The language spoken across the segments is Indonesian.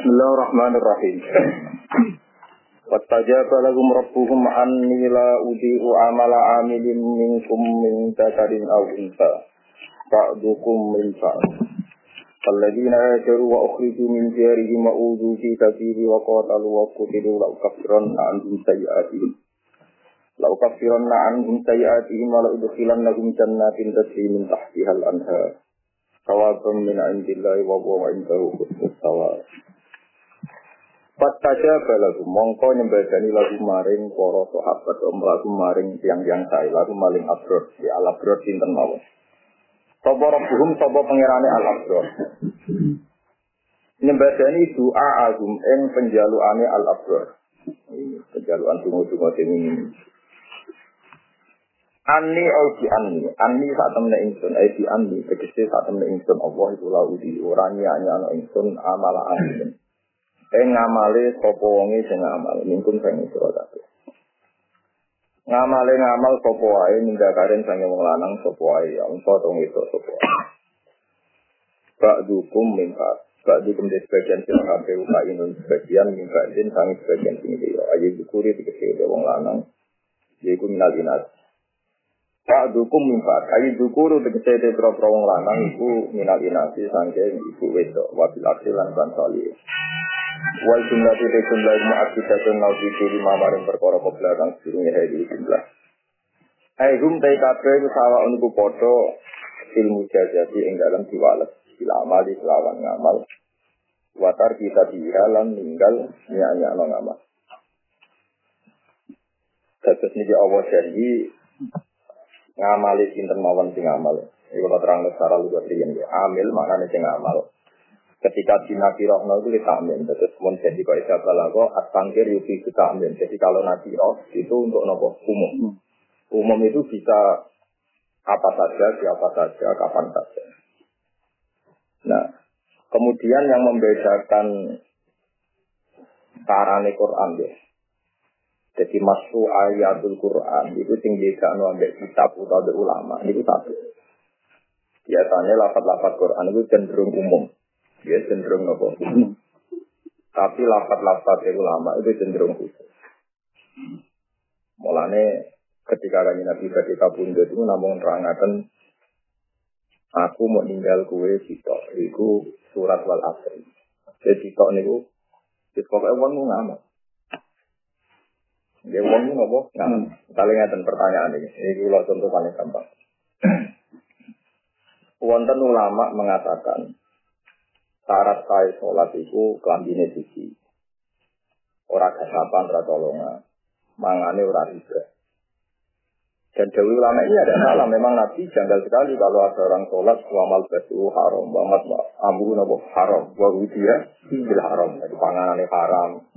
Bismillahirrahmanirrahim. Wattajaba lahum rabbuhum anni la udi'u amala amilin minkum min dzakarin aw unsa. Ba'dukum min ba'd. فالذين هاجروا وأخرجوا من ديارهم وأوذوا في سبيلي وقاتلوا وقتلوا لأكفرن عنهم سيئاتهم لأكفرن عنهم سيئاتهم ولأدخلنهم جنات تجري من تحتها الأنهار ثوابا من عند الله وهو عنده حسن الثواب Fattaja balagu mongko nyembadani lagu maring para sahabat om lagu maring tiang-tiang saya lagu maling abrod di al abrod sinten mawon. Sapa rabbuhum sapa pangerane al abrod. Nyembadani doa agum ing penjalukane al abrod. Penjalukan tunggu-tunggu ini. Ani au di ani, ani saat temen ingsun, ai di ani, tegese saat temen ingsun Allah itu lau di orang nyanya ingsun amala amin. Ing ngamale sapa wonge sing ngamal, mingkun sing sira kabeh. Ngamale ngamal sapa wae nindakaken sange wong lanang sapa wae, ya engko to itu sapa wae. Ba'dukum min ba'd. Ba'dukum di sebagian sira kabeh ukainun sebagian min ba'din sange sebagian sing dia. Ayo dikuri tegese wong lanang. Yaiku minal inas. Pak dukum mimpat, ayi dukuru tegese te pro wong lanang iku minal inasi sangke ibu wedok wabil aksi lan soli. Wal jumlah tu jumlah ilmu akidatun nau di lima maring perkara ke belakang sedurunge hari jumlah. Hai hum tai kabeh sawa uniku padha ilmu jajati ing dalam diwales bila amali selawan ngamal. Watar kita dihalan ninggal nyanyi ngamal. Terus niki Allah janji ngamali sinten mawon sing ngamal. Iku terang secara luar riyen ya. Amil maknanya sing ngamal. Ketika Nabi Rohno itu kita amin. Terus mun jadi kau isa balago atangkir yuki kita amin. Jadi kalau Nabi Roh itu untuk nopo umum. Umum itu bisa apa saja, siapa saja, kapan saja. Nah, kemudian yang membedakan sarane Quran ya. Jadi masuk ayatul Quran itu tinggi kan ambek kitab atau ulama itu satu. Biasanya lafat-lafat Quran itu cenderung umum, dia cenderung apa? Tapi lafat-lafat ulama itu cenderung khusus. Mulane ketika kanji Nabi ketika bunda itu namun terangkan aku mau tinggal kue sitok, itu surat wal asri. Jadi sitok niku, itu pokoknya wong ngamal. Dia wong ngopo? Nah, paling ngeten pertanyaan ini. Ini kalau contoh paling gampang. Wonten ulama mengatakan syarat saya sholat itu kelambine sisi. Orang kasapan, orang tolongan. Mangane orang riba. Dan Dewi ulama ini ada salah. Memang Nabi janggal sekali kalau ada orang sholat wamal besu haram. Wamat amru nabo haram. Wahudia bil haram. Jadi panganannya haram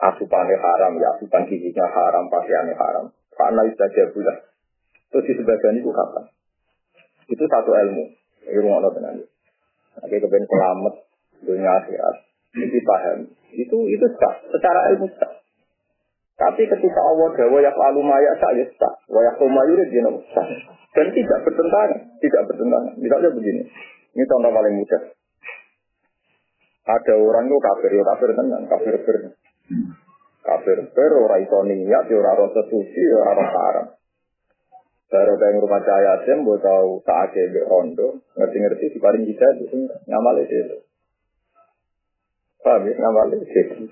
asupannya haram, ya asupan giginya haram, pakaiannya haram. Karena itu saja bulan. Terus di sebagian itu kapan? Itu satu ilmu. Ilmu Allah dengan Oke, kemudian selamat dunia akhirat. Ini paham. Itu itu sah. Secara ilmu sah. Tapi ketika Allah dawa ya lalu maya sah ya sah. Wayak kumayuri dia sah. Dan tidak bertentangan. Tidak bertentangan. Misalnya begini. Ini contoh paling mudah. Ada orang itu kafir, ya kafir tenang, kafir kafir. Kafir ber ora iso niat ya ora rasa suci ya ora haram. Baru kayak rumah cahaya sem, gue tahu ada di rondo, ngerti-ngerti di paling kita itu ngamal itu. Paham ya, ngamal itu.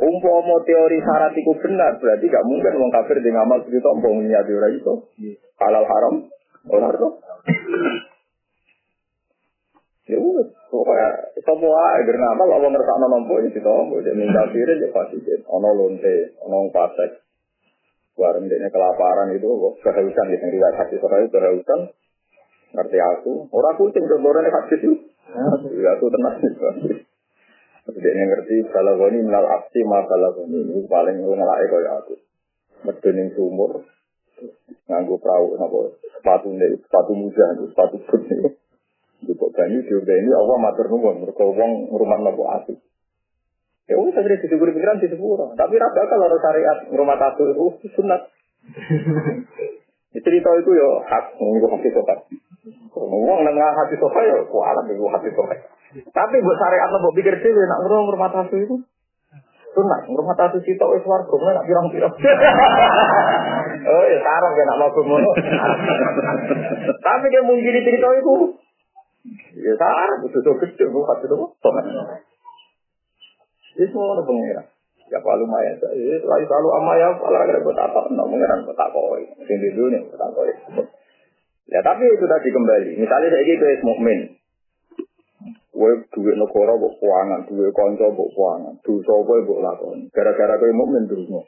Umpama teori syarat itu benar, berarti gak mungkin orang kafir di ngamal segitu, umpama niat ora itu. Halal haram, orang itu. Ya udah, pokoknya semua agar ngamal Allah ngerasa nompo ini kita ombo dia minta kiri dia pasti dia ono lonte ono pasek bareng dia kelaparan itu kehausan sini riwayat hati soalnya kehausan. Ngerti aku. Orang kucing dorong hati itu. Ya aku tenang. Dia ngerti kalau ini minal aksi masalah ini ini paling ngelak kaya aku. Medun sumur nganggu perahu nopo sepatu nih sepatu muda sepatu putih Jupuk banyu diombe ini Allah matur nuwun. Mereka wong rumah nopo asik. Ya wis akhirnya disebut pikiran di sepuro. Tapi rasa kalau syariat rumah tato itu sunat. cerita itu ya hak nunggu hati sobat. Ngomong nengah hati sobat ya kualat nunggu hati sobat. Tapi buat syariat buat pikir sih, nak ngurung rumah tasu itu. Sunat, rumah tasu kita wis warga, nak pirang-pirang. oh ya sarap ya nak mau ngono. Tapi dia mungkin cerita itu. Ya sarap, betul gede, bukan itu. Itu ada pengirang. Ya Pak lumayan. Eh, Ini selalu selalu sama ya Pak lah. Kira-kira tak apa. Nah Sing tak koi. Sini dulu nih tak. Ya tapi itu tadi kembali. Misalnya saya gitu es mukmin. Kue duit negara buat keuangan, duit konco buat keuangan, duit sobo buat lakon. Gara-gara kue mukmin terus mau.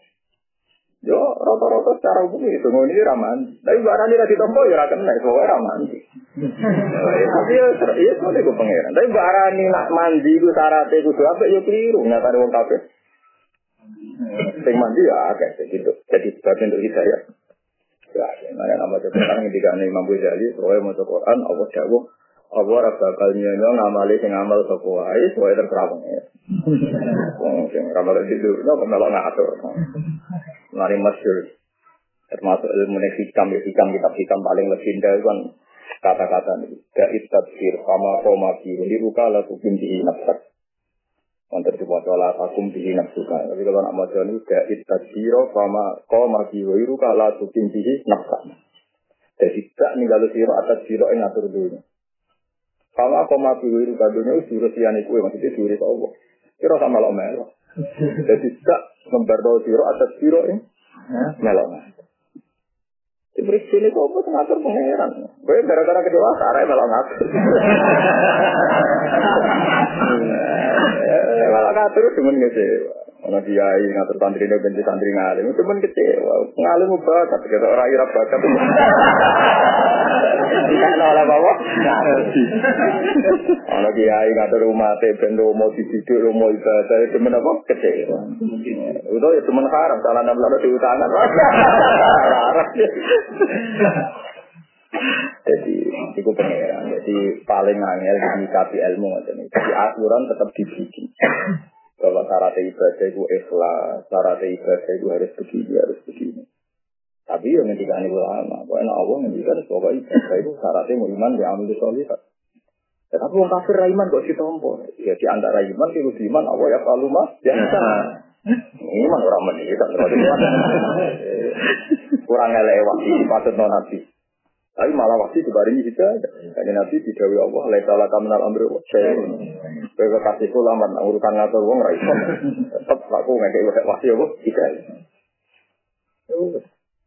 Yo rata-rata secara umum itu ngono iki raman. Tapi barang ini ditompo ya ora kena, soalnya raman. Tapi ya iya soalnya gue pangeran. Tapi barang ini nak mandi gue syaratnya gue apa ya keliru. Nggak ada wong kafe. Sing mandi ya agak gitu. Jadi sebagian untuk hidayah. Ya, nah, nama cepetan ketika Imam Ghazali, soalnya mau Quran, Allah jawab, apa ora bakal nyono ngamali sing ngamal sapa wae sesuai terserah pengen. Wong sing ngamal itu no kok melok ngatur. Mari masyhur. Termasuk ilmu hikam, hikam kitab hikam paling legenda kan kata-kata ini. Koma biru. Untuk takum. Tapi kalau nak ini koma biru. Jadi tak ninggal siro atas siro yang ngatur mati wiru kadunya itu jurus yang itu maksudnya jurus Allah. Kira sama lo melo. Jadi tidak memberdoa siro atas siro ini melo. Diberi sini kok apa ngatur pangeran. Gue gara-gara kedua arah melo ngatur. Malah ngatur cuma ngecewa. Ono kiai ngatur santri ini benci santri ngalim, pun kecewa. Ngalim bakat, kita orang irap bakat. Tidak oleh bawa. Ono kiai ngatur rumah teh bendo mau dididik, mau ibadah, itu apa? Kecewa. Itu ya cuma haram, salah enam lalu diutangan. Haram. Jadi itu pengeran. Jadi paling angel di ilmu macam ini. Jadi aturan tetap dibikin bahwa syarat ibadah itu ikhlas, syarat ibadah itu harus begini, harus begini. Tapi yang ngendikan itu lama, pokoknya Allah ngendikan bahwa ibadah itu syaratnya mau iman di amal solihat. Ya, tapi orang kafir iman kok si tompo. Ya di antara iman itu iman Allah ya kalau mah ya Iman orang meninggal, kurang elewat, patut non nabi. Tapi malah waktu dibaringi kita aja. Jadi nanti didawi Allah, laisa laka minal amri saya. Kowe kasih kula man urutan ngatur wong ra iso. Tetep aku ngeke waktu ya. Kita.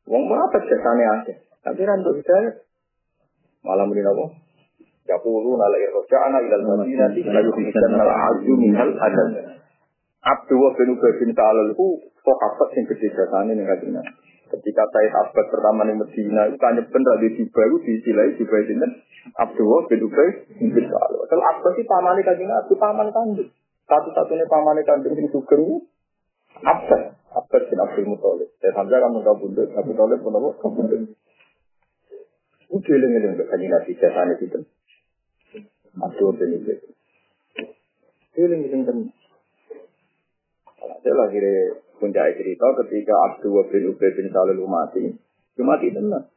Wong apa cetane ake. Tapi ra untuk hidayah. Malam ini apa? Yaqulu nala irja'ana ilal madinati la yuhyidan al azu minal adad. Abdu wa bin Ubay bin Ta'alal itu sahabat yang gede jasane ning kadina. Ketika saya Abbas pertama di Medina, itu tanya bener di Dubai, itu disilai Dubai ini. Abdullah bin Ubay bin Salul. Kalau Abbas sih paman kanjeng Nabi, paman kandung. Satu-satunya paman kandung yang sugeng Abbas. Abbas bin Abdul Muthalib. Saya Hamzah kan muka bundut, Abu Talib pun apa? Kabundut. Udah eling-eling kanjeng Nabi jasane itu. Abdul bin Ubay. Eling-eling tenan. Kalau saya lagi puncak cerita ketika Abdul bin Ubay bin Salul mati, dia mati tenan.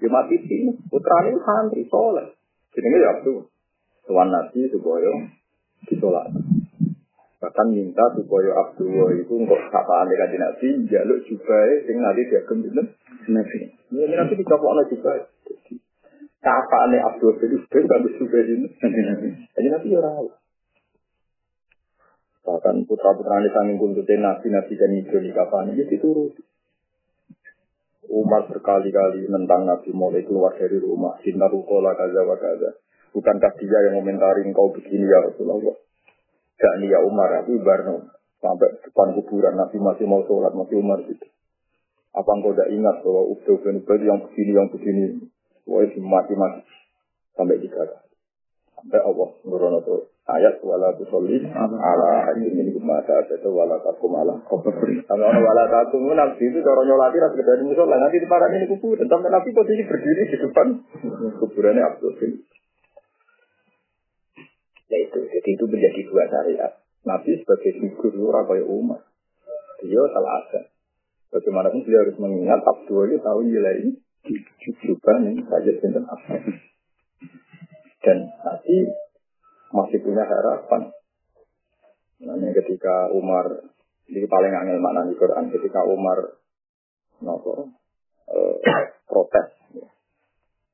Dia mati sini, putranya santri soleh. Jadi ya Abdul. Tuan Nabi supaya disolat. Bahkan minta supaya Abdul itu untuk sapaan dekat Nabi, jaluk juga sing nanti dia kembali Nabi. Ini Nabi dicopok juga. Sapaan Abdul bin Ubay bagus juga ini. Jadi Nabi ya rawat. Bahkan putra-putra ini sanging kuntutin nabi, nabi dan itu di kapan ini dituruti. Umar berkali-kali menentang Nabi mulai keluar dari rumah. Cinta rukola kaza wa kaza. Bukankah dia yang komentari engkau begini ya Rasulullah? Gak ya Umar, aku Barno. Sampai depan kuburan Nabi masih mau sholat, masih Umar gitu. Apa engkau tidak ingat bahwa Ubay bin yang begini, yang begini. Wah, mati-mati. Sampai kali. Sampai Allah nurono tuh ayat wala tusolli ala hadin ini mata itu wala takum ala kubur. Kalau orang wala takum nabi itu cara nyolati ras di musola nanti di parah ini kubur. Tapi nabi posisi berdiri di depan kuburannya Abdul bin. Ya itu, jadi itu menjadi dua syariat. Nabi sebagai figur orang kayak umat. Dia salah ada. Bagaimanapun beliau harus mengingat Abdul itu tahu nilai juga nih saja tentang apa. Dan nanti masih punya harapan. Nah, ketika Umar di paling angel makna di Quran ketika Umar nopo eh, protes.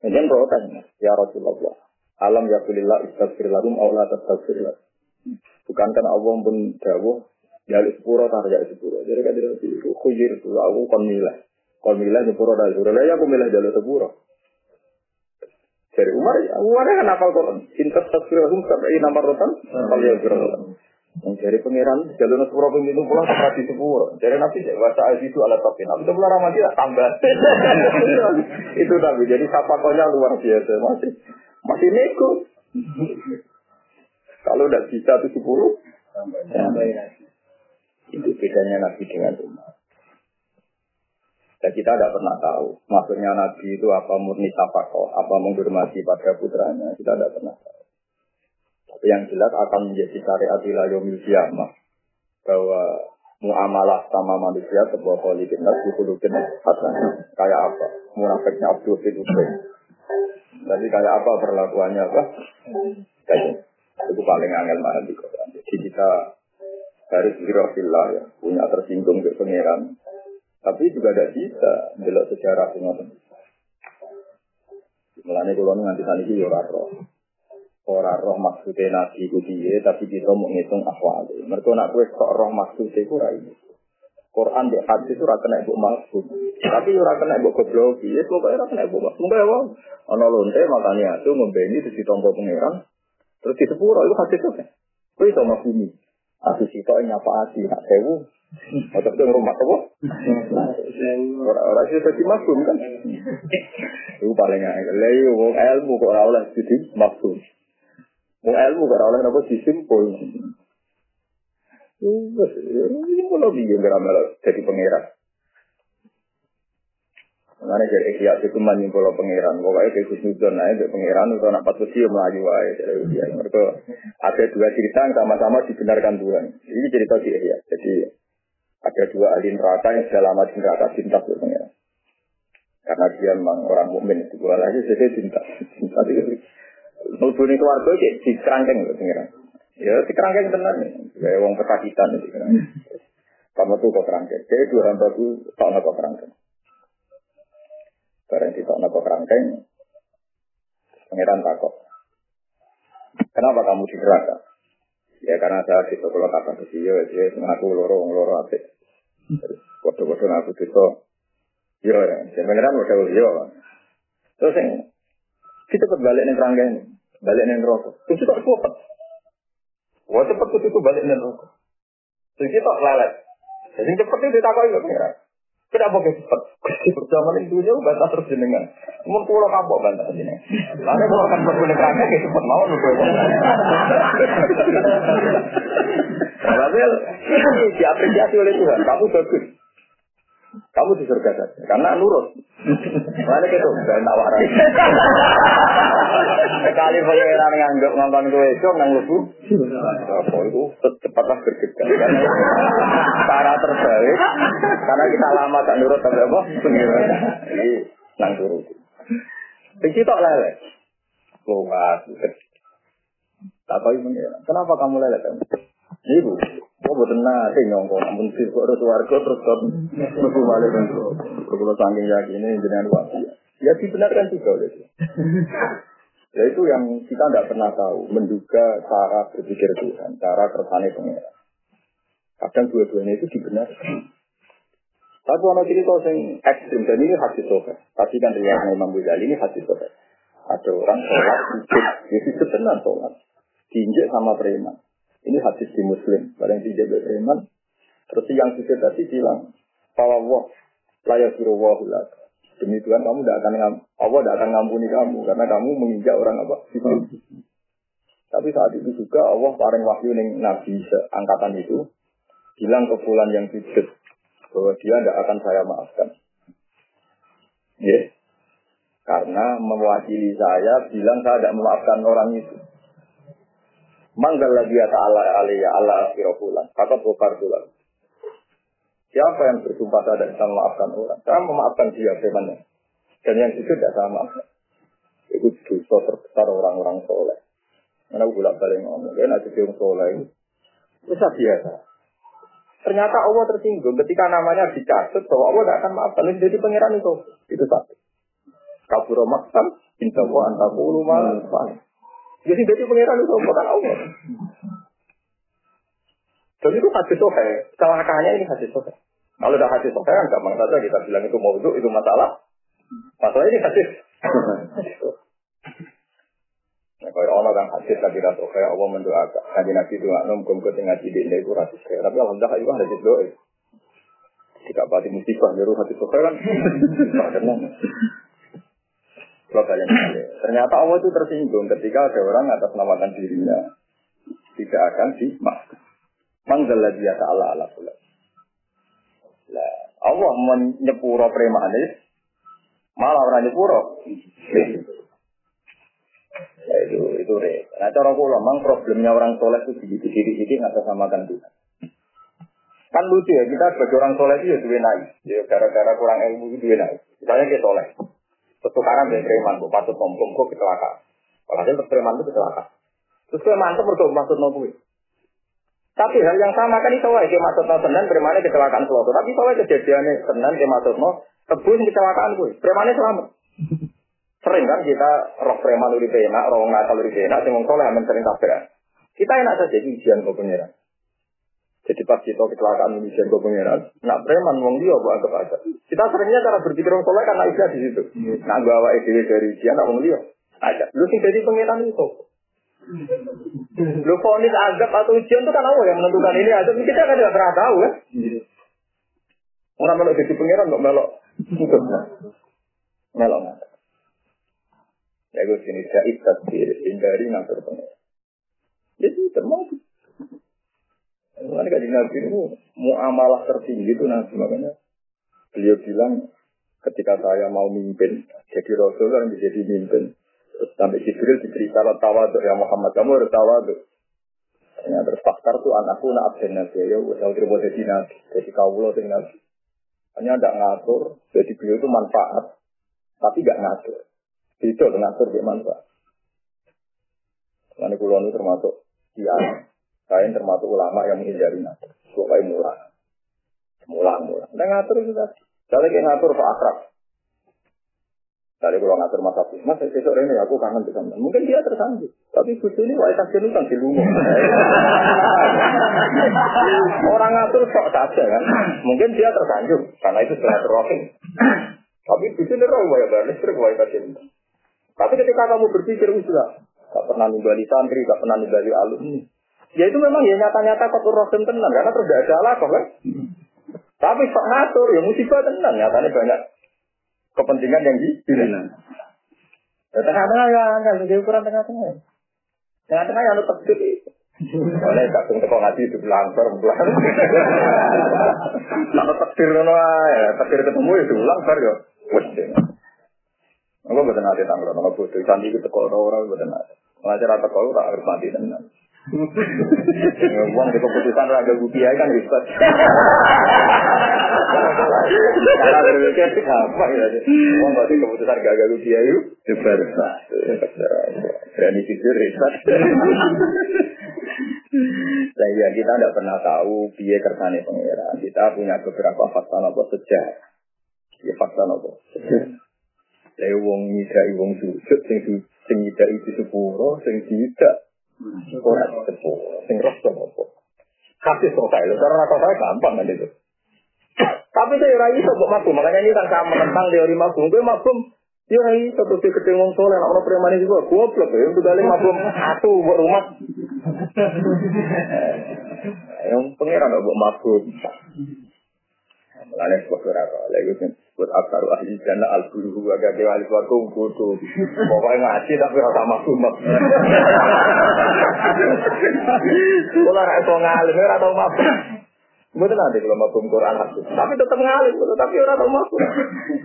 Kemudian protes ya Rasulullah. Alam ya kulillah istighfir lahum aw la tastaghfir Bukankah Allah pun dawuh ya sepuro tar ya sepuro. Jadi kan itu khuyir itu aku kon milah. Kon milah sepuro dari sepuro. Ya aku milah jalur sepuro. Dari Umar, ya, Umar kan hafal Quran. Intas tasfirahum sampai nomor rotan, kalau ya yang dari pangeran jalur sepuro pemimpin pulang ke di sepuro. Dari nabi bahasa itu alat tapi nabi itu pulang ramadi tambah. itu nabi. Jadi sapakonya luar biasa masih masih nego. Kalau udah bisa tuh sepuluh, itu bedanya nabi dengan umat. Dan kita tidak pernah tahu. Maksudnya Nabi itu apa murni tapakoh, apa menghormati pada putranya. Kita tidak pernah tahu. Tapi yang jelas akan menjadi syariat ilayomil kiamah. Bahwa muamalah sama manusia sebuah politik nas dikulukin hasan. Kayak apa? Munafiknya Abdul Ubay. Jadi kayak apa perlakuannya apa? Kayak itu paling angel mana di Quran. Jadi kita harus birofillah ya, punya tersinggung ke pangeran. Tapi juga tidak bisa belok sejarah semua. Mulanya kalau nanti tadi itu ya roh. Orang roh maksudnya nabi itu dia, tapi kita mau ngitung akwal. Mereka nak kue kok roh maksudnya itu ini. Quran di hadis itu rakan ibu maksud. Tapi ora kena ibu goblok. Ya pokoknya rakan ibu maksud. Mbak wong ana lonte makanya itu membeni di tombo pangeran. Terus di sepuro itu hadis itu. Kue itu maksudnya. Aku sih kok nyapa hati, nak sewu. Atau itu rumah apa? Orang-orang sih tadi maksud kan. Itu paling angel. Lalu wong ilmu kok ora oleh jadi maksud. Wong ilmu kok ora oleh napa disimpul. Wes, ini kalau bikin ngeramal jadi pangeran. Mana jadi ikhya itu menyimpul pangeran. Pokoknya kayak Gusnudon aja, pangeran itu anak patut sih melaju aja. Mereka ada dua cerita yang sama-sama dibenarkan Tuhan. Ini cerita di ikhya. Jadi ada dua ahli neraka yang sudah lama di neraka cinta. Karena dia memang orang mukmin itu gua lagi saya cinta. Cinta itu. Nubuni keluarga kayak di kerangkeng loh pangeran. Ya di kerangkeng tenar nih. Kayak uang kesakitan itu. Kamu tuh kok kerangkeng. Kayak dua hamba tuh tak nak kerangkeng. Barang di tak nak kerangkeng. Pangeran takut. Kenapa kamu di neraka? Ya karena saya di sekolah kata ke dia, dia mengaku loro loro apa? Foto-foto ngaku itu. Yo, saya pangeran udah yo. Terus yang kita balik nih kerangkeng, balik nih rokok. Terus kita kuat. Wah cepet itu balik nih rokok. Kita lelet. Jadi cepet itu ditakoi gak pengiran. Kenapa kayak cepet? Zaman itu aja bantah terus jenengan. Mau pulau kapok bantah jenengan. Lalu kalau kan berkulit kerangka kayak cepet mau nuduh. Tapi diapresiasi oleh Tuhan. Kamu bagus. Kamu di surga saja. Karena nurut. Mana gitu? Dan tawaran. Sekali pangeran nganggap ngomong gue itu nang lebu. Apa itu cepatlah bergegas. Cara terbaik. Karena kita lama gak nurut tapi apa? Jadi nang turut. Biji tok lele. Luas. Tak tahu. Kenapa kamu lele kamu? Ibu, kok buatan nate nyongko, namun sih kok warga terus kok mlebu malih kan. Kalau saking yakin ini jenengan wasi. Ya dibenarkan juga oleh itu. Ya itu yang kita tidak pernah tahu, menduga cara berpikir Tuhan, cara kersane pengeran. Kadang dua-duanya itu dibenarkan. Tapi orang cerita yang ekstrim, dan ini hadis sofa. Tapi kan riwayat Imam Ghazali ini hadis sofa. Ada orang sholat, sujud, ya sujud benar sholat. Diinjek sama preman. Ini hadis di Muslim. Barang tidak beriman. Terus yang sujud tadi bilang, wah, layak suruh wah Demi Tuhan kamu tidak akan Allah tidak akan ngampuni kamu karena kamu menginjak orang apa? Tapi saat itu juga Allah paling wahyu ning Nabi angkatan itu bilang ke fulan yang sujud bahwa dia tidak akan saya maafkan. Ya, yeah. karena mewakili saya bilang saya tidak memaafkan orang itu. Manggal lagi ya ta'ala alaiya Allah akhirahulan. Kata bokar bulan. Siapa yang bersumpah saya tidak bisa memaafkan orang? Saya memaafkan dia bagaimana? Dan yang itu tidak sama. Itu dosa terbesar orang-orang soleh. Karena aku bolak balik ngomong, kan ada yang soleh. Bisa biasa. Ternyata Allah tersinggung ketika namanya dicatat bahwa Allah tidak akan maafkan. Jadi pangeran itu. Itu satu. Kabur maksan, insya Allah antakulu Jadi jadi pangeran itu bukan Allah. Dan itu hadis sohe. Celakanya ini hadis sohe. Kalau udah hadis sohe kan gampang saja kita bilang itu mau itu masalah. Masalah ini hadis. Nah, kalau orang kan hadis tapi rasa kayak Allah mendoakan. Nanti nabi doa nom kum ke tengah tidak ini itu hadis kayak. Tapi alhamdulillah itu hadis doa. Jika pasti musibah nyuruh hadis doa kan. Kalian ternyata Allah itu tersinggung ketika ada orang atas namakan dirinya tidak akan dimaafkan. Manggal dia ta'ala ala kula. Lah, Allah menyepuro premanis, malah orang nyepuro. Ya, itu itu re. Nah cara kula memang problemnya orang soleh itu di diri sini nggak samakan Tuhan. Kan lucu ya kita sebagai orang soleh itu ya dua naik. Ya gara-gara kurang ilmu itu dua naik. Misalnya kita soleh. Pertukaran dari preman, bu patut nompong kok kecelakaan. Kalau preman itu kecelakaan. Terus preman itu berdua maksud nompong tapi hal yang sama kan itu wae maksud no tenan premane kecelakaan suatu. Tapi soalnya kejadian tenan ke maksud no kebun kecelakaan gue. Premane selamat. Sering kan kita roh preman uri enak, roh nakal uri enak, sing soleh amen sering tabrak. Kita enak saja ujian ke pengiran. Jadi pas kita kecelakaan ujian ke pengiran, nak preman wong dia buat anggap aja. Kita seringnya cara berpikir orang soleh karena ikhlas di situ. Nak bawa ide dari ujian, nak wong dia. Aja. Lu sing jadi pengiran itu. Lu fonis azab atau ujian itu kan Allah yang menentukan ini azab. Kita kan tidak pernah tahu kan. Orang melok jadi pengiran kok melok. Melok Ya gue sini saya tadbir hindari ngatur pengiran. Jadi termasuk. Mulai kaji nabi itu muamalah tertinggi itu nabi makanya beliau bilang ketika saya mau mimpin jadi rasul kan jadi mimpin Terus sampai Jibril diberi syarat tawaduk ya Muhammad, kamu harus tawaduk. Ternyata terus tuh anakku nak absen nabi ya, saya terima jadi nabi, jadi kaulo jadi nabi. Hanya tidak ngatur, jadi beliau itu manfaat, tapi gak ngatur. Itu ngatur dia manfaat. Nanti kulon itu termasuk dia, saya termasuk ulama yang menghindari ngatur. Supaya murah. Murah-murah. Nah ngatur itu tadi. Saya lagi ngatur Pak Akrab. Tadi kalau ngatur masa pun, mas besok ini aku kangen di sana. Mungkin dia tersanggup, tapi bucu ini wajah kasih kan di. Orang ngatur sok saja kan. Mungkin dia tersanggup karena itu sudah terokin. Tapi bucu ini roh wajah balik terus wajah kasih Tapi ketika kamu berpikir sudah, gak pernah nimbali santri, gak pernah nimbali alumni. Ya itu memang ya nyata-nyata kotor rohim tenan karena terus tidak ada alat kan. Tapi sok ngatur ya musibah tenan nyatanya banyak kepentingan yang dipilih. Ya, tengah-tengah ya, kan, jadi ukuran tengah-tengah. Tengah-tengah yang tetap gede. Oleh kadung teko ngaji itu langgar, belang. Kalau takdir ngono ya, takdir ketemu itu langgar ya. Wes Aku betul nanti tanggal, kalau butuh sandi itu teko orang betul nanti. Ngajar atau kalau tak harus mati tenan. Uang di keputusan raga gupiai kan ribet. Cara berpikir apa ya? Uang di keputusan raga gupiai itu ribet. Berani jujur ribet. Sehingga kita tidak pernah tahu biaya kersane pangeran. Kita punya beberapa fakta nopo sejarah. Ya fakta nopo. Saya wong nyidai wong sujud, sing sing nyidai itu sepuro, sing tidak Ora sepuluh, sing roh apa? Kasih selesai, lo karena saya gampang kan itu. Tapi saya rai iso kok mabum, makanya ini kan saya menentang teori mabum. Gue mabum, ya rai iso terus ketemu wong soleh, orang preman itu gue goblok ya, untuk balik mabum satu buat rumah. Yang pengiran buat mabum. Mulane sebab ora lagi kan buat akar ahli jannah al bulu agak ke ahli suatu kudu. Pokoknya ngaji tapi ora sama sumat. Kula ra iso ngalim ora tau nanti kalau mabuk Quran hadis. Tapi tetap ngalim, tapi ora tau mabuk.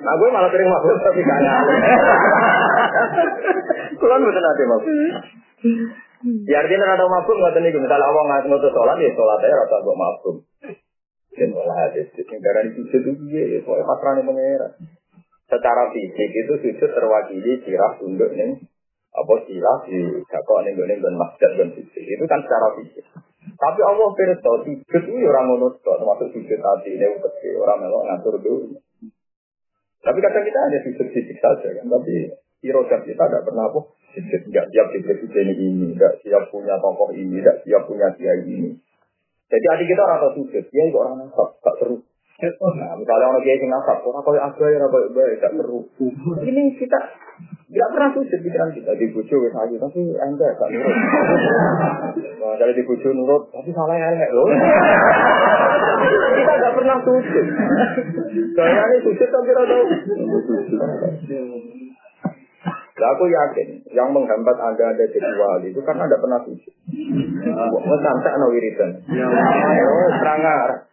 Nah gue malah sering mabuk tapi gak ngalim. Kula nanti mabuk. Ya artinya ora tau mabuk ngoten niku. Misalnya Allah ngutus sholat ya sholat aja ora. Dan malah ada negara di sujud itu dia, soalnya. Secara fisik itu sujud terwakili sirah tunduk nih apa sila di jakok ning gone dan masjid dan sisi itu kan secara fisik. Tapi Allah pirsa sujud itu ya orang ngono termasuk sujud hati ini kecil orang melok ngatur dulu. Tapi kata kita ada sujud fisik saja kan? Tapi irodat kita tidak pernah apa sujud. Siap di presiden ini. Nggak siap punya tokoh ini nggak siap punya kiai ini jadi adik kita orang tahu sujud dia juga orang nasab gak seru Nah, misalnya orang kiai nasab, orang kau yang ada ya baik baik, gak seru. Ini kita tidak pernah sujud pikiran kita di bujo wis ayu tapi enggak gak nurut. Nah, kalau di bujo nurut tapi salah elek loh. kita gak pernah sujud. Saya ini sujud tapi tidak Nah, aku yakin yang menghambat anda ada jadi wali itu karena anda pernah sujud. Mau sampai no wiridan. Oh, serangar.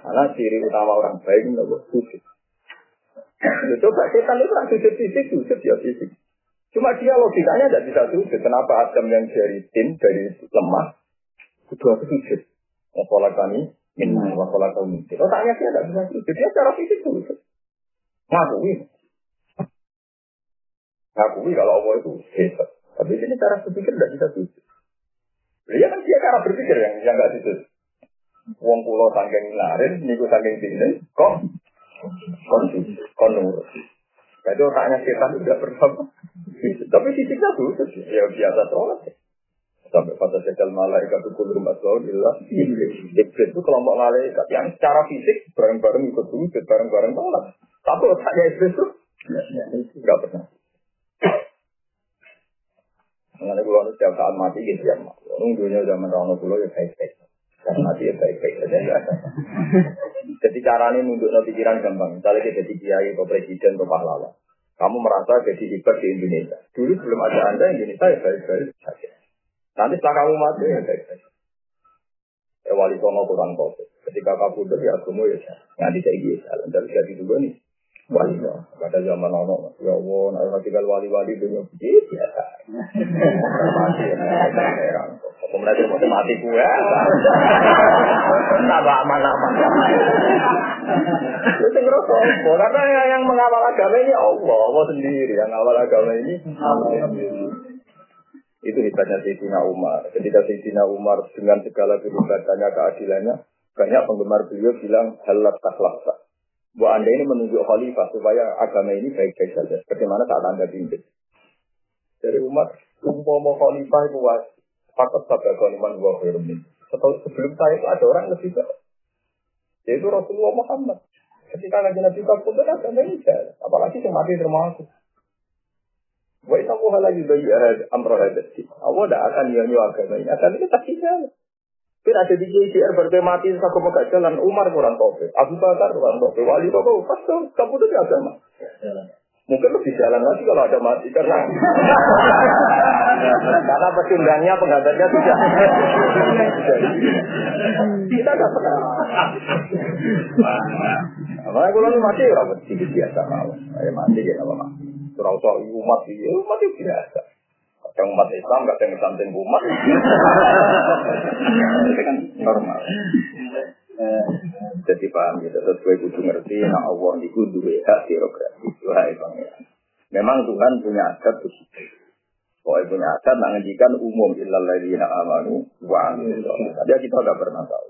Karena ciri utama orang baik itu sujud. Coba setan itu kan sujud fisik, sujud ya fisik. Cuma dia logikanya tidak bisa sujud. Kenapa Adam yang dari tim, dari lemah, itu aku sujud. Wasolah kami, minna, wasolah kami. Otaknya dia tidak bisa sujud. Dia secara fisik sujud. Ngakui. Ngakui kalau Allah itu hebat. Tapi ini cara berpikir tidak bisa sujud. Ya kan dia cara berpikir yang yang nggak sujud. Wong pulau sanggeng larin, niku sanggeng tinggi, kok kon kon nurut. Jadi otaknya setan tidak pernah. Tapi fisiknya tuh ya biasa sholat. Sampai pada sekal malaikat itu kulur masuk illa iblis. Iblis itu kelompok malaikat yang secara fisik bareng-bareng ikut sujud, bareng-bareng sholat. Tapi otaknya iblis itu nggak pernah. Mengenai pulau itu setiap saat mati gitu ya, nunggunya zaman Rono pulau ya baik-baik. Dan mati ya baik-baik saja. Jadi caranya nunduk pikiran gampang. Misalnya kita jadi kiai atau presiden atau pahlawan. Kamu merasa jadi hebat di Indonesia. Dulu sebelum ada anda Indonesia ya baik-baik saja. Nanti setelah kamu mati ya baik-baik. Ya wali kurang kopi. Ketika kabudut ya agama ya Nanti saya gitu. Dari jadi juga nih. Wali no. Pada zaman ono. Ya Allah. Nah, tinggal wali-wali dunia begitu biasa. Mati ya. Heran. Kemudian mau mati gue. Nambah aman-aman. Itu ngerasa? Karena yang mengawal agama ini Allah. Allah sendiri. Yang mengawal agama ini Itu hebatnya Sayyidina Umar. Ketika Sayyidina Umar dengan segala kehebatannya, keadilannya, banyak penggemar beliau bilang halat takhlaksa. Bahwa anda ini menunjuk khalifah supaya agama ini baik-baik saja. Bagaimana saat anda pimpin. Dari Umar, umpama khalifah itu. Fakat sabda kaliman wa khairum Setelah sebelum saya itu ada orang lebih baik. Yaitu Rasulullah Muhammad. Ketika lagi Nabi kan agama ini jalan. Apalagi yang mati termasuk. Wa inna Allah la yubayyi amra. Allah tidak akan nyanyi agama ini. Agama ini jalan. Tapi ada di JCR mati satu gak jalan. Umar kurang tope. Abu Bakar kurang tope. Wali Bapak pas kamu itu agama. Mungkin lebih jalan lagi kalau ada mati karena karena pecundangnya penggambarnya sudah kita tidak pernah. Makanya kalau mati orang sedikit biasa mau, mati ya apa mati. Surau soal umat ini umat itu biasa. Yang umat Islam yang santai umat. Itu kan normal. Jadi paham gitu, terus gue kudu ngerti, nah Allah itu dua hak birokrasi. Wahai pangeran. Memang Tuhan punya adat. Pokoknya punya adat, nah ngendikan umum illal ladzina amanu wa Jadi kita udah pernah tahu.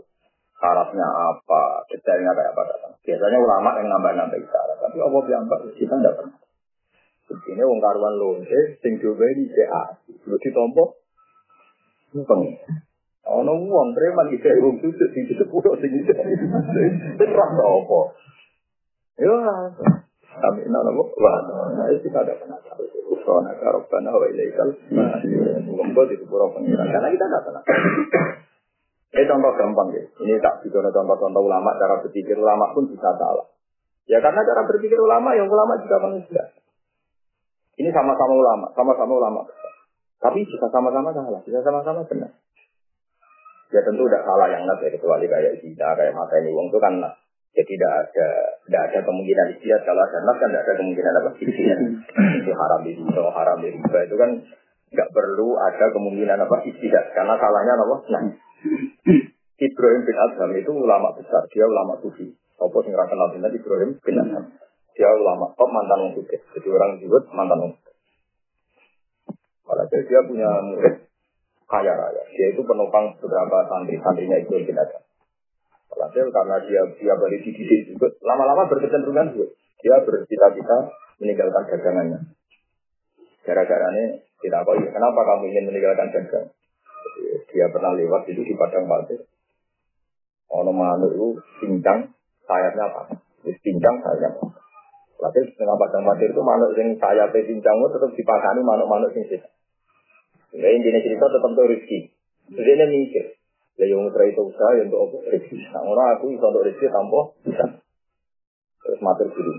Syaratnya apa, detailnya kayak apa datang. Biasanya ulama yang nambah-nambah syarat, tapi Allah bilang kita tidak pernah. Ini wong karuan lonte, sing coba ini CA. Lu ditompo, pengen. Ono wong preman iki wong sujud sing disepuro sing iki. Rasa apa? Yo Kami nana wah, nah itu ada pernah tahu. Usona karobana wa ilaikal. Monggo di sepuro pengiran. Karena kita tidak pernah. Ini contoh gampang ya. Ini tak bicara contoh-contoh ulama cara berpikir ulama pun bisa salah. Ya karena cara berpikir ulama yang ulama juga manusia. Ini sama-sama ulama, sama-sama ulama Tapi bisa sama-sama salah, bisa sama-sama benar. Ya tentu tidak salah yang nas ya, kecuali kayak kita, kayak mata ini wong itu kan nas. Ya tidak ada tidak ada kemungkinan istiad kalau ada nas kan tidak ada kemungkinan apa istiad. itu haram di atau haram di riba itu kan nggak perlu ada kemungkinan apa istiad karena salahnya apa nah Ibrahim bin Adham itu ulama besar dia ulama sufi apa sing ra kenal Ibrahim bin Adham dia ulama top mantan wong jadi orang disebut mantan wong saja dia punya murid kaya raya. Dia itu penopang beberapa santri-santrinya itu yang kita Hasil karena dia dia baru dididik juga, lama-lama berkecenderungan juga. Dia bercita-cita meninggalkan dagangannya. Gara-gara ini tidak tahu, kenapa kamu ingin meninggalkan dagang? Dia pernah lewat itu di padang pasir. Ono manuk itu pincang, sayapnya apa? Pincang sayapnya apa? Lalu setengah padang pasir itu manuk yang sayapnya pincang itu tetap dipakani manuk-manuk yang sisa. Nah, intinya cerita tetap itu rezeki. Jadi dia mikir, ya yang usaha itu usaha yang untuk rezeki. Nah, aku bisa untuk rezeki tanpa bisa. Terus matur guru.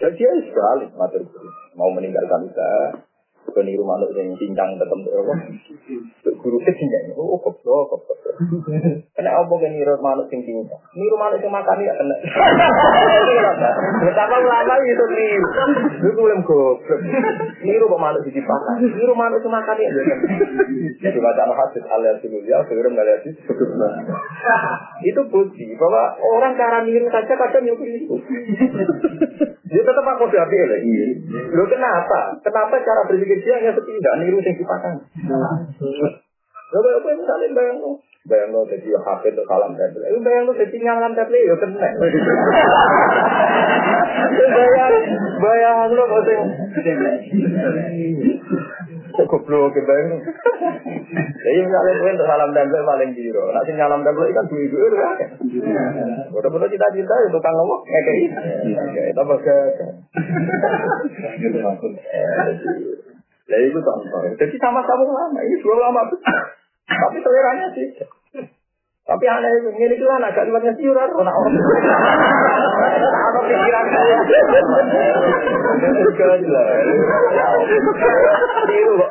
Dan dia sekali matur guru. Mau meninggalkan usaha, peniru manuk yang cincang tetap apa guru ke cincang. Oh goblok goblok kena apa kan niru manuk yang cincang? Niru manuk yang makan ya kena. Betapa lama itu niru. Itu belum goblok? Niru kok manuk di pakan niru manuk yang makan ya jadi baca hadis alias dulu ya sebelum ngeliat itu. Bukti bahwa orang cara niru saja kadang nyukur itu dia tetap aku diambil lagi. Lo kenapa? Kenapa cara berpikir dia hanya seperti tidak niru yang dipakai? Lo apa yang misalnya bayang lo? Bayang lo jadi HP untuk salam tablet. Lo bayang lo jadi nyalam tablet ya kena. bayang, bayang lo kok sing. Kok goblok bayang lo. Jadi misalnya gue untuk salam tablet paling biro. Nanti nyalam tablet kan duit duit kan. Udah-udah cita-cita itu tukang ngomong ngekei. Itu bagus. Lah itu contoh. Jadi sama-sama lama. Ini dua lama Tapi seleranya sih. Tapi aneh itu, ini itu anak agak liwatnya sih, orang orang. Apa pikiran saya? Itu kok.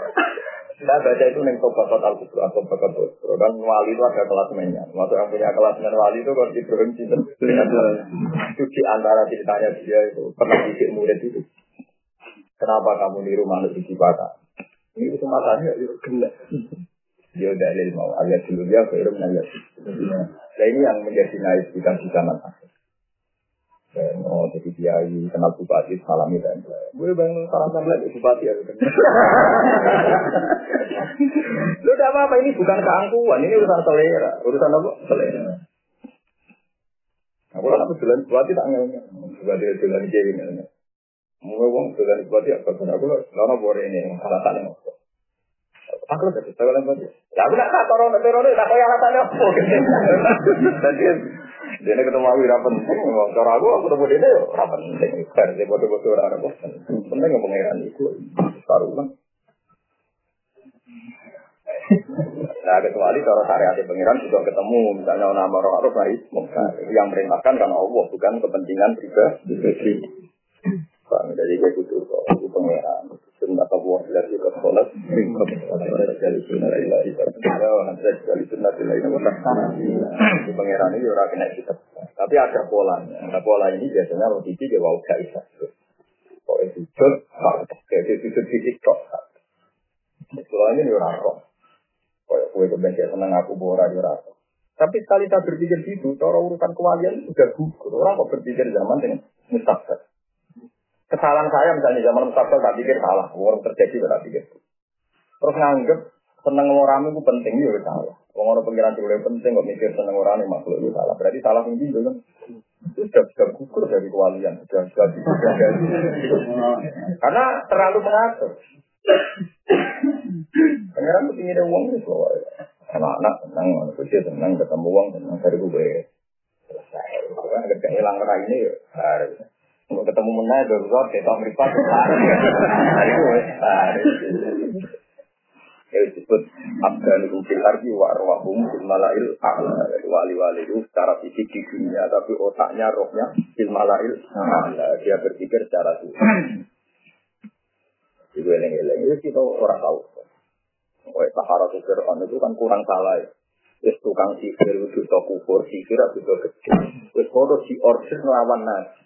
Saya baca itu neng tobat total kubur atau bakat kubur. Dan wali itu ada kelas mainnya. Waktu yang punya kelas main wali itu kalau di provinsi itu di antara ceritanya dia itu pernah didik murid itu. Kenapa kamu niru manuk di Cipata? Ini itu itu kena. Dia udah dalil mau alias dulu dia ke Irum alias. Nah ini yang menjadi naik bukan di zaman akhir. Oh, jadi kiai kenal bupati salami dan gue bang salam lagi bupati ya. Lu udah apa apa ini bukan keangkuhan, ini urusan selera, urusan apa? Selera. Aku kan aku jalan bupati tak ngelnya, bupati jalan kiai ngelnya. Mau ngomong jalan bupati apa? Karena aku lama bore ini alasannya apa? Aku udah bisa jalan bupati. Ya aku nak tak orang teroris, tak kau alasannya apa? Jadi dia ketemu aku tidak penting, cara aku aku ketemu dia tidak penting. Karena dia bodoh-bodoh orang apa? Penting nggak pengeran itu, taruh Nah kecuali cara syariat pengiran juga ketemu, misalnya nama orang Arab baik, yang merintahkan karena Allah bukan kepentingan pribadi. Bang, gue butuh itu Allah dari ke sholat, dari sunnah dari sunnah Itu pengiran ini orang kita. Tapi ada polanya. Nah pola ini biasanya logiki dia. Kok itu kayak itu itu kok. Kok. Kayak kue kebencian di. Tapi sekali saya berpikir gitu, cara urusan kewalian sudah gugur. Orang kok berpikir zaman dengan mustaqbal. Kesalahan saya misalnya zaman mustaqbal tak pikir salah, orang terjadi tak pikir. Terus nganggep seneng orang itu penting ya salah. Wong orang pengiran juga penting kok mikir seneng orang ini makhluk itu salah. Berarti salah tinggi kan? Itu sudah sudah gugur dari kewalian, sudah sudah sudah. Karena terlalu mengatur. Pengiran tuh ingin uang itu loh. Anak-anak senang, kerja senang, ketemu uang senang dari gue. Selesai. Agak kehilangan rai ini ya. Untuk ketemu menang, darurat, kita meripat. Hari gue. Ya disebut abdan fil ardi wa arwahum fil malail a'la. Wali-wali itu secara fisik di dunia, tapi otaknya, rohnya fil malail a'la. Dia berpikir secara Tuhan. Itu eleng-eleng. Itu kita orang tahu. Wah, Sahara itu Fir'aun itu kan kurang salah ya. Wis tukang sihir itu kufur sihir itu gede. Wis foto si order nglawan nabi.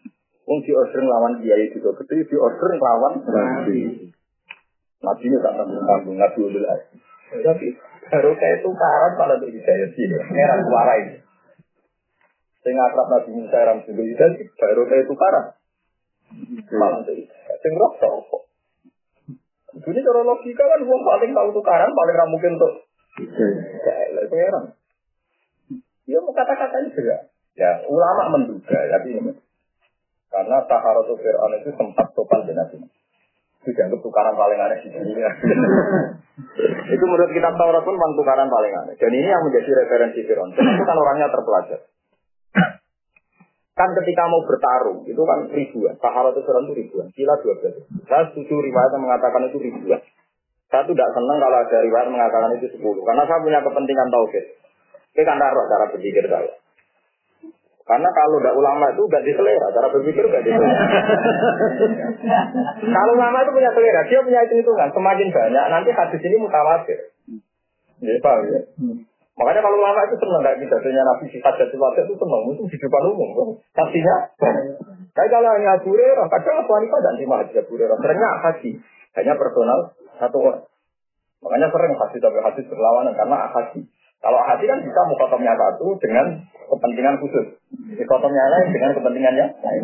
Wong si order nglawan kiai to gede, si order nglawan nabi. Nabi ini tak tanggung tanggung nabi ulul Tapi baru kayak itu karat malah di hidayah sih. Merah suara ini. Sing akrab Nabi Musa ram sing hidayah baru kayak itu karat. Malah di hidayah. Sing roh kok. Ini cara logika kan uang paling tahu tukaran paling ramu mungkin untuk kayak pangeran. Dia mau kata-kata juga. Ya ulama menduga tapi ini karena Taharatu Fir'aun itu sempat sopan di Nabi. Itu dianggap tukaran paling aneh di dunia. itu menurut kitab Taurat pun memang tukaran paling aneh. Dan ini yang menjadi referensi Fir'aun. Itu kan orangnya terpelajar. Kan ketika mau bertarung, itu kan ribuan. Sahara itu itu ribuan. Kila dua belas. Saya setuju riwayat yang mengatakan itu ribuan. Saya tidak senang kalau ada riwayat mengatakan itu sepuluh. Karena saya punya kepentingan tauhid. Kita kan taruh cara berpikir saya. Karena kalau tidak ulama itu gak diselera, cara berpikir gak diselera. kalau ulama itu punya selera, dia punya hitung-hitungan. Semakin banyak, nanti hadis ini mutawatir. Ya, paham ya? Makanya kalau lama itu senang kayak pidatonya Nabi sifat dan sifat itu senang, itu di depan umum. Saksinya, tapi kalau hanya Abu Hurairah, kadang Abu Hanifah dan lima haji Abu Hurairah, seringnya haji, hanya personal satu orang. Makanya sering haji tapi haji berlawanan karena haji. Kalau haji kan bisa mukotomnya satu dengan kepentingan khusus, mukotomnya lain dengan kepentingannya lain.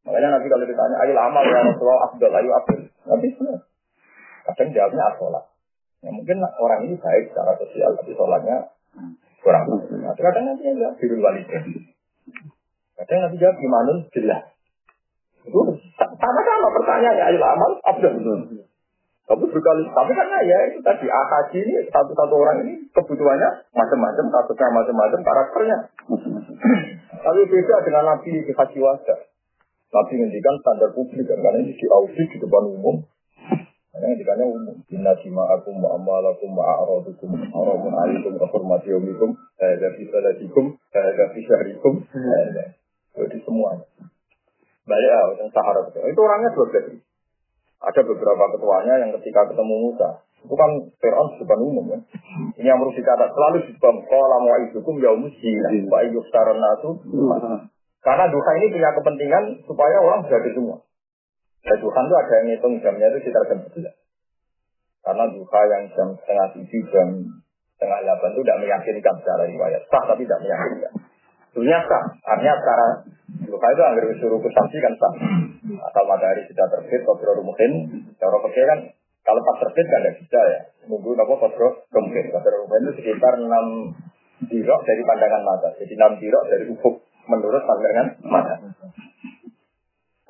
Makanya nanti kalau ditanya, ayo amal ya Rasulullah, Abdul, ayo Abdul. Nanti kadang jawabnya asolat. Ya mungkin orang ini baik secara sosial, tapi sholatnya kurang. Nah, kadang nanti ya biru wali. Kadang nanti jawab gimana jelas. Itu sama-sama pertanyaannya ayo amal abdul. Tapi berkali, tapi karena ya itu tadi akaji ini satu-satu orang ini kebutuhannya macam-macam, kasusnya macam-macam, karakternya. tapi beda dengan Nabi di haji wajah. Nabi ngendikan standar publik kan, karena ini di audit di depan umum. Karena dikanya umum. Inna dima'akum ma'amalakum ma'aradukum haramun alikum kehormati yomikum Hada fi salatikum Hada fi syahrikum Jadi semuanya. Balik ah, yang Sahara. Itu orangnya dua belas. Ada beberapa ketuanya yang ketika ketemu Musa, itu kan Fir'aun depan umum ya. Ini yang harus dikata selalu di depan Kala mu'idukum yaumus zina Wa iyyuk nasu Karena duka ini punya kepentingan supaya orang jadi semua. Ya Tuhan itu ada yang ngitung jamnya itu sekitar jam 11. Karena duha yang jam setengah tujuh, jam setengah delapan itu tidak meyakinkan secara riwayat. Sah tapi tidak meyakinkan. Dunia sah. Artinya secara duha itu agar disuruh kesaksi kan sah. Asal matahari sudah terbit, kodro mungkin. Cara kan kalau pas terbit kan tidak bisa ya. Nunggu apa kodro mungkin. Kodro itu sekitar enam dirok dari pandangan mata. Jadi enam dirok dari ufuk menurut pandangan mata.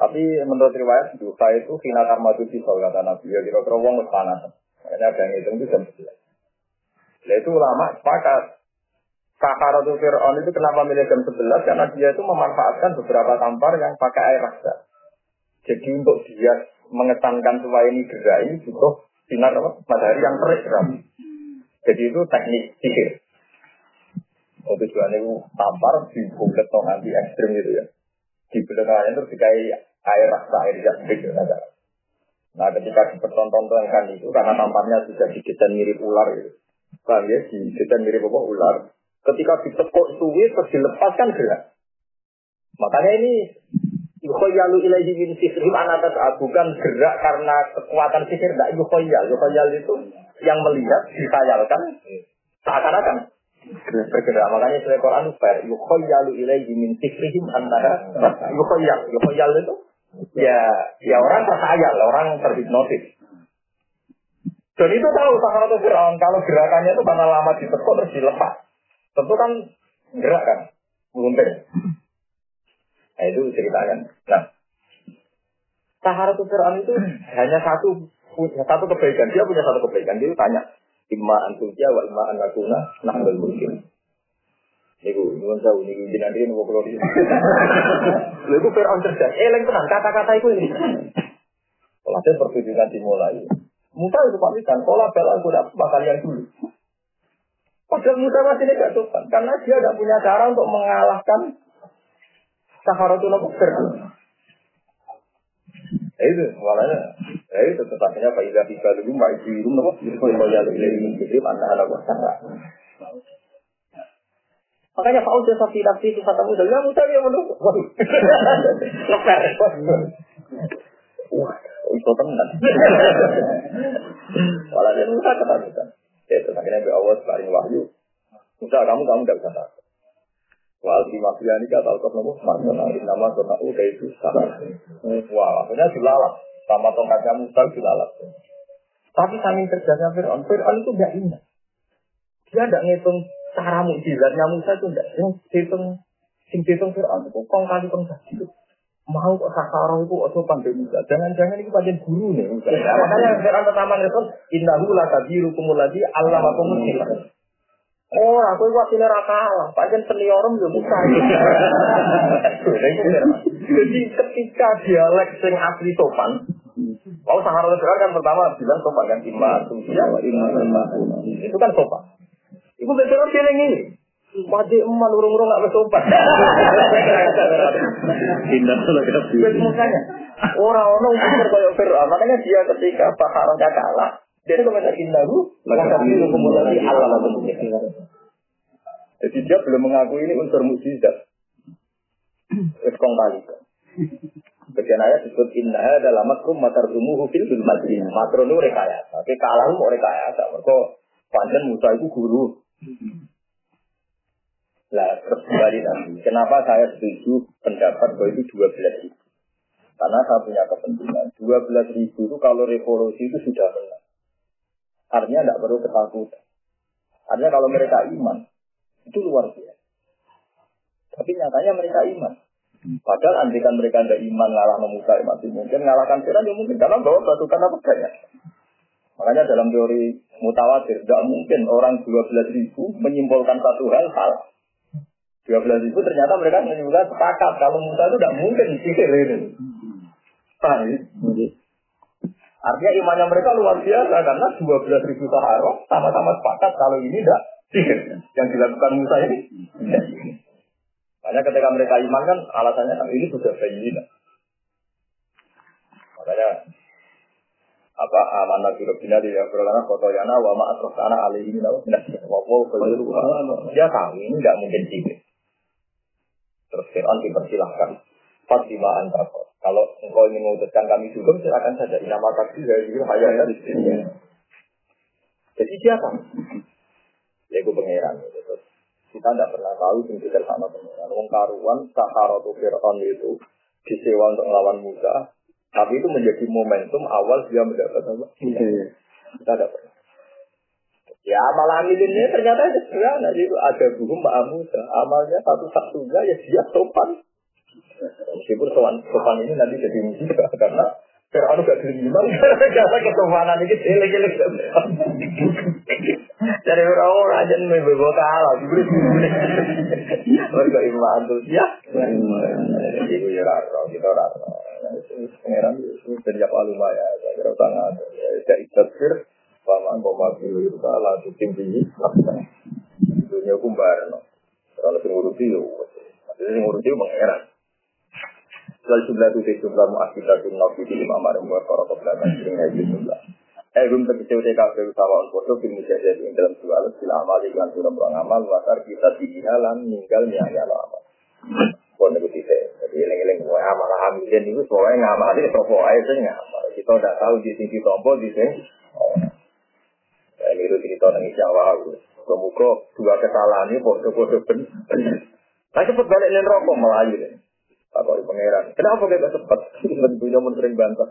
Tapi menurut riwayat duha itu kina karma itu pisau kata Nabi. Ya kira-kira wong panas. Makanya ada yang hitung itu jam 11. Nah itu ulama sepakat. Sakaratul Fir'aun itu kenapa milih jam 11? Karena dia itu memanfaatkan beberapa tampar yang pakai air rasa. Jadi untuk dia mengesankan supaya ini gerak ini butuh sinar apa? matahari yang terik Jadi itu teknik sihir. Oh, tujuannya itu tampar di bulat nanti ekstrim gitu ya. Di bulat terus dikai air rasa air jambik gitu. Nah ketika dipertontonkan itu karena tampaknya sudah didesain mirip ular gitu. Paham ya? Didesain mirip apa ular. Ketika ditekuk suwi terus dilepaskan gerak. Makanya ini Yukhoyalu ilaihi min sihrim anatas bukan gerak karena kekuatan sihir. Tidak yukhoyal. Yukhoyal itu yang melihat, disayalkan, seakan-akan bergerak. Makanya surat Quran fair. Yukhoyalu ilaihi min sihrim anatas Yukhoyal. Yukhoyal itu ya ya orang terkhayal, orang terhipnotis. Dan itu tahu atau Fir'aun kalau gerakannya itu karena lama ditekuk terus dilepas. Tentu kan gerak kan, meluntir. Nah itu ceritakan. Nah, Saharatul Fir'aun itu hanya satu punya satu kebaikan. Dia punya satu kebaikan. Dia tanya, Imma antuja wa imma an nakuna nahdal mungkin. Niku, nyuwun sewu niku jenengan iki nopo kula iki. Lha iku Firaun cerdas. Eleng tenan kata-kata iku ini. Setelah pertunjukan dimulai. Musa itu pamitan, pola bela aku dapat yang dulu. Padahal Musa masih tidak sopan, karena dia tidak punya cara untuk mengalahkan Saharatul Kufir. Ya itu, malahnya, ya itu tetapnya Pak Ida Fika dulu, Mbak Ibu Ibu, nopo, Ibu ya Ilahi, Ibu Anda ada wasara. Makanya Pak Udah sapi nafsi itu kata muda, ya muda dia menunggu. Ngeper. Wah, itu tenan. Walau dia Musa kata Musa. Ya, itu akhirnya Nabi Allah sebaring wahyu. Musa, kamu kamu tidak bisa takut. Wal di mafia ini kata Alkof nopo Maksudnya nama kona udah itu sama. Wah, akhirnya dilalap. Sama tongkatnya Musa dilalap. Tapi saking cergasnya Fir'aun, Fir'aun itu nggak ingat. Dia tidak ngitung cara mukjizatnya Musa itu tidak. Yang hitung, sing hitung Fir'aun itu kong kali kong. Mau kok sakara itu ojo pandai Musa. Jangan-jangan ini panjang guru nih Musa. Ya, makanya Fir'aun pertama ngitung, innahu la kabiru kumuladi Allah makumul Oh, aku itu wakilnya rakalah. Panjang seni orang juga Musa. Jadi ketika dialek sing asli sopan, Mau sahara besar kan pertama bilang sopan kan iman, ya, itu kan sopan. Ibu besar feeling ini. Wajib eman urung-urung gak sopan. Tindak salah kita. Makanya orang orang pikir kayak Fir'aun, makanya dia ketika Saharanya kalah, dia komentar indahu, maka itu kemudian Allah Jadi dia belum mengakui ini unsur mukjizat. Kong kali. Bagian ayat disebut inna adalah makrum matar dumuhu fil masjid. Makro nu rekayasa. Tapi kalah mau rekayasa. Mereka panjang Musa itu guru. Terus kembali nanti. Kenapa saya setuju pendapat bahwa itu dua belas ribu? Karena saya punya kepentingan. Dua belas ribu itu kalau revolusi itu sudah menang. Artinya tidak perlu ketakutan. Artinya kalau mereka iman, itu luar biasa. Tapi nyatanya mereka iman. Padahal andikan mereka tidak iman ngalah ya masih mungkin ngalahkan Fir'aun ya mungkin karena bawa pasukan apa banyak. Makanya dalam teori mutawatir tidak mungkin orang 12 ribu menyimpulkan satu hal salah. 12 ribu ternyata mereka menyimpulkan sepakat kalau Musa itu tidak mungkin sihir ini. Paham ya? Artinya imannya mereka luar biasa karena 12 ribu sahara sama-sama sepakat kalau ini tidak sihir. Yang dilakukan Musa ini tidak. Makanya ketika mereka iman kan alasannya kan ini sudah bayyinah. Makanya apa amanah biro di berlana foto yana wa ma atrofana alaihi min Allah dia tahu ini nggak mungkin sih terus Fir'aun dipersilahkan Fatimah antakot kalau engkau ingin memutuskan kami juga silakan saja nama taksi dari itu hayat di sini jadi siapa ya gue pangeran gitu kita tidak pernah tahu sing pikir sama pengiran. Wong karuan Saharatu Fir'aun itu disewa untuk melawan Musa. Tapi itu menjadi momentum awal dia mendapat apa? Iya. Kita tidak pernah. Ya malah ini ternyata sederhana itu ada buku Mbak Musa. Amalnya satu-satunya ya dia sopan. Meskipun sopan, sopan ini nanti jadi musibah karena Fir'aun gak gelembang karena kesopanan ini jelek-jelek. Dari orang aja nih bebo kalah, gue Mereka iman tuh ya. Ibu ya raro, kita raro. Pangeran itu sejak aluma ya, saya kira sangat. Ya ikhtir, paman koma biru salah tuh tinggi. Dunia kumbar, no. Kalau ngurusi yo, jadi ngurusi pangeran. Lalu sebelah itu jumlah muakibatun nabi di lima marim buat para ke belakang sering ngaji jumlah. Eh, belum tegese utai kafe utawa on foto film jadi yang dalam dua alat sila amal iklan sudah berang amal wasar kita dihalan ninggal nyaya lo amal. Pun itu tidak. Jadi eleng-eleng gue amal hamilin itu soalnya ngamal ini sopo aja sih ngamal. Kita udah tahu di sini tompo di sini. Ini itu cerita nangis Jawa. Semoga dua kesalahan ini bodoh-bodoh bener. Nah cepet balik nih rokok melayu deh. Apa pangeran? Kenapa kita gak cepat? Tentunya pun sering bantah.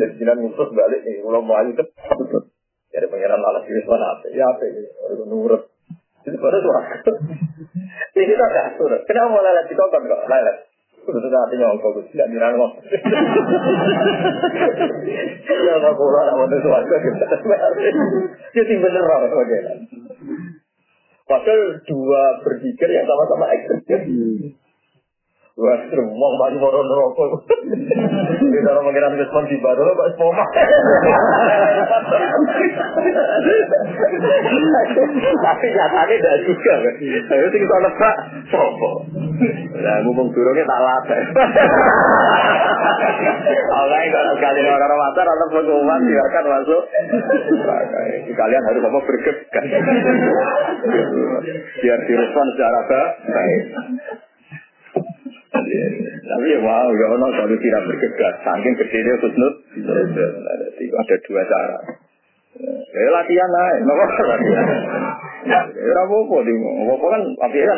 Jadi jinan musuh balik nih, kalau mau aja cepat. Jadi pangeran malah diri mana apa? Ya apa? Orang nurut. Jadi pada suara. Ini kita gak surat. Kenapa di kokon kok? Lelet. Sudah hatinya ongkong, tidak dirangkong. Ya nggak boleh, nggak mau sesuatu. Jadi bener orang pangeran. Padahal dua berpikir yang sama-sama ekstrim. Wah, mau bagi moro rokok. Di dalam mengira respon di baru, Pak Spoma. Tapi nyatanya tidak juga. Saya sih kita letak sopo. Nah, ngomong turunnya tak latih. Oke, kalau sekali orang-orang pasar atau pengumuman silakan masuk. Kalian harus apa bergegas. Biar direspon secara baik. Tapi ya wow, gak ono kalau tidak bergegas. Saking kecilnya khusnud. Jadi ada dua cara. Eh latihan lah, nopo latihan. Ya apa-apa di apa kan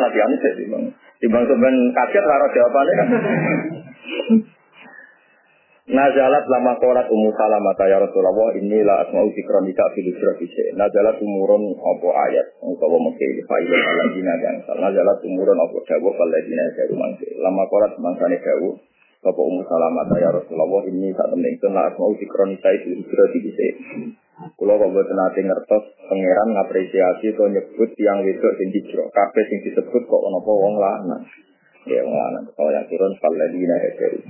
latihan sih di bang. Di sebenarnya kaget raro jawabannya kan. Nazalat lama kolat umu salamah ya Rasulullah inilah asma'u zikronika fil hijrah Nazalat umurun apa ayat utawa mengke fa'ilun ala dina yang Nazalat umurun apa dawuh faladina jaru mangke. Lama kolat mangsane dawuh Sapa umu salamah ya Rasulullah ini saat temen ingsun la asma'u zikronika fil hijrah dhisik. Kula kok boten ngertos pangeran ngapresiasi atau nyebut yang wedok sing hijrah. Kabeh sing disebut kok ana wong lanang. Ya wong lanang. Kalau yang turun faladina jaru.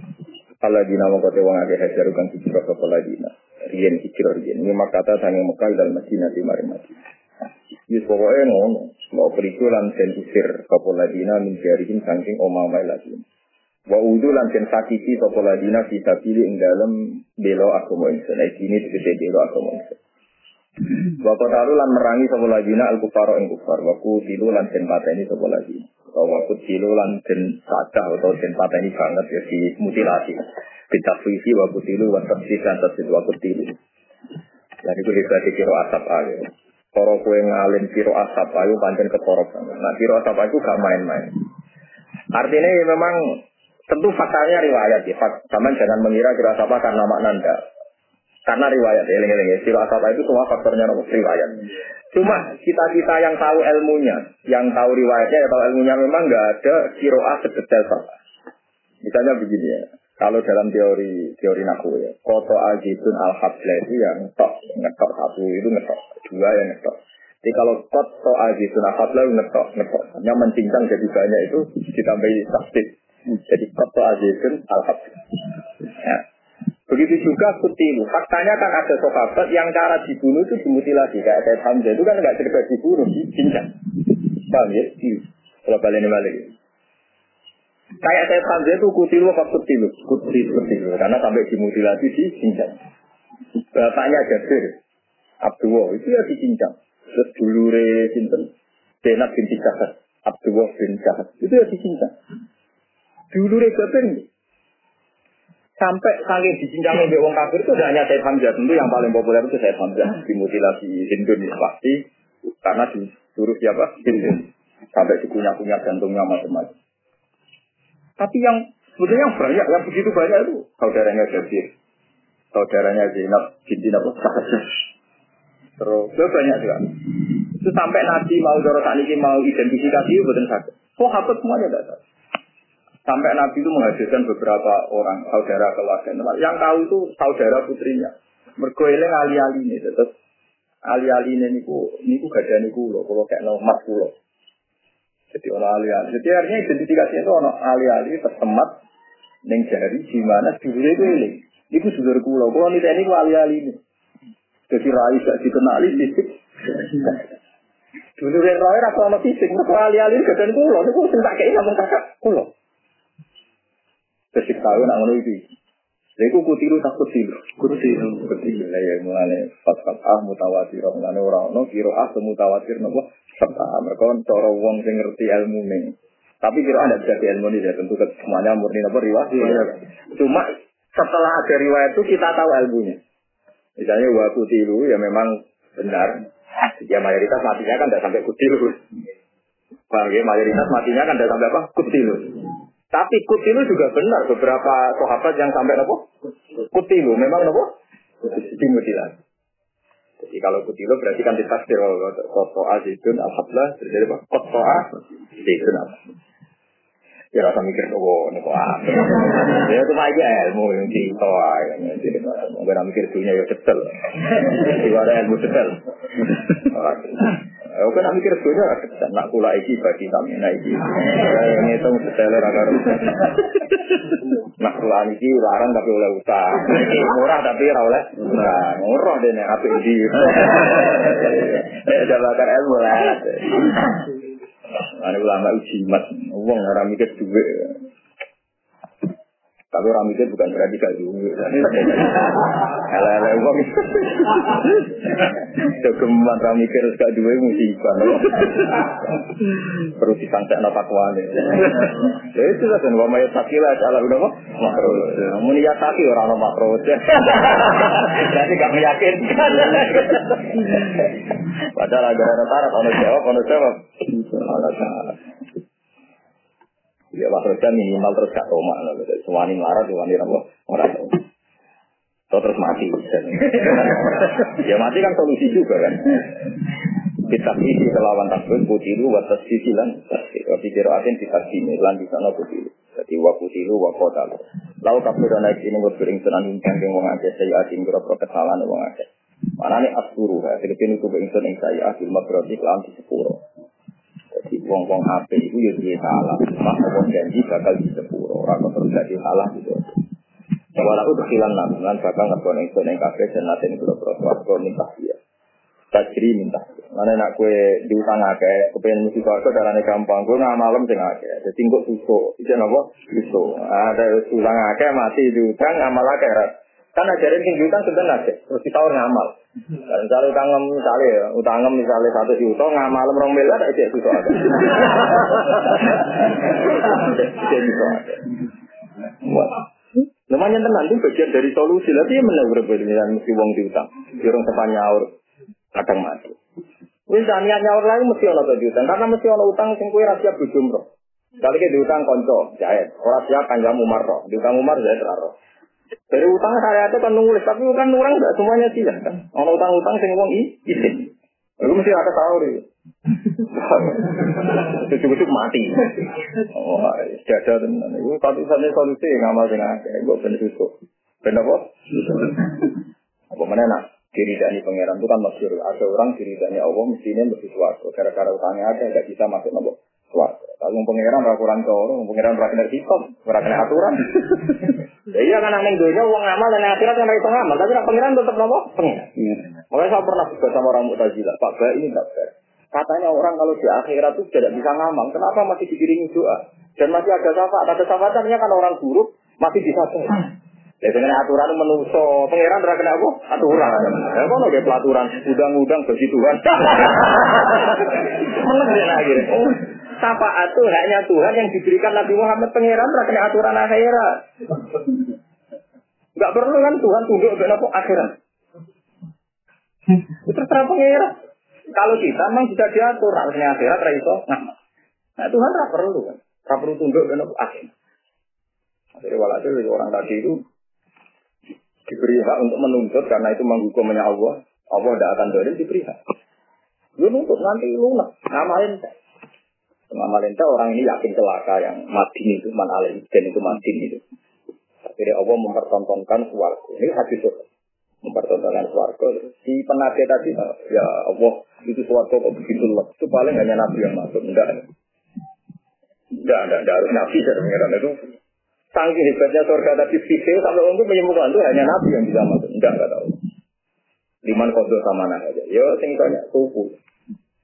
Allah dina mau kote wong agak hajar kan hijrah ke Paladina. Rien hijrah rien. Ini kata sange Mekah dan Madinah di mari Madinah. Yus pokoknya ngono. Mau periku lan den usir ke Paladina min jarihin saking omamai lagi. Wa udu lan den sakiti ke Paladina kita pilih ing dalam belo agama ingsun. Nah ini tegese belo agama ingsun. Bapak taru lan merangi sapa ladina al kufaro ing kufar. Wa tilu lan den pateni sapa ladina bahwa kutilu lan den sadah atau den pateni banget ya di mutilasi. Bitafwisi wa kutilu wa tafsir dan tafsir wa kutilu. Jadi itu dikasih kiro asap ayo. Koro kue ngalin kiro asap ayo pancen ketorok banget. Nah kiro asap ayo gak main-main. Artinya ya memang tentu faktanya riwayat ya. Sama jangan mengira kiro asap karena makna Karena riwayat, eling-eling ya. Asap itu semua faktornya riwayat. Cuma kita-kita yang tahu ilmunya, yang tahu riwayatnya, yang tahu ilmunya memang nggak ada kiroah sedetail sama. Misalnya begini ya, kalau dalam teori teori naku ya, koto ajitun al itu yang ngetok, ngetok satu itu ngetok, dua yang ngetok. Jadi kalau koto ajitun al itu ngetok, ngetok. Yang mencincang jadi banyak itu ditambahi tasbih. Jadi koto ajitun al Ya. Begitu juga kutilu. Faktanya kan ada sahabat yang cara dibunuh itu dimutilasi. Kayak saya Hamzah itu kan nggak cerita dibunuh, dicincang. Paham ya? Kalau kalian ini balik. Kayak saya Hamzah itu kutilu apa kutilu? Kutilu, kutilu. Karena sampai dimutilasi dicincang. Bapaknya Jabir, Abdullah, itu ya dicincang. Terus dulure Sinten, Benat bin Jahat, Abdullah bin Jahat, itu ya dicincang. Dulure Jabir Sampai saking dicincang oleh wong kafir itu hanya Said Hamzah. Tentu yang paling populer itu Said Hamzah. Dimutilasi Hindun ya, pasti. Karena disuruh siapa? Hindun. Sampai dikunyah-kunyah jantungnya macam-macam. Tapi yang sebetulnya yang banyak, yang begitu banyak itu saudaranya Jabir. Saudaranya Zainab binti apa? Terus itu banyak juga. Itu sampai Nabi mau dorong ini mau identifikasi itu betul sakit. Oh, hafid semuanya tidak. Sampai Nabi itu menghadirkan beberapa orang saudara keluarga. Yang tahu itu saudara putrinya. Mergoeling ali-ali ini. Terus ali-ali ini niku niku gak ada niku loh. Kalau kayak nomor pulau. Jadi orang ali-ali. Jadi artinya identifikasinya itu orang ali-ali tersemat neng jari di mana itu ini. Niku dulur kulo. Kalau nih ini ali-ali ini. Jadi rai gak dikenali fisik. Dulure rai rasa sama fisik. Mereka ali-ali gak ada kulo. Niku sing kayak ngomong kakak kulo. Terus tahu nak ngono iki. Lha iku kutilu tak kutilu. Kutilu, kutilu. Lah ya mulane fat ah mutawatir mulane ora ono kira ah mutawatir nopo serta mereka cara wong sing ngerti ilmu ning. Tapi kira ada bisa ilmu ini ya tentu semuanya murni nopo riwayat. Iya. Cuma setelah ada riwayat itu kita tahu ilmunya. Misalnya wa kutilu ya memang benar. Ya mayoritas matinya kan tidak sampai kutilu. Bang, ya mayoritas matinya kan tidak sampai apa? Kutilu. Tapi kutilu juga benar beberapa sahabat yang sampai apa? Kutilu memang apa? Dimutilasi. Jadi kalau kutilu berarti kan ditafsir kalau koto azidun alhamdulillah terjadi apa? Koto azidun alhamdulillah. Ya rasa mikir oh ini kok Ya itu aja ilmu yang cerita aja. Jadi nggak mikir dunia ya detail. Juga ada ilmu detail. Aku kan mikir dunia nak kula iki bagi kami nak iki. Ini itu detail orang Nak kula iki larang tapi oleh utang. Murah tapi ora oleh. Nah, murah dene apik di. Eh, bakar ilmu lah. Ini ulama ujimat, uang orang mikir duit. Tapi orang mikir bukan berarti gak duit. Ele-ele uang. Jogeman orang mikir gak duit musibah. Perlu disangka no takwane. Ya itu lah wa mayat sakila ala udah kok makro. Mun ya taki ora ono makro. Jadi gak meyakinkan. Padahal agak rata-rata ono jawab, ono jawab. Ono jawab. Ya makro minimal terus gak toma. Sewani melarat, sewani apa? Orang tahu. ya mati kan solusi juga kan. Kita isi kelawan takbir putilu watas sisilan tapi kiraatin kita sini lan di sana putilu. Jadi wa putilu wa kota. Lalu kafir dan naik ini berpiring tenan ingkang yang wong akeh saya asin berapa kesalahan wong akeh. Mana nih asuru ya, jadi kini tuh ingsun yang saya asil makroti kelam di sepuro. Jadi wong wong ape itu ya dia salah, mak wong janji bakal di sepuro, orang kok terus jadi salah gitu. Walau berkilan namungan bakal ngerkon ingsun yang kafe dan nanti ini berapa suarga minta dia. Tajri minta. Mana nak kue diutang akeh, kepengen mesti suarga darahnya gampang, gue nggak malam sing akeh. Jadi kok susuk, itu apa? Susuk. Ada utang akeh mati diutang amal akeh. Kan ajarin sing utang sebenarnya. Terus kita orang ngamal. Misalnya utang misalnya ya, utang misalnya satu juta ngamal rong miliar ada itu susah ada. Itu susah ada. Namanya tenang itu bagian dari solusi. Tapi ya mana berbeda mesti uang diutang. Jurung sepan nyaur kadang mati. Wis niat nyaur lagi mesti ono utang karena mesti ono utang sing kuwi rahasia bujumro. Kali ke diutang konco jahit, orang siap kanjam Umar roh, diutang Umar jahit roh. Dari utang saya itu kan nulis, tapi kan orang nggak semuanya sih kan. Kalau utang-utang sing wong izin. Itu mesti ada tahu deh. Cukup-cukup mati. Oh, ada tenan. Itu satu-satunya solusi ngamal sing akeh. Gue bener susuk. Bener apa? Apa mana nak? Diri dari pangeran itu kan masyur. Ada orang diri dari Allah mestinya lebih suatu. Gara-gara utangnya ada, nggak bisa masuk nopo suatu. Kalau pangeran rakuran coro, pangeran rakuran hitam, rakuran aturan. Ya iya kan aneh dunia uang amal dan akhirat kan itu ngamal, tapi nak pangeran tetap nopo pengen. Makanya saya pernah juga sama orang mutazila, Pak Ba ini tak fair. Katanya orang kalau di akhirat itu tidak bisa ngamal, kenapa masih dikiringi doa? Dan masih ada syafaat, ada syafaatnya kan orang buruk masih bisa Ya dengan aturan menuso, pangeran ora kena apa? Aturan. Ya kono ge pelaturan, udang-udang bagi Tuhan. Meneng ya akhirnya. Syafaat itu hanya Tuhan yang diberikan Nabi Muhammad pangeran kena aturan akhirat. Enggak perlu kan Tuhan tunduk ke apa akhirat. Itu terserah pangeran. Kalau kita memang sudah diatur, harusnya akhirat raiso. Nah, nah Tuhan tidak perlu kan. Tidak perlu tunduk ke apa akhirat. Jadi walhasil orang tadi itu diberi hak untuk menuntut karena itu menghukumnya Allah. Allah tidak akan dolim diberi hak. Lu nuntut nanti lunak, ngamalin Ngamalin orang ini yakin celaka yang mati itu, man dan itu mati itu. Akhirnya Allah mempertontonkan suarga. Ini hadis itu. Mempertontonkan suarga. Si penada tadi, ya Allah, itu suarga kok begitu loh. Itu paling hanya Nabi yang masuk. Enggak. Enggak, enggak, enggak harus Nabi. Saya itu. Sangking hebatnya surga tadi fikir sampai untuk menyembuhkan itu hanya Nabi yang bisa masuk. Enggak, enggak tahu. Liman kodoh sama aja. Yo, sing tanya, suku.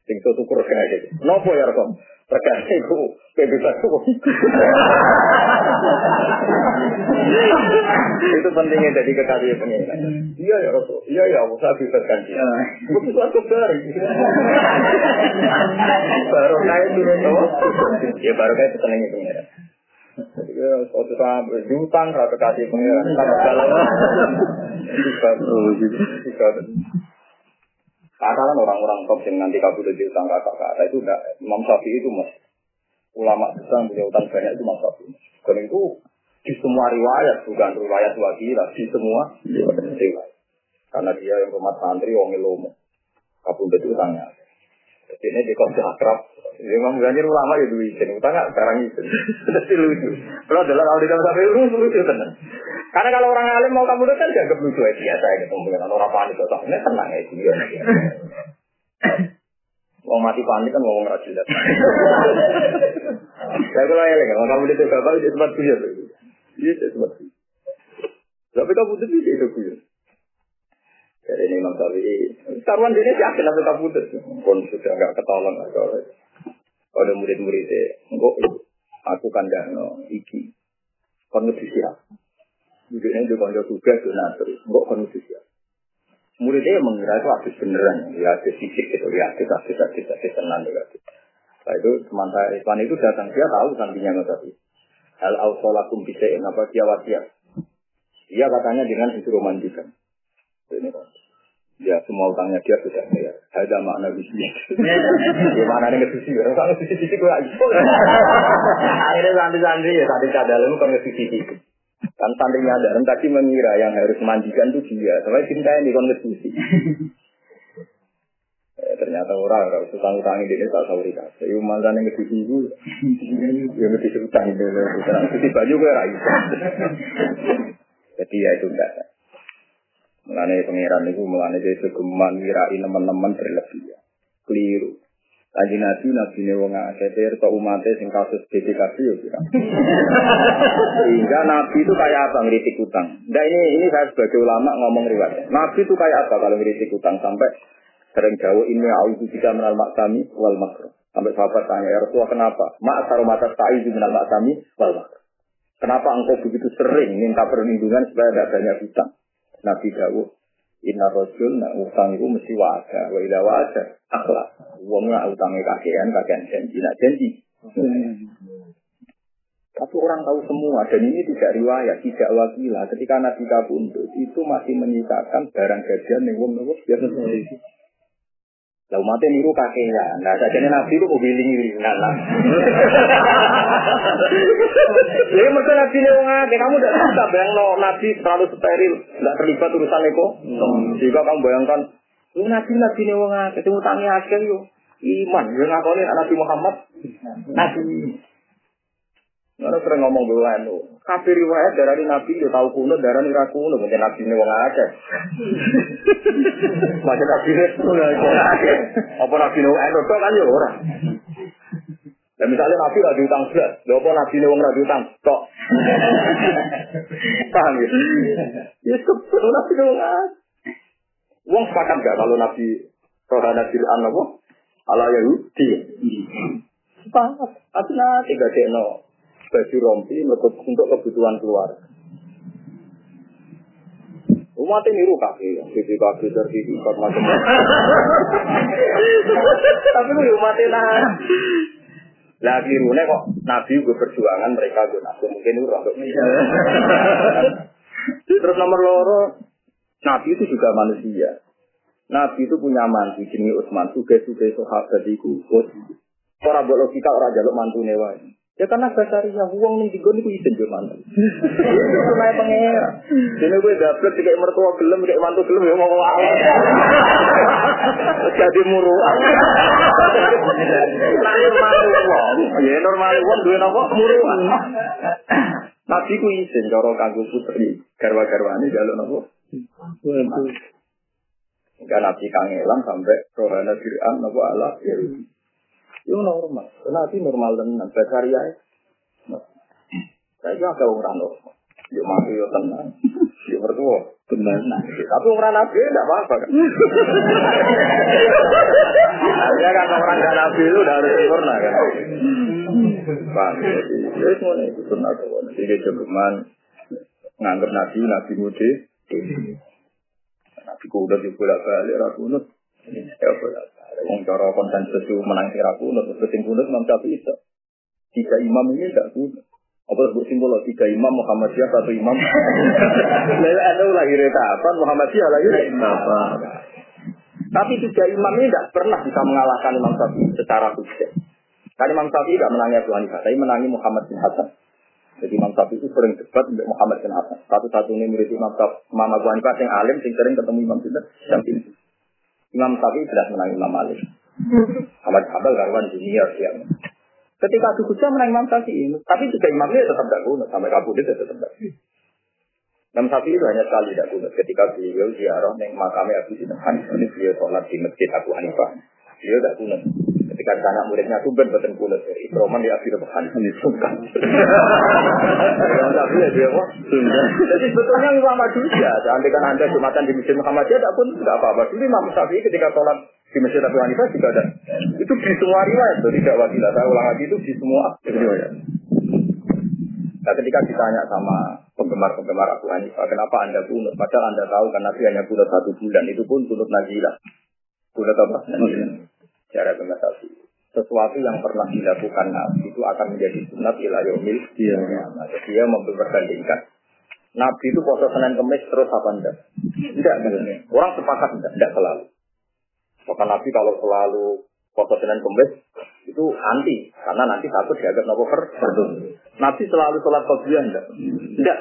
Sing syukur kayak gitu. Nopo ya Rasul? Terkait itu, bisa itu pentingnya jadi kekasih pengiran. Iya ya Rasul, iya ya Allah, saya. Itu suatu baru. baru kayak turun Ya baru kayak senengnya pengiran. Jadi suatu saat berjutang, rasa kasih pengiran, bisa. Kata kan orang-orang top yang nanti kabur dari utang kakak kata itu enggak Imam Syafi'i itu mas ulama besar punya utang banyak itu Imam Syafi'i. Karena itu di semua riwayat bukan riwayat wakilah di semua riwayat. Karena dia yang rumah santri wong lomo kabur dari utangnya. Jadi ini di kota akrab. Imam Ganjar ulama ya dulu izin utang sekarang itu. Jadi lucu. Kalau dalam audit sampai lucu lucu tenang. Karena kalau orang alim mau kamu kan dianggap lucu ya biasa ya ketemu dengan orang panik atau ini tenang ya dia. Mau mati panik kan ngomong rajin. Saya kalau ya kalau kamu itu bapak itu tempat buyar. Iya tempat. Tapi kamu itu itu buyar. Jadi ini Imam Syafi'i, taruhan dia yakin tapi kamu itu pun sudah nggak ketolong kalau ada murid-muridnya, enggak aku kan dano iki, kon Mungkin itu kalau tugas donatur, enggak kondisi ya. Muridnya mengira itu habis beneran, ya habis fisik gitu, ya habis habis habis habis tenang juga. Nah itu teman saya Islam itu datang dia tahu sampingnya nggak tadi. Hal ausolakum bisa apa dia wasiat. Dia katanya dengan itu romantikan. Ini kan. Ya semua utangnya dia sudah bayar. Ada makna bisnis. Ya mana ada ngesusi. Kalau ngesusi itu gue Akhirnya santri-santri ya santri cadalmu kan ngesusi itu. Kan santri nyadar, tadi mengira yang harus mandikan itu dia. Sampai cinta yang konstitusi. eh, ternyata orang kalau utang utang ini tak tahu dikasih. Tapi mantan yang kedua ibu, yang kedua utang itu, itu baju gue raih. Jadi ya itu enggak. Mengenai pangeran itu, mengenai dia segeman, wirai teman-teman berlebihan. Keliru. Lagi nabi nabi ne wong akeh to umatnya sing kasus BPKB yo kira. Sehingga nabi itu kayak apa ngeritik utang. Nah ini ini saya sebagai ulama ngomong riwayat. Nabi itu kayak apa kalau ngeritik utang sampai sering jauh ini auzu jika menal maksami wal makro. Sampai sahabat tanya, ya Rasulullah kenapa? Mak mata ta'i menal maksami wal makro. Kenapa engkau begitu sering minta perlindungan supaya tidak banyak utang? Nabi Dawud, Inna rojul nak utang itu mesti wajah, wa ila wajah, akhlak. Wong nak utangnya kakean, kakean janji, nak janji. Tapi orang tahu semua, dan ini tidak riwayat, tidak wakilah. Ketika Nabi kabundut, itu masih menyisakan barang gajian yang wong biasa Lah umatnya niru kakean. Nah, sajane Nabi itu mobil ini nah, nah. Jadi mereka Nabi ini wong akeh, kamu tidak bisa bayang no, Nabi terlalu steril, tidak terlibat urusan itu. Jika kamu bayangkan, lu Nabi Nabi ini wong akeh, cuma tangi akeh yo. Iman, yang ngakoni Nabi Muhammad. Nabi. Mana sering ngomong dulu anu, kafir riwayat dari Nabi yo tahu kuno, darah nih kuno, mungkin Nabi ini wong akeh. Macam Nabi ini wong akeh. Apa Nabi ini wong akeh kan yo orang. Dan misalnya Nabi gak diutang belas, lho apa Nabi ini wong gak diutang, kok. Paham ya? Ya sebetulnya Nabi ini wong Wong sepakat gak kalau Nabi Rohana Fir'an apa? Ala Yahudi. Sepakat. Tapi nanti gak no baju rompi untuk kebutuhan keluarga. Umat ini niru kaki, sisi kaki sertifikat macam-macam. Tapi lu umat nah. Lagi rune kok Nabi gue perjuangan mereka gue nabi mungkin urang Terus nomor loro Nabi itu juga manusia. Nabi itu punya mantu jenis Utsman, tugas-tugas sahabat itu. Orang buat logika orang jaluk mantu newa. Ya karena basaria uang nih digon itu izin ke mana? Itu naik pengira. Jadi gue dapet kayak mertua gelem kayak mantu gelem ya mau ngawal. Jadi muruan. Nah normal uang, ya normal uang dua nopo muruan. Nabi ku izin cara kanggo putri garwa-garwane jaluk nopo. Enggak nabi kangelan sampai rohana Fir'aun nopo Allah ya. Itu normal. Nanti normal tenan. Basaria Saya juga agak orang normal. Yuk mati yuk tenang. Yuk bertua. Benar. Tapi orang nabi tidak apa-apa kan. Artinya kan orang gak nabi itu udah harus sempurna kan. Bang, jadi semuanya itu benar. Jadi cuman nganggap nabi, nabi mudi. Nabi kuda juga bolak balik, rakunut. Ya bolak Wong cara konsensus itu menang kira kunut, terus sing kunut Imam Syafi'i itu. Tiga imam ini tidak kunut. Apa sebut simbol tiga imam Muhammadiyah satu imam. Lalu ada lagi kapan Muhammadiyah lagi apa? Tapi tiga imam ini tidak pernah bisa mengalahkan Imam Syafi'i secara sukses. Karena Imam Syafi'i tidak menangi Abu Hanifah, tapi menangi Muhammad bin Hasan. Jadi Imam Syafi'i itu sering debat dengan Muhammad bin Hasan. Satu-satunya murid Imam Syafi'i, Imam Abu Hanifah yang alim, yang sering ketemu Imam Syafi'i. Imam Syafi'i jelas menang Imam Malik. Ahmad Habal karuan junior dia. Ketika Abu Hujah menang Imam Syafi'i, tapi juga Imam dia tetap tidak guna sampai kabur dia tetap tidak. Imam Syafi'i itu hanya sekali tidak guna ketika beliau ziarah neng makamnya Abu Sinhan. Ini beliau sholat di masjid Abu Hanifah. Beliau tidak guna. Ketika anak muridnya tuh ben beten kulit dari Ikroman di Abu Hanifah disungkan. Tapi ya dia wah Jadi sebetulnya Imam juga. Andaikan anda jumatan di masjid Muhammadiyah, tidak pun tidak apa-apa. Dulu Imam Syafi'i ketika sholat di masjid Abu Hanifah juga ada. Itu di semua riwayat, tidak wakilah. Saya ulang lagi itu di semua riwayat. Nah ketika ditanya sama penggemar-penggemar Abu Hanifah, kenapa anda kunut? Padahal anda tahu kan Nabi hanya kunut satu bulan, itu pun kunut najilah. Kunut apa? Najilah cara pengatasi sesuatu yang pernah dilakukan Nabi itu akan menjadi sunat ila yaumil iya. nah, dia memperbandingkan Nabi itu puasa Senin Kemis terus apa enggak? Enggak, enggak. Orang sepakat enggak, enggak selalu. Maka Nabi kalau selalu puasa Senin Kemis itu anti karena nanti satu dianggap nopo per Nabi selalu sholat qobliyah enggak? Enggak.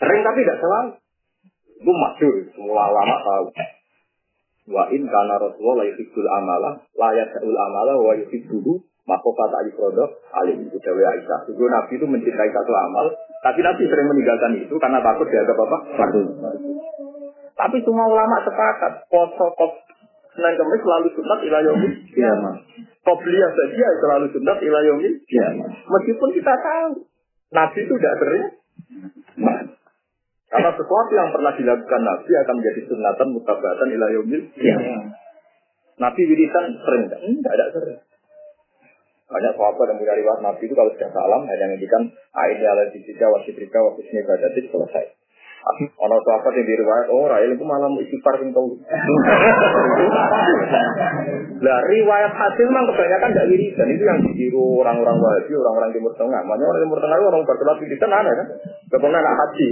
Sering tapi tidak selalu. Itu masyur, semua ulama tahu. Wa in kana Rasulullah la yuhibbul amala, la yasa'ul amala wa yuhibbuhu kata Ifrodo alim itu Dewi Aisyah. Itu Nabi itu mencintai satu amal, tapi Nabi sering meninggalkan itu karena takut dianggap apa? Fardu. Tapi semua ulama sepakat, poso kop Senin Kemis selalu sunat ilayomi. Iya, Kobliyah saja selalu sunat ilayomi. Iya, Meskipun kita tahu, Nabi itu tidak sering. Karena sesuatu yang pernah dilakukan Nabi akan menjadi sunatan mutabatan ilayomi. Iya. Nabi wiridan sering, tidak ada sering. Banyak sahabat yang punya riwayat Nabi itu kalau sudah salam hanya menghentikan aini ala dijika wasitrika wasisni badatik selesai. Ono sahabat yang diriwayat, oh Rail itu malam istighfar yang tahu. Nah riwayat hasil memang kebanyakan tidak wiridan itu yang ditiru orang-orang Wahabi, orang-orang Timur Tengah. Makanya orang Timur Tengah itu orang berkelas wiridan aneh kan? Kebanyakan anak haji.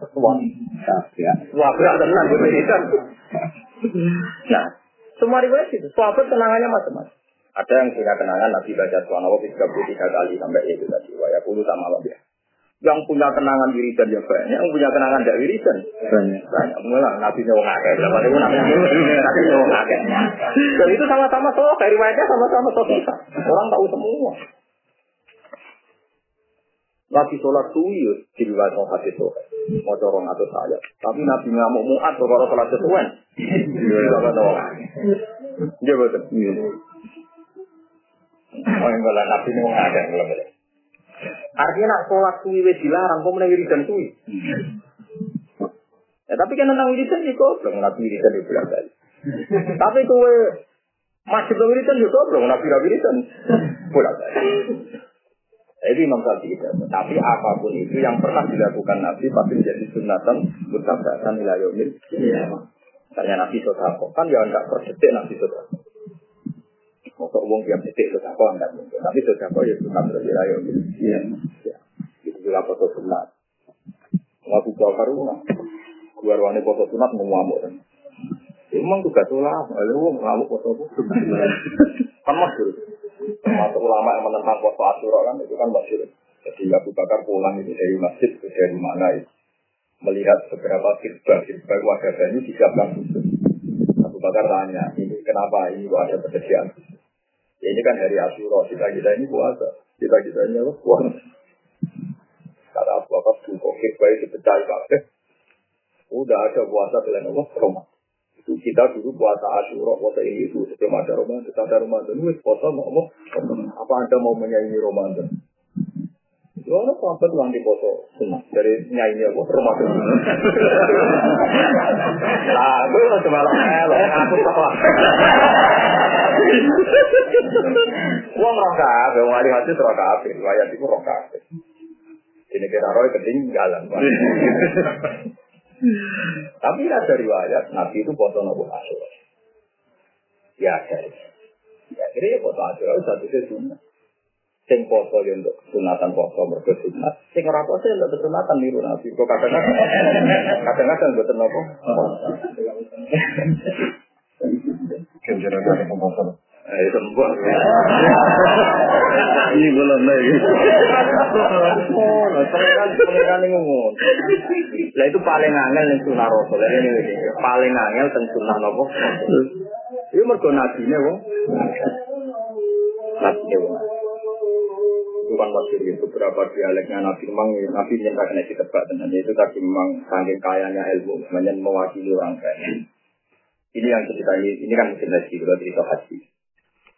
Wah, ya. Wah, berat tenang. Nah, semua riwayat itu, sahabat kenangannya macam-macam. Ada yang punya kenangan Nabi baca Subhanallah 33 kali sampai itu tadi. Waya puluh sama Allah ya. Yang punya kenangan wiridan ya banyak, yang punya kenangan tidak wiridan banyak. Banyak. Mulai Nabi nyawa ngakek, berapa itu Nabi nyawa ngakek. Dan itu sama-sama soal, riwayatnya sama-sama soal kita. Orang tahu semua. Nabi sholat suwi ya, di riwayat mau hadis soal. Mau corong atau saya. Tapi Nabi ngamuk muat kalau sholat sesuai. Iya, betul. Iya, betul. Oh, yang kalau nabi ini ada belum ada. Artinya nak sholat suwi wis dilarang, kok mulai wiridan suwi. Ya, tapi kan tentang wiridan ya goblok, nabi wiridan ya bilang tadi. Tapi kowe masih belum wiridan ya goblok, nabi wiridan. Pulang tadi. Jadi Imam Syafi'i Tapi apa pun itu yang pernah dilakukan Nabi pasti menjadi sunatan mutabatan ila yaumil. Iya. Misalnya Nabi Sodako, kan ya enggak perdetik Nabi Sodako. Masuk uang tiap detik sudah kau enggak mungkin. Tapi sudah kau ya sunat berbeda ya. Iya. Itu juga foto sunat. Ngaku kau karuna. Gua ruangnya foto sunat mau ngamuk. Emang juga tulah. Lalu ngamuk foto sunat. Kan masyur. Termasuk ulama yang menentang foto asura kan itu kan masyur. Jadi Abu Bakar pulang itu dari masjid itu dari mana itu melihat beberapa kirba kirba wajah ini disiapkan khusus. Abu Bakar tanya, ini kenapa ini kok ada khusus? Ya, ini kan hari Asyura, kita kita ini puasa, kita kita ini apa? Puasa. Kata Abu Bakar, kok baik dipecah kabeh. Udah ada puasa selain Allah, Ramadan. Itu kita dulu puasa Asyura, puasa ini itu sebelum ada Ramadan, kita ada Ramadan, wis puasa mau apa? Apa anda mau menyanyi Ramadan? Itu orang sahabat yang di foto dari nyanyi apa Ramadan. Nah, itu cuma lo aku tahu. Wong roh kabeh, wong ahli hadis roh kabeh, riwayat iku roh kabeh. Ini kira roh ketinggalan. Tapi ada riwayat Nabi itu foto nopo asur. Ya ada. Ya kira ya foto itu satu sunnah. Sing foto ya untuk sunatan foto mereka sunat. Sing ora foto ya untuk sunatan niru Nabi. Kok kadang-kadang kadang-kadang buat nopo. Kenjaran dari Eh, sembah. Ini belum lagi. Pengiran pengiran ngomong. Lah itu paling angel yang sunnah rasul. Ini paling angel tentang sunnah nopo. Ini mergo nabi nih wong. Nabi nih wong. Bukan maksud itu beberapa dialeknya Nabi memang Nabi yang tak kena ditebak dan itu tadi memang saking kayanya ilmu, semuanya mewakili orang kaya. Ini yang cerita ini, ini kan mungkin lagi kalau cerita haji.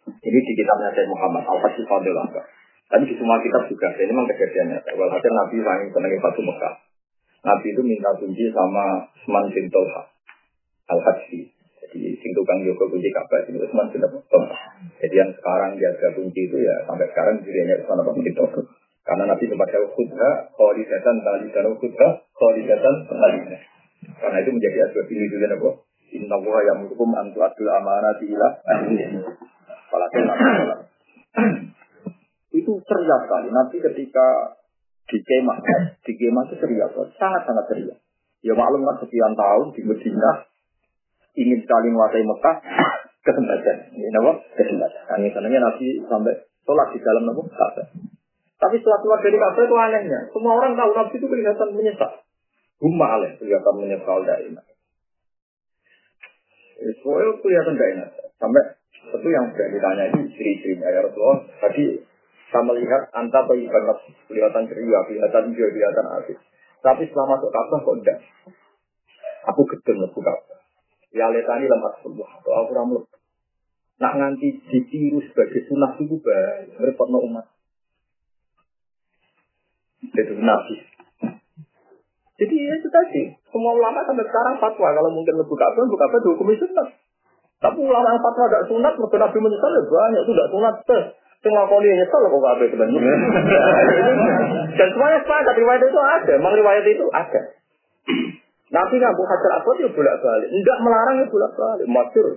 Ini di kitabnya Syekh Muhammad Al-Fatih Fadil. Tapi di semua kitab juga, ini memang kejadiannya. Walhasil Nabi saking senangnya Fatu Mekah. Nabi itu minta kunci sama Usman bin Tolha. Al-Hadsi. Jadi sing tukang Yoko kunci Ka'bah itu Usman bin Tolha. Jadi yang sekarang jaga kunci itu ya sampai sekarang dirinya Usman bin Tolha. Karena Nabi sempat jauh khutbah, khalidatan, talidan, khutbah, khalidatan, talidan. Karena itu menjadi asbab ini juga? Inna wa yang hukum antu adul amanati ila itu ceria sekali. Nanti ketika di kemah, di kemah itu ceria sangat-sangat ceria. Ya maklum kan sekian tahun di Medina ingin sekali menguasai Mekah kesempatan. Ini apa? Kesempatan. Kami sananya Nabi sampai sholat di dalam Nabi Ka'bah. Tapi setelah keluar dari Ka'bah itu anehnya. Semua orang tahu Nabi itu kelihatan menyesal. Huma alih kelihatan menyesal daimah. Soalnya kelihatan gak enak. Sampai itu yang sudah ditanya itu istri-istrinya ya Rasulullah. Tadi saya melihat anta bagi banget kelihatan ceria, kelihatan hijau, kelihatan asik. Tapi setelah masuk Ka'bah kok enggak. Aku gedeng masuk Ka'bah. Ya letani lemah sebuah atau aku ramlut. Nak nganti ditiru sebagai sunnah itu baik. Repotno umat. Itu nabi. Jadi ya itu tadi. Semua ulama sampai sekarang fatwa. Kalau mungkin lebih Ka'bah, lebih Ka'bah dihukumi sunnah. Tapi ulama yang fatwa gak sunat, mereka nabi menyesal ya banyak. Itu gak sunat. Sing ngakoni nyesal kok kabeh sebenarnya. Dan semuanya sepakat riwayat itu ada, memang riwayat itu ada. Nabi ngabung hajar aswad ya bolak balik, tidak melarang ya bolak balik. Masyur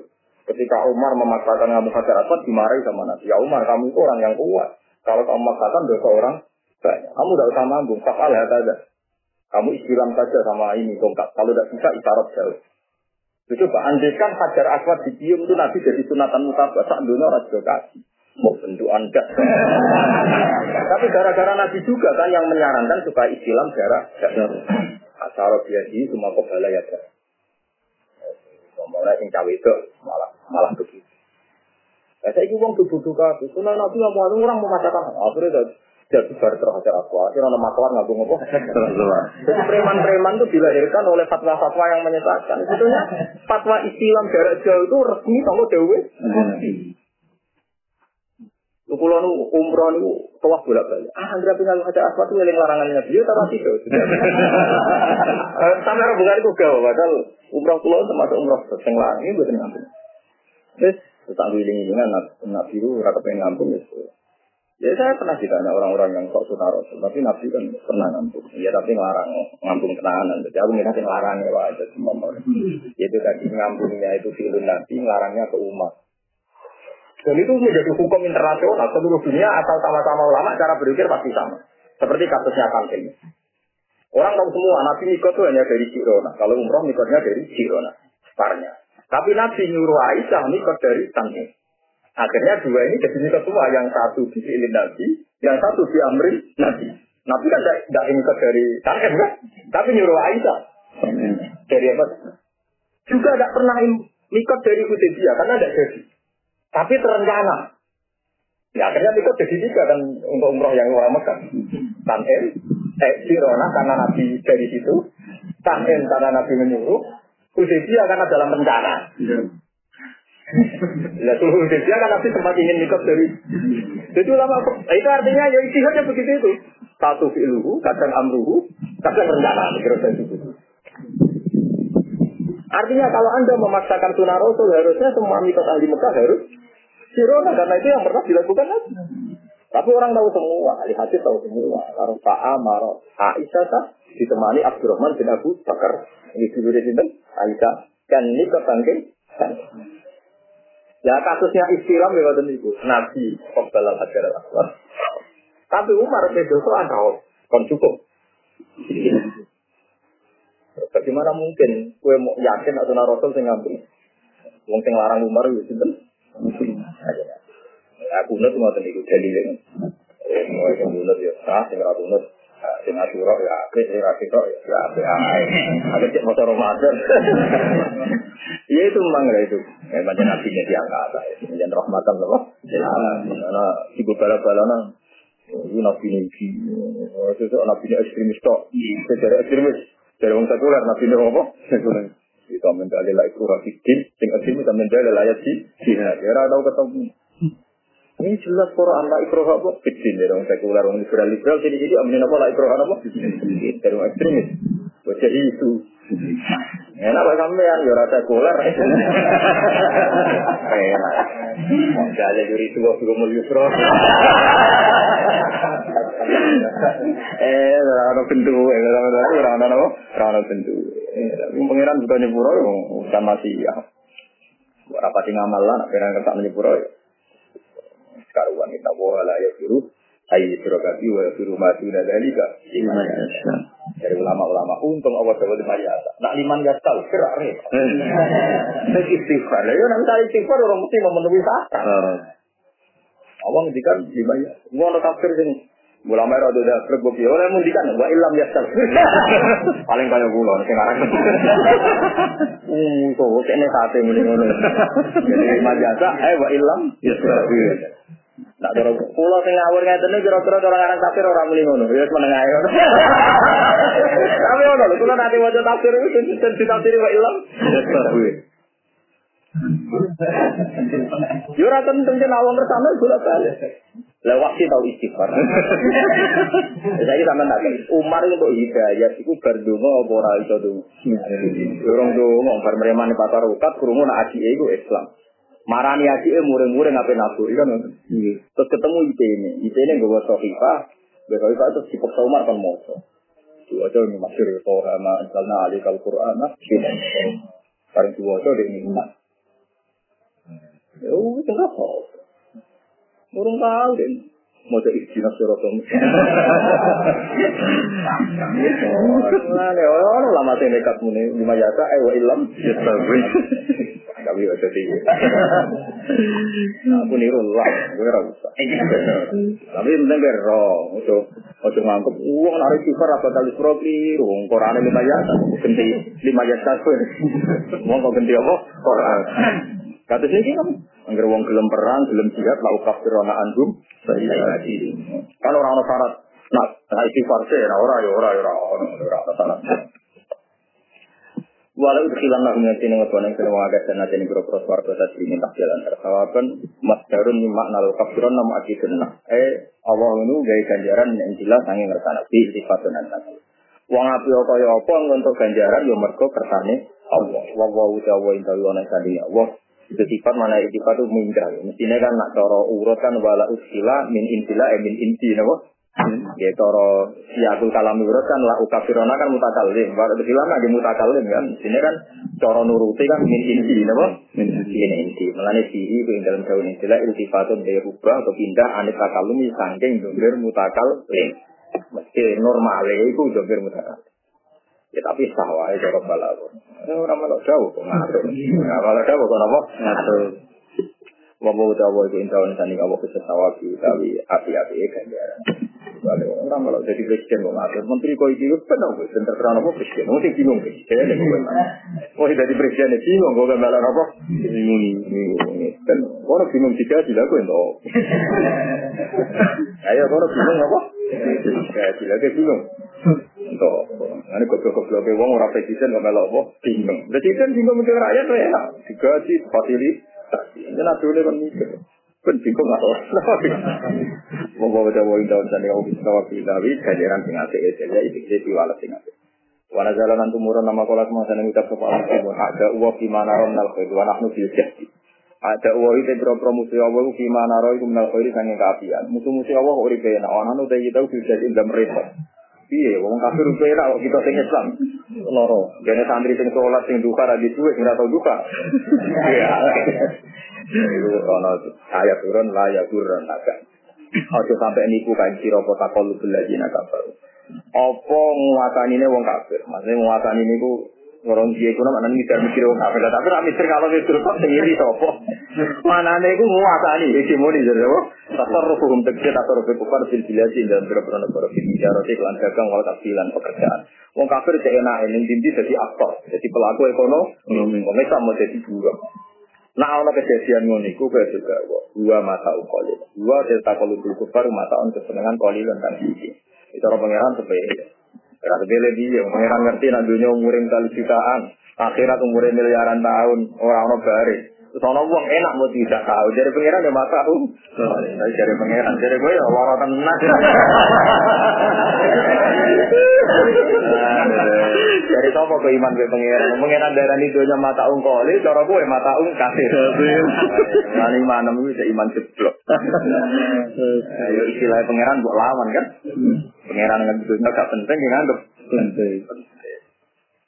ketika Umar memaksakan ngabung hajar aswad dimarahi sama Nabi. Ya Umar kamu itu orang yang kuat. Kalau kamu memaksakan dosa orang banyak. Kamu tidak usah manggung, fakal ya saja. Kamu istilam saja sama ini tongkat. Kalau tidak bisa isyarat jauh. Itu coba andaikan hajar aswad dicium itu Nabi jadi sunatan mutabak. Sak dunia orang kasih mau bentuk anda. Tapi gara-gara Nabi juga kan yang menyarankan supaya Islam jarak asal biasa semua kebala ya kan. Ngomongnya yang cawe itu malah malah begitu. Ya, saya ingin uang tubuh duka, karena Nabi nggak mau orang memaksakan. Akhirnya jadi bar terhajar aku. Akhirnya nama maklar nggak ngomong apa. Jadi preman-preman itu dilahirkan oleh fatwa-fatwa yang menyesatkan. Sebetulnya fatwa Islam jarak jauh itu resmi kalau dewe. Kulo nu umroh nu tawaf bolak balik. Ah, anggere pingal ada apa tuh yang larangan Nabi ya tapi itu. Sampai hubungan itu gawe padahal umroh kulo termasuk umroh sing larang ini bukan ngampung. Terus tak wiling ini kan Nabi itu ora kepengen ngampung ya. Ya saya pernah ditanya orang-orang yang kok sunnah rasul, tapi Nabi kan pernah ngampung. Ya tapi ngelarang ngampung tenanan. Jadi aku minta ngelarang ya aja semua. Itu tadi ngampungnya itu filun Nabi, ngelarangnya ke umat. Dan itu menjadi hukum internasional seluruh dunia asal sama-sama ulama cara berpikir pasti sama. Seperti kasusnya Kantin. Orang tahu semua Nabi Nikot itu hanya dari Jirona. Kalau umroh Nikotnya dari Jirona. Parnya. Tapi Nabi nyuruh Aisyah Nikot dari Tanjung. Akhirnya dua ini jadi semua. Yang satu di Ilin Nabi, yang satu di Amri Nabi. Nabi kan tidak Nikot dari Tanjung kan? Tapi nyuruh Aisyah. Dari apa? Juga tidak pernah Nikot dari Hudaybiyah karena tidak jadi. Tapi terencana. Ya akhirnya itu jadi tiga kan untuk umroh yang orang Mekah. Tanem, eh Sirona karena Nabi dari situ. Tanem karena Nabi menyuruh. Hudaybiyah karena dalam rencana. Ya tuh Hudaybiyah kan Nabi sempat ingin nikah dari. Itu lama. Itu artinya ya istihadnya begitu itu. Satu fi'luhu, kadang amruhu, kadang rencana. Kira-kira itu. Artinya kalau Anda memaksakan sunnah Rasul harusnya semua mikot ahli Mekah harus sirona karena itu yang pernah dilakukan lagi. Tapi orang tahu semua, ahli hadis tahu semua. Kalau Pak Amar, Aisyah tak ditemani Abdurrahman bin Abu Bakar. Ini dulu di sini, Aisyah. Dan ini kebangkit. Ya kasusnya istilah lewat itu. Nabi Qobal al-Hajar al Tapi Umar itu ada kon cukup. Bagaimana mungkin kue mau yakin atau Rasul sing ngampuni? Wong sing larang Umar itu sinten? Aku nut mau tadi jadi ini. Mau yang nut ya sah, sing ratu nut. Sing asura ya ape, sing rasito ya ape ae. Ada cek motor Ramadan. Iya itu memang itu. Ya macam nabi nya diangkat ya. Menjadi rahmatan loh. Karena ibu bala-balana ini nabi ini, itu nabi ini ekstremis tok. Sejarah ekstremis. Dari orang sekuler, nabi ini apa? Sekuler. Kita menjadi lah itu rafikin, sing asim kita menjadi layak sih. Jihad, ya tahu ketemu. Ini jelas Quran lah ikroh apa? Kecil dari orang sekuler, orang liberal liberal jadi jadi amin apa lah ikroh apa? Dari orang ekstremis. Wajah itu. Enak pak sampean, ya rasa sekuler. Enak. Ada juri tua juga mau yusro. Eh, rano bentuk, eh, rano rano rano rano bentuk. Tapi pengiran bukan nyepuro, bukan masih ya. Rapati ngamal lah, nak pengiran kertas nyepuro ya. Sekaruan kita bola ya biru. Ayi suragabi wa biru mati dari gak. Dari ulama-ulama untung Allah SWT mayasa. Nak liman gak tahu, gerak repot. Saya istighfar. Ya nanti saya istighfar orang mesti memenuhi syarat. Allah ngendikan lima ya. Ngono kafir sing Ulama rada dah berbuk ya oleh mundikan wa ilam yasal. Paling kaya kula sing aran. Hmm, kok kene sate muni ngono. Jadi majasa eh wa ilam yasal. Nak cara kula sing ngawur ngeten iki kira-kira cara ngarang tafsir ora muni ngono. Ya wis meneng ae. Tapi ono lho kula nanti waca tafsir iki sing ditafsir wa yasal. Yo ora tentu yen awon bersama bolak balik. Lah waktu tahu istighfar. Saya sama tak Umar untuk hidayah itu berdungo apa ora iso tuh. Dorong dongo bar mremane patar ukat krungu nak aji itu Islam. Marani aji e muring-muring ngape nabu kan. Terus ketemu IP ini. IP ini gue sohifah. Gue sohifah terus dipaksa Umar kan. Itu aja ini masyur ya. Toha ma insalna alikal Qur'an. Paling dua aja dia ini iman. Ya, itu enggak Urung tahu deh. Mau jadi istilah sorotom. Nah, ne orang lama sih nekat muni lima jasa, eh wa ilam. Tapi ya jadi. Aku niru lah, gue ora usah. Tapi penting gue roh, ojo ojo nganggep uang sifar apa kali propi, uang Quran lima jasa, ganti lima jasa gue. Mau ganti apa? Quran. Kata sih kan, anggar wong gelem perang, gelem jihad, lau kafirona anhum, saya Kalau orang orang syarat, nah, nah istighfar sih, nah ora ya ora ya ora ora ora ora syarat. Walau khilan lah mengerti dengan tuan yang sedang mengagas dan nanti ini suara kita sini tak jalan tersawakan mas darun ni makna lo kafiron nama akidun eh Allah ini gaya ganjaran yang jelas angin ngersana di sifatun nanti. Wong api apa ya apa untuk ganjaran yo mergo kersane Allah. Wa wa utawa inta wana sandi Allah itu sifat mana sifat itu mingkar. Mestinya kan nak coro urut kan wala usila min intila eh min inti nabo. Ya coro siakul kalam urut kan la ukafirona kan mutakalim. Wala usila nak di mutakalim kan. Sini kan coro nuruti kan min inti nabo. Min inti. Melani sihi itu dalam daun intila iltifatun berubah atau pindah anit takalumi sangking dongger mutakalim. Meski normalnya itu dongger mutakalim. Ya tapi sah wae cara balapun. Ya ora melok jauh kok ngatur. Ya kalau jauh kok napa? Ngatur. Wabu utawa itu intawan sani kamu kesesawabi tapi api-api ganjaran. Orang malah jadi presiden kok ngatur. Menteri kok iki penuh wis terserah apa presiden. Mesti bingung presiden. Oh jadi presiden bingung kok gambaran apa? Bingung bingung. Dan orang bingung juga dilakukan toh. Ayo orang bingung apa? Ya dilakukan bingung. Untuk, ini goblok-gobloknya wong orang presiden kok melok apa? Bingung. Presiden bingung untuk rakyat ya. Digaji, fasilitas. Ini nabi kan mikir. Kan bingung atau Mau bawa jawa yang tahun sana kau bisa waktu tapi kajian sing asik ya jadi itu jadi walas sing asik. Wana jalan tumurun nama kolat mau sana ngucap kepala semua ada uang di mana rom nal khair wana nu bil jadi. Ada uang itu berapa musuh Allah di mana roh itu menal khair sange keapian. Musuh-musuh Allah uri bena wana nu teh kita bil jadi dalam repot. Iya, wong kafir udah enak kok kita sing Islam. Loro, jane santri sing sholat sing duka ra duwe ora tau duka. Iya. Itu ono ayat turun la ya turun naga. Ojo sampai niku kain sira apa takol belajina kafir. Apa nguatanine wong kafir? Maksudnya nguatani niku orang dia itu mana mikir mikir wong kafir, tapi nak mikir kalau mikir kok sendiri sopo. Mana nih gue nguasani hegemoni jadi apa? Tasar hukum tegese tasar hukum kufar fil biladi dan beberapa negara fil bicara iklan dagang wal kasilan pekerjaan. Wong kafir cek enak ini inti jadi aktor, jadi pelaku ekonomi. Wong Islam mau jadi buruh. Nah, ono kejadian ngono iku kaya juga. Dua mata ukoli. Dua cerita kalau dulu kufar mata on kesenangan koli dan kan iki. Itu orang pangeran sepele. Rata bela dia, pangeran ngerti nak dunia umurin kali jutaan. Akhirat umurin miliaran tahun, orang-orang bare. Terus ono wong enak mau tidak tahu. Jadi pangeran ya mata um. Dari dari pangeran, jadi gue ya orang tenang. Dari sopo ke iman ke pangeran. Pangeran darah itu nya mata um koli, cara gue mata um kafir. Lalu mana bisa iman jeblok. Ayo istilah pangeran buat lawan kan. Pangeran dengan itu gak penting ya nganggep. Penting.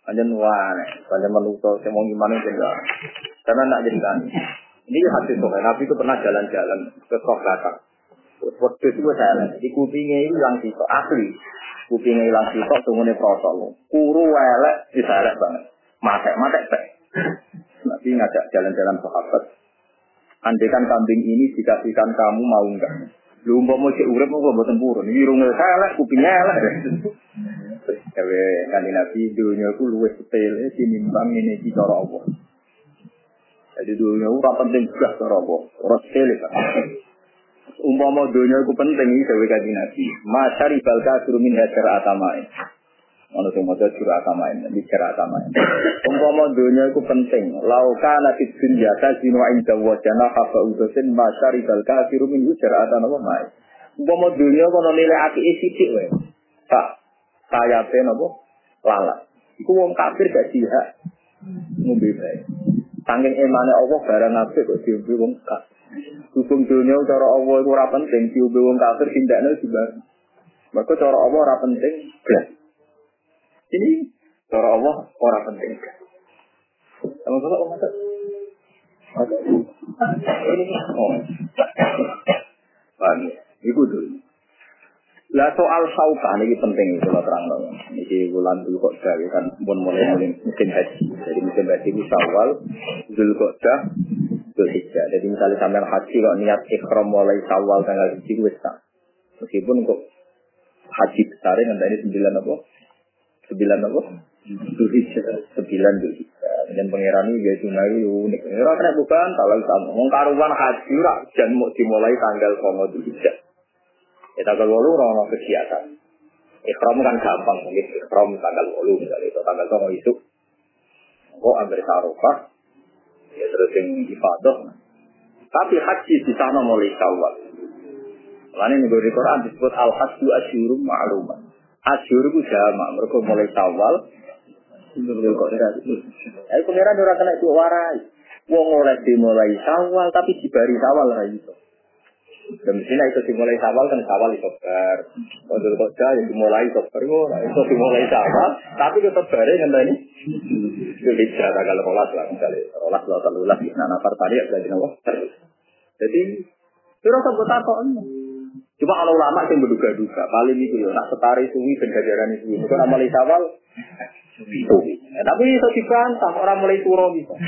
Panjen wane, panjen manusia saya mau gimana juga. Karena nak jadi kan. Ini hati sokai, Nabi itu pernah jalan-jalan ke Kohlata. Waktu itu saya lihat, di kupingnya itu hilang sisa, asli. Kupingnya hilang sisa, tunggunya protol. Kuru welek, bisa elek banget. Matek, matek, teh. Nabi ngajak jalan-jalan sahabat. Andaikan kambing ini dikasihkan kamu mau enggak? Lu mau cek urip kok mboten purun. Iki runge elek, kupingnya elek. Gawe kanthi Nabi dunya ku luwih sepele tinimbang ini iki cara Allah. Jadi dunia ora penting juga cara Allah. Ora kan. Umpama dunia ku penting iki gawe kanthi Nabi. Masyari bal kafir min hajar atamain. Ono sing maca surah atamain, bicara atamain. Umpama dunia ku penting. Lauka nabi dunya tazinu inda wajana hafa udatin masyari bal kafir min hajar atamain. Umpama dunia kono nilai api sithik wae. Tak sayate napa lalat. Iku wong kafir gak jihad. Ngombe bae. Sangking emane Allah barang apik kok diombe wong kafir. Hukum dunia cara Allah itu penting, diombe wong kafir tindakne juga. Maka cara Allah ora penting, blas. Ini cara Allah ora penting. Sama sama Om Masak. Ini oh. Paham ya? Dulu. Lah soal sauka ini penting lah terang dong. Ini bulan dulu kok dah kan pun mulai mulai musim haji. Jadi musim haji itu awal dulu kok dah. Jadi misalnya sampai haji kok niat ikhram mulai awal tanggal haji itu besar. Meskipun kok haji besar nanti ini sembilan apa? Sembilan apa? Dulu hijau. Sembilan dulu hijau. Dan pangeran ini gaya tunai unik. Ini kena bukan kalau sama. Mengkaruan haji rak dan mau dimulai tanggal komo dulu hijau. Ya tanggal walu orang kegiatan. Ikhram kan gampang, mungkin ikhram tanggal walu misalnya itu tanggal mau itu. Kok ambil sarufah, ya terus yang ibadah. Tapi haji di sana mulai syawal. Lain yang di Quran disebut al hajju asyurum ma'lumat. Asyur itu jama, mereka mulai syawal. Eh pengiran orang kena itu warai. Wong oleh dimulai syawal tapi dibari syawal lah itu. Dan sini itu dimulai sawal kan sawal itu ber. Untuk kota ya dimulai itu ber. Itu dimulai sawal, tapi tetap bareng kan ini. Itu bisa tanggal rolas lah misalnya. Rolas lah kalau ulas di nana partai ya jadi nawa terus. Jadi rasa buat apa Cuma kalau ulama yang berduga-duga, paling itu ya, nak setari suwi dan gajaran itu. Kan amal sawal, Ya, tapi itu dibantah, orang mulai turo bisa.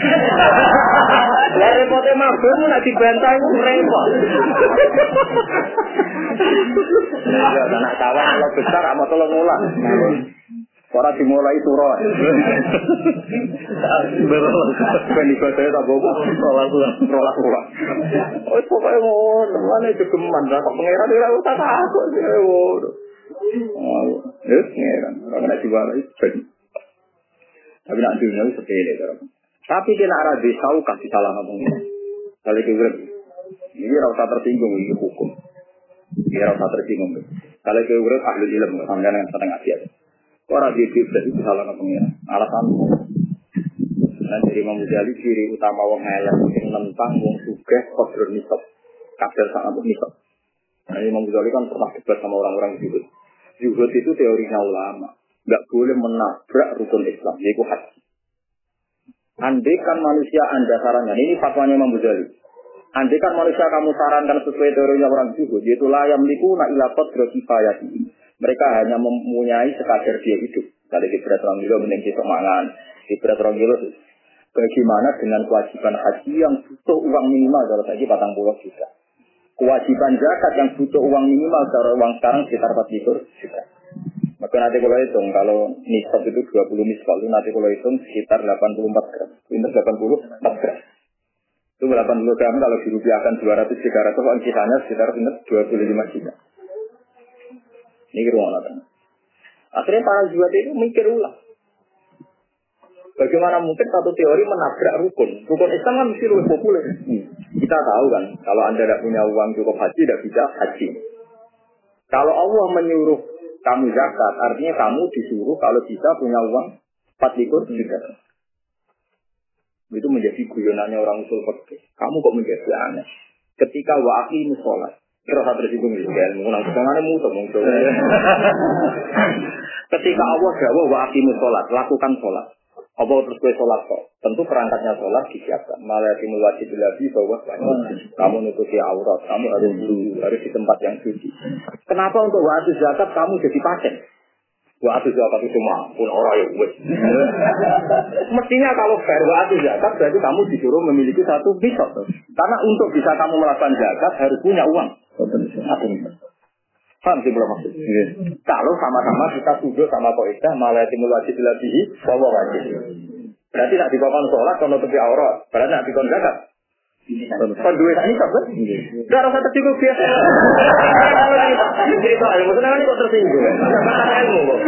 Ya repotnya mabuk, nak dibantah itu repot. Ya, anak sawah kalau besar, sama tolong ulang. Orang dimulai turo. Ben ibadah tak bobo, rolas rolas rolas. Oh, pokoknya mau teman itu geman, kok pengeran dia tak takut sih. Oh, ya, pengeran. Orang nak diwarai, tapi nak dunia itu sepele kan. Tapi dia nak radhi tahu kasih salah ngomong. Kalau itu ini rasa tersinggung ini hukum. Ini rasa tersinggung. Kalau itu urut ahli ilmu sampai dengan setengah siap. Orang di itu salah ngomong ini. Alasan dan dari Imam Ghazali ciri utama wong elek sing nentang wong sugih kodron nisab. Kadal sangat nisab. Nah, Imam Ghazali kan pernah debat sama orang-orang zuhud. Zuhud itu teorinya ulama nggak boleh menabrak rukun Islam, yaitu haji. Andai kan manusia anda sarankan, ini fatwanya Imam Ghazali. Andai kan manusia kamu sarankan sesuai teorinya orang zuhud, yaitu layam liku na ilapot kifayati. Mereka hanya mempunyai sekadar dia hidup. Tadi di berat orang gila mending kita mangan. Di orang gila bagaimana dengan kewajiban haji yang butuh uang minimal kalau tadi patang pulau juta. Kewajiban zakat yang butuh uang minimal secara uang sekarang sekitar 4 juta. Maka nanti kalau hitung, kalau nisab itu 20 nisab, itu nanti kalau hitung sekitar 84 gram. Ini 84 gram. Itu 80 gram kalau dirupiahkan 200, 300, kalau sisanya sekitar 25 juta. Ini kira nanti. Akhirnya para juat itu mikir ulang. Bagaimana mungkin satu teori menabrak rukun? Rukun Islam kan mesti lebih populer. Hmm. Kita tahu kan, kalau Anda tidak punya uang cukup haji, tidak bisa haji. Kalau Allah menyuruh kamu zakat, artinya kamu disuruh kalau bisa punya uang 4 likur juga. Itu menjadi guyonannya orang usul fikih. Kamu kok menjadi aneh. Ketika wa'aki sholat. Kira satu tersinggung itu kan. Mengulang kesangannya musuh muncul. Ketika Allah jawab wa'aki sholat. Lakukan sholat. Apa terus gue sholat kok? Tentu perangkatnya sholat disiapkan. Malah timul wajib lagi bahwa kamu nutupi aurat, kamu harus dulu, harus di tempat yang suci. Kenapa untuk wajib zakat kamu jadi pasien? Wa atu zakat itu mampu orang ya wes. Mestinya kalau fair wa atu zakat berarti kamu disuruh memiliki satu nisab. Karena untuk bisa kamu melakukan zakat harus punya uang. Satu nisab. Paham sih belum maksud? Kalau sama-sama kita tuduh sama koidah malah timul wajib dilabihi bahwa wajib. Berarti nak dikon sholat kalau tepi aurat. Berarti nak dikon zakat. Kan duit ini kan? Gak rasa tercukup biasa. Cerita ilmu senang ini kok tersinggung. Ilmu kok.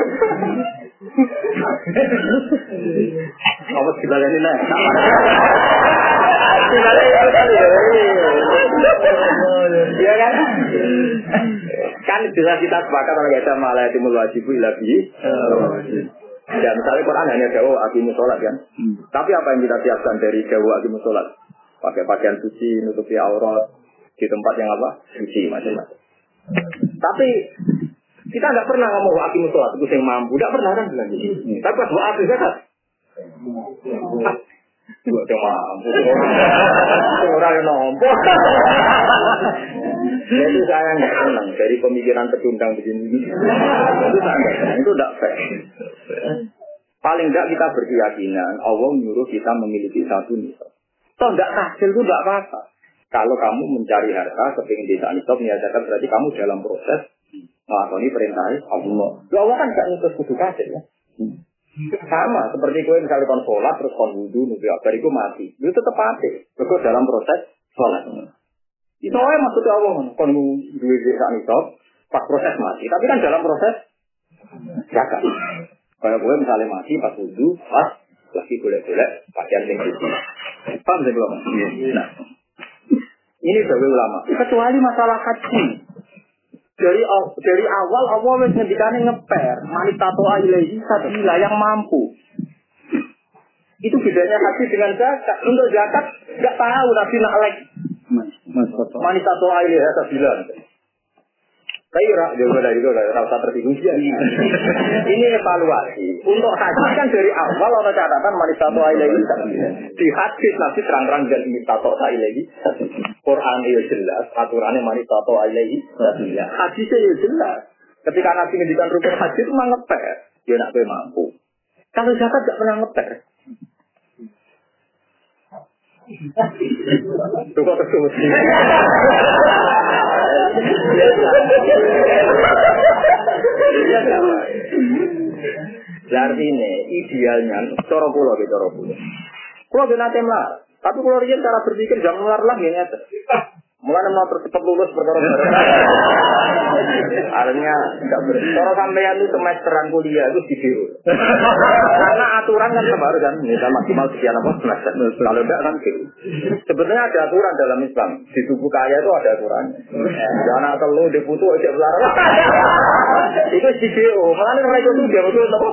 Apa dibalik ini kali ya. Iya kan? Kan jelas kita sepakat kalau kita malah timul wajib ilabi. Ya misalnya Quran hanya jauh akimu sholat kan. Tapi apa yang kita siapkan dari jauh akimu sholat? Pakai pakaian suci, nutupi aurat, di tempat yang apa? Suci macam-macam. Tapi kita nggak pernah ngomong akimu sholat itu yang mampu, nggak pernah kan bilang gitu. Tapi pas buat aku zakat, Dua yang mampu. Orang yang nompo. Jadi saya nggak senang dari pemikiran pecundang begini. Itu saya nggak senang. Itu tidak fair. Paling tidak kita berkeyakinan Allah menyuruh kita memiliki satu nisab. Toh tidak hasil itu tidak apa-apa. Kalau kamu mencari harta, kepingin desa nisab, niadakan berarti kamu dalam proses melakoni perintah Allah. Ya Allah kan gak nutus kudu kasih ya. Sama seperti kue misalnya kon sholat terus kon wudhu nubi abar itu mati. Itu tetap mati. Itu dalam proses sholat. Itu aja maksudnya Allah kon duwe desa nisab pas proses mati. Tapi kan dalam proses jaga. Kalau gue misalnya mati pas wudhu, pas lagi boleh-boleh pakaian yang suci. Paham sih belum? Nah, ini dari ulama. Kecuali masalah haji. Dari dari awal Allah wis ngendikane ngeper, manita toa ilahi sabila yang mampu. Itu bedanya haji dengan zakat. Untuk zakat nggak tahu Nabi nak like. Manita toa ilahi sabila. Tapi ora juga dari itu ora usah tersinggung Ini evaluasi. Untuk haji kan dari awal ada catatan toa ilahi sabila. Di hadis nanti terang-terang dan minta toa ilahi Quran itu jelas, aturannya manita toa ilahi sabila. Hadisnya ya jelas. Ketika Nabi ngendikan rukun haji itu memang ngeper. Dia nak mampu. Kalau zakat gak pernah ngeper. Lu kok terus Lari ini idealnya, coro pulau di coro pulau. Kalau di nanti tapi kula dia cara berpikir jangan lari lagi ya. Mulai mau cepat lulus perkara Artinya tidak ber. Kalau sampean itu semesteran kuliah itu di biru. Karena aturan kan baru kan, misal maksimal sekian apa semester. Kalau tidak kan biru. Sebetulnya ada aturan dalam Islam. Di tubuh kaya itu ada aturan. Jangan telu di putu aja belar. itu di biru. Makanya mereka itu dia betul apa?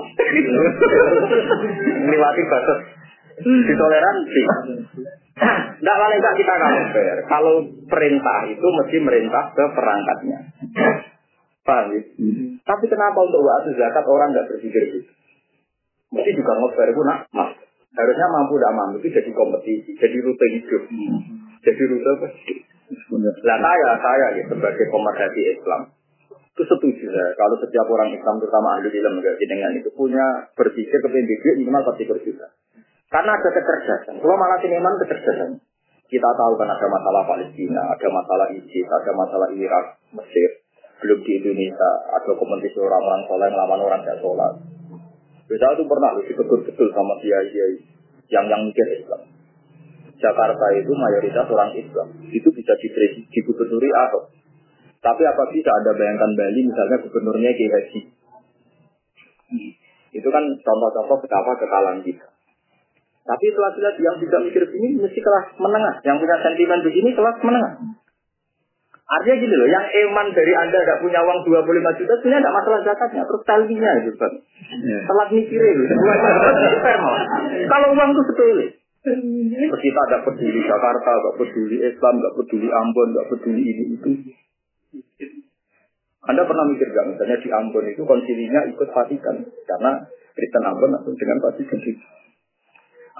Melewati batas ditoleransi. Tidak tak kita kalau fair. Kalau perintah itu mesti merintah ke perangkatnya. Paham ya? Tapi kenapa untuk waktu zakat orang nggak berpikir gitu? Mesti juga ngefair pun nak mas. Harusnya mampu tidak mampu itu jadi kompetisi, jadi rute hidup, jadi rute apa? Lah saya, saya ya sebagai pemerhati Islam itu setuju ya. Kalau setiap orang Islam terutama ahli ilmu dengan itu punya berpikir kepemimpinan minimal pasti berjuta. Karena ada kecerdasan. Kalau malah siniman kecerdasan. Kita tahu kan ada masalah Palestina, ada masalah ISIS, ada masalah Irak, Mesir. Belum di Indonesia, ada kompetisi orang-orang soleh melawan orang tidak sholat. Bisa itu pernah lu betul-betul sama dia yang yang mikir Islam. Jakarta itu mayoritas orang Islam. Itu bisa di, di gubernuri atau tapi apa bisa ada bayangkan Bali misalnya gubernurnya Kiai Haji. Itu kan contoh-contoh betapa kekalahan kita. Tapi lihat yang tidak mikir begini mesti kelas menengah. Yang punya sentimen begini kelas menengah. Artinya gini loh, yang eman dari Anda gak punya uang 25 juta, sebenarnya tidak masalah zakatnya, terus talbinya gitu. Yeah. Telat mikirnya gitu. Kalau uang itu sepele. Terus kita tidak peduli Jakarta, gak peduli Islam, gak peduli Ambon, gak peduli ini itu. Anda pernah mikir gak, misalnya di Ambon itu konsilinya ikut Vatikan, karena Kristen Ambon langsung dengan Vatikan.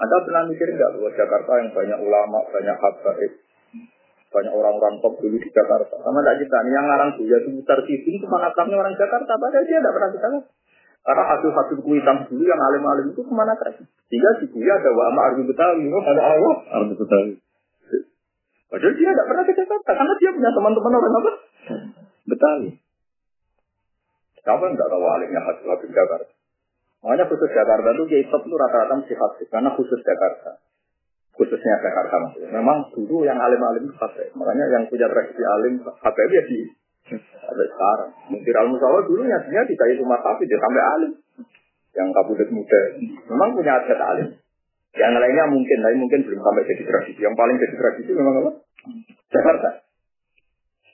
Anda pernah mikir nggak bahwa Jakarta yang banyak ulama, banyak habaib, banyak orang-orang top dulu di Jakarta. Sama tidak kita, yang ngarang Buya itu Mutar Sidin itu mana orang Jakarta, padahal dia tidak pernah kita Karena hasil-hasil kuitan dulu yang alim-alim itu ke mana tadi? Sehingga di Buya ada wa ama arbi betawi, ada Allah arbi betawi. Padahal dia tidak pernah ke Jakarta karena dia punya teman-teman orang apa? Betawi. Siapa yang tidak tahu alimnya hasil hasil Jakarta? Makanya khusus Jakarta itu kiai top itu rata-rata mesti hasil karena khusus Jakarta. Khususnya Jakarta maksudnya. Memang dulu yang alim-alim itu hasil. Makanya yang punya tradisi alim hasil ya di sampai sekarang. Mungkin al musawah dulu nyatanya di kayu rumah sapi dia sampai alim. Yang kabudet muda. Memang punya adat alim. Yang lainnya mungkin, tapi mungkin belum sampai jadi tradisi. Yang paling jadi tradisi memang apa? Jakarta.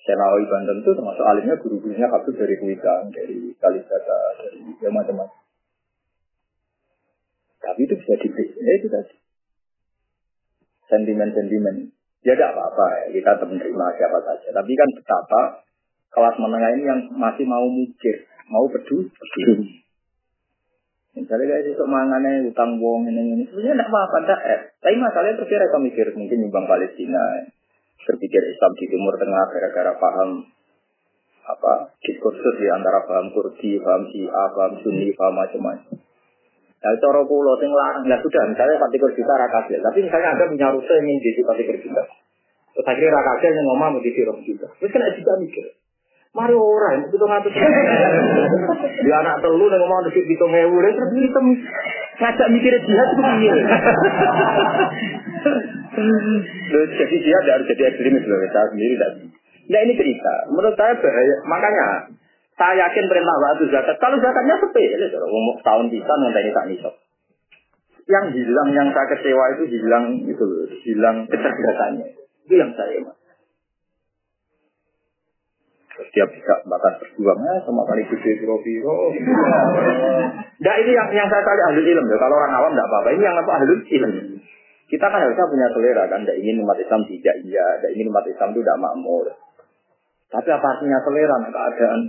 Senawi Banten itu termasuk alimnya guru-gurunya kabur dari Kuitang, dari Kalisata, dari ya macam-macam. Tapi itu bisa dibeli. Ya itu tadi. Sentimen-sentimen. Ya tidak apa-apa ya, kita menerima siapa saja. Tapi kan betapa kelas menengah ini yang masih mau mikir, mau peduli. peduli. Misalnya kayak itu mangannya utang wong ini ini sebenarnya tidak apa-apa tidak eh. Tapi masalahnya terus mereka mikir mungkin nyumbang Palestina, berpikir Islam di Timur Tengah gara-gara paham apa diskursus di antara paham Kurdi, paham Syiah, paham Sunni, paham macam-macam. Nah, cara pulau sing larang, ya sudah, misalnya Fatih Kurjuta rakasil, tapi misalnya Anda punya rute yang ingin jadi Fatih Kurjuta. Terus akhirnya rakasil yang ngomong mau jadi Rom juga. Terus kan juga mikir, Mari orang, itu ngatur. Di anak telu yang ngomong di hitung ewu, dan terus kita ngajak mikir jihad itu piye. jadi jihad harus jadi ekstremis loh, saya sendiri. Nah ini cerita, menurut saya bahaya. Makanya saya yakin perintah waktu zakat. Kalau zakatnya sepele, umur tahun bisa nanti tak nisab. Yang hilang, yang saya kecewa itu hilang itu, hilang kecerdasannya. Itu yang saya mas. Dia bisa bahkan berjuang ya, sama kali gede biro biro. Nah ini yang yang saya kali ahli ilmu ya. Kalau orang awam tidak apa-apa. Ini yang apa ahli ilmu. Kita kan harusnya punya selera kan. Tidak ingin umat Islam tidak iya. Tidak ingin umat Islam itu tidak makmur. Tapi apa artinya selera nah, keadaan?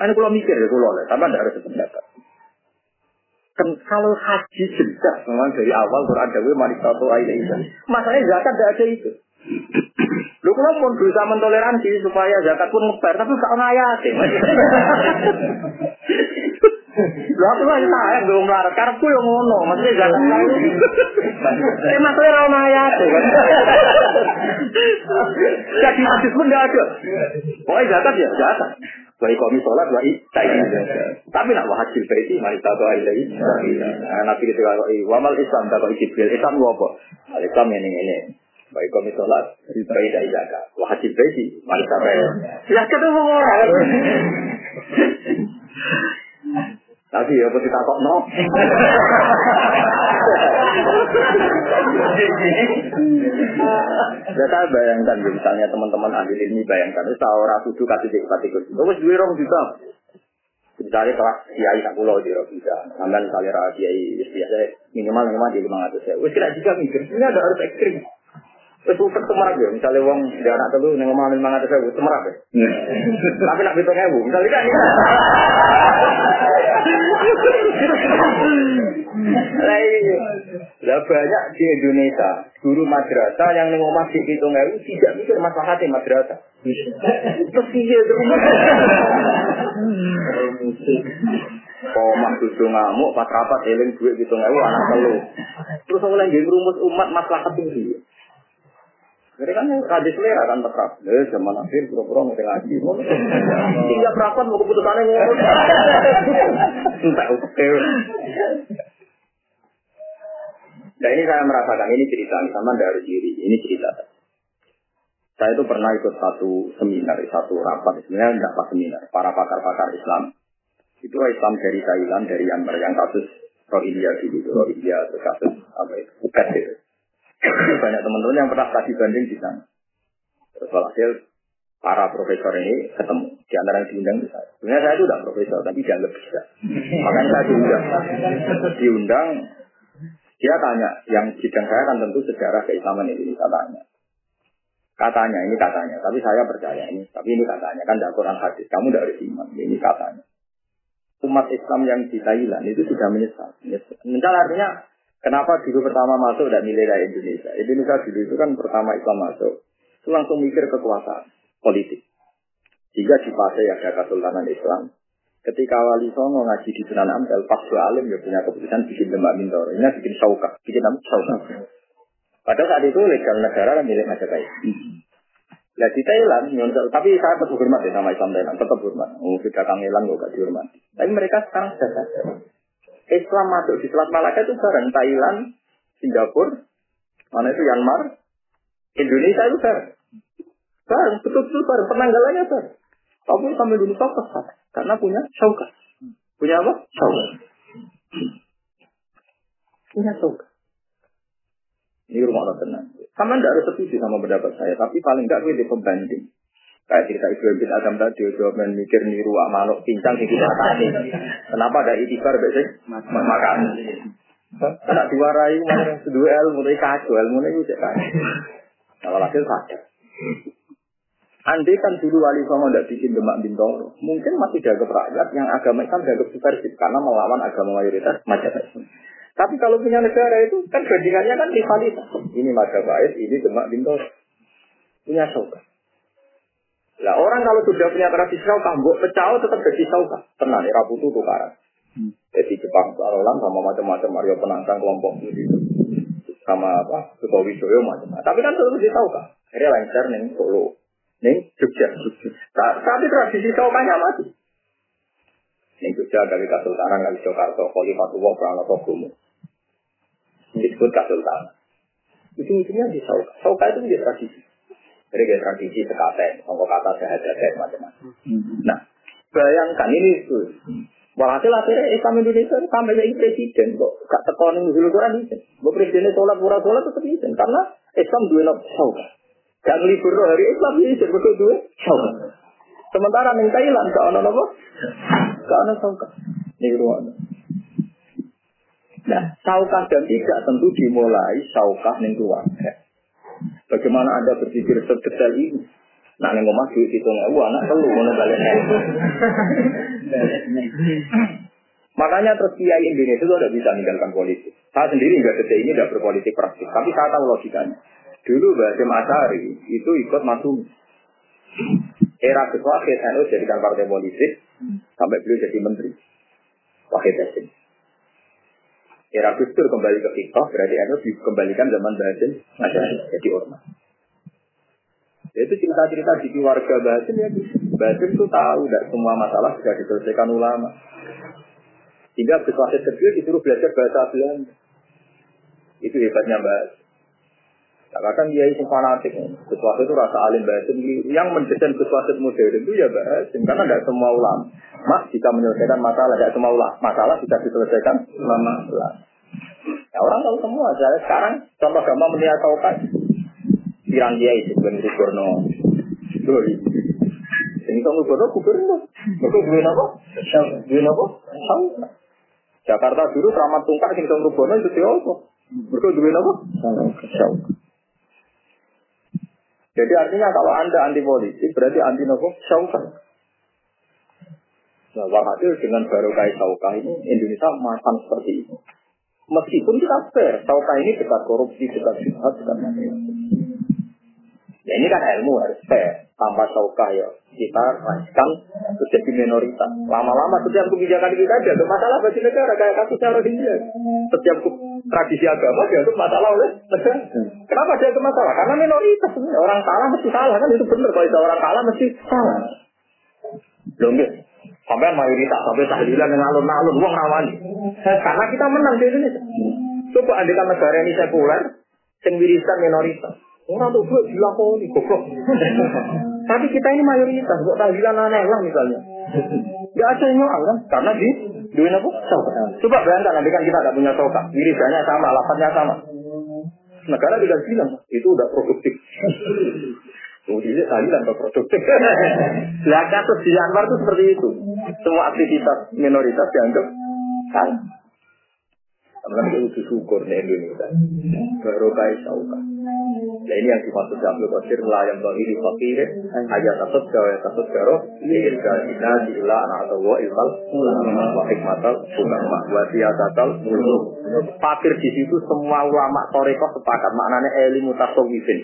Ini kalau mikir ya kalau lah. Tapi tidak harus sependapat. Kan kalau haji jelas memang dari awal Quran Dawi satu ayat itu. Masalahnya zakat tidak ada itu. Lu kalau pun berusaha mentoleransi supaya zakat pun ngebar, tapi gak ngayat. Lu aku lagi sayang belum melarat, karepku yang ngono, maksudnya zakat lalu. Eh maksudnya ra ngayat. Jadi hadis pun tidak ada. Pokoknya zakat ya zakat. Baik kami sholat, baik tak Tapi nak wahajil baiti, mari tahu aja ini. Nabi ketika wamal Islam, tak kau Jibril, Islam apa? Islam ini ini. Baik kami sholat, baik dari zakat. Wahajil baiti, mari sampai. Ya ketemu orang. Tapi ya pasti takut no. Ya saya bayangkan misalnya teman-teman ahli ini bayangkan itu orang kudu kasih dik pati kudu. Terus dua orang juga. Misalnya kelas kiai tak pulau di bisa. Sampai misalnya rakyat kiai biasa minimal minimal di lima ratus ya. Wes kira juga mikir. Ini ada harus ekstrim. Wes usah semerak ya. Misalnya uang di anak telu nih ngomong lima ratus ribu semerak ya. Tapi nak hitung ewu. Misalnya kan. Lah banyak di Indonesia guru madrasah yang neng omah sik hitung ewu tidak mikir masalah hati madrasah. Terus iya terus. Omah kudu ngamuk pas rapat eling duit hitung ewu anak telu. Terus oleh nggih rumus umat maslahat tinggi. Jadi kan radis selera kan tetap. Eh, zaman akhir pura-pura mau ngaji. Tiga perapat mau keputusannya ngomong. Entah oke. Nah ini saya merasakan ini cerita sama dari diri. Ini cerita. Saya itu pernah ikut satu seminar, satu rapat. Sebenarnya tidak pas seminar. Para pakar-pakar Islam. Itu Islam dari Thailand, dari Myanmar yang kasus Rohingya gitu. Rohingya, kasus apa itu, Phuket gitu. banyak teman-teman yang pernah tadi banding di sana. Terus hasil para profesor ini ketemu di antara yang diundang itu saya. Sebenarnya saya itu tidak profesor, tapi dianggap bisa. Makanya saya diundang. Diundang, dia tanya, yang bidang saya kan tentu sejarah keislaman Indonesia tanya. Katanya, ini katanya, tapi saya percaya ini, tapi ini katanya, kan tidak Quran hadis, kamu tidak harus iman, ini katanya. Umat Islam yang di Thailand itu sudah menyesal. Menyesal artinya Kenapa dulu pertama masuk dan nilai dari Indonesia? Indonesia dulu itu kan pertama Islam masuk, itu langsung mikir kekuasaan politik. Jika di fase ada Kesultanan Islam, Ketika Wali Songo ngaji di Sunan Ampel, pas Alim ya punya keputusan bikin Demak Bintoro. Ini bikin sauka, bikin apa? Sauka. Padahal saat itu legal negara kan milik Majapahit. Nah di Thailand, tapi saya tetap hormat ya sama Islam Thailand, tetap hormat. Oh, sudah Kang Elang gak dihormati. Tapi mereka sekarang sudah sadar. Islam masuk di Selat Malaka itu bareng Thailand, Singapura, mana itu Myanmar, Indonesia itu bareng. Bareng, betul-betul bareng, penanggalannya bareng. Tapi dulu fokus karena punya syaukat. Punya apa? Syaukat. Punya syaukat. Ini rumah Allah tenang. Sama tidak harus setuju sama pendapat saya, tapi paling tidak gue pembanding. Kayak cerita Ibrahim bin Adam tadi, jawab mikir niru amalok pincang di kita tadi. Kenapa ada itibar biasanya? Makan. Tidak diwarai, mana kedua ilmu, tapi kacau, ilmu itu cek Kalau hasil saja. Andai kan dulu wali songo tidak bikin demak bintoro, mungkin masih dianggap rakyat yang agama Islam dianggap subversif karena melawan agama mayoritas Majapahit. Tapi kalau punya negara itu kan bandingannya kan rivalitas. Ini Majapahit, ini demak bintoro. Punya sauka. Lah orang kalau sudah punya tradisi sauka, mbok pecah tetap jadi sauka. Tenang, ya raputu tukaran. Hmm. Jadi Jepang Sarolan sama macam-macam Mario penantang kelompok itu sama apa Sukowi Joyo macam-macam. Tapi kan terus di sauka. Akhirnya lancar nih Solo Ning Jogja. Tapi tradisi saukanya mati. Ning Jogja kali Kasultanan kali Jakarta Khalifatullah Pranoto Gumu. Disebut Kasultanan. Itu intinya di sauka. Sauka itu menjadi tradisi. Jadi kayak tradisi sekaten, sangka kata sehat-sehat macam-macam. Nah, bayangkan ini itu. Walhasil akhirnya Islam Indonesia sampai jadi presiden kok. Gak tekonin dulu Quran itu. Presidennya sholat, pura-pura tetap izin. Karena Islam dua sauka. Gak ngelibur hari Islam ini jadi betul dua. Sementara ning Thailand gak ono apa? Gak ono sauka. Ini ruang. Nah, saukah dan tidak tentu dimulai saukah ning keluarga. Bagaimana Anda berpikir sedetail ini? Nah, omah duit itu nggak anak perlu ngono balik. Makanya terus kiai Indonesia itu tidak bisa meninggalkan politik. Saya sendiri nggak detik ini tidak berpolitik praktis, tapi saya tahu logikanya. Dulu Mbak Hasim Asari itu ikut masuk era kedua Wahid NU jadikan partai politik sampai beliau jadi menteri. Wahid Hasim. Era Gus kembali ke Fikoh, berarti NU dikembalikan zaman Mbak Hasim jadi ormas. Itu cerita-cerita di keluarga Mbak Hasim ya. Mbak Hasim itu tahu tidak semua masalah sudah diselesaikan ulama. Sehingga Wahid kecil disuruh belajar bahasa Belanda. Itu hebatnya Mbak Hasim. Katakan dia itu fanatik. Sesuatu itu rasa alim bahasim. Yang mendesain sesuatu modern itu ya bahasim. Karena tidak semua ulama. Mak jika menyelesaikan masalah. Tidak semua ulama. Masalah bisa diselesaikan ulama. Ya, orang tahu semua. Saya sekarang contoh gampang melihat tahu kan. Pirang dia itu. Ben Rukurno. Doi. Ini kamu gubernur gubernur. Mereka duit apa? Duit apa? Jakarta dulu keramat tungkar sing kamu gubernur itu siapa? Mereka duit apa? Syauka. Jadi artinya kalau Anda anti politik berarti anti nopo sauka. Nah, walhasil dengan baru kait sauka ini Indonesia makan seperti itu. Meskipun kita fair, sauka ini dekat korupsi, dekat jihad, dekat macam Ya ini kan ilmu harus fair. Tanpa sauka ya kita rasakan jadi minoritas. Lama-lama setiap kebijakan kita ada masalah bagi negara kayak kasusnya Rohingya. Setiap tradisi agama dianggap masalah oleh negara. Kenapa dia itu masalah? Karena minoritas. Orang salah mesti salah kan itu benar. Kalau orang salah mesti salah. Belum Sampai mayoritas, sampai tahlilan yang alun-alun, uang rawani. Karena kita menang di Indonesia. Coba andikan negara ini sekuler, wirisan minoritas. Orang tuh gue dilakoni, goblok. Tapi kita ini mayoritas, kok tahlilan aneh lah misalnya. Gak ada yang nyual kan? Karena di duit apa? Coba bayangkan nanti kan kita gak punya soka, wirisannya sama, lapatnya sama. Negara tidak bilang itu udah produktif. Oh, ini tahlilan atau produktif. Lah kasus di Anwar itu seperti itu. Semua aktivitas minoritas dianggap salah. Karena itu syukur di Indonesia. Baru kaya sauka. Nah ini yang dimaksud Abdul lah yang bagi di fakir ayat tasut jawa tasut jaro ingin gajina diilah anak atau wa ilfal wa hikmatal ulama wa siyatatal muluk fakir di situ semua ulama toreko sepakat maknanya ilmu tasawufin.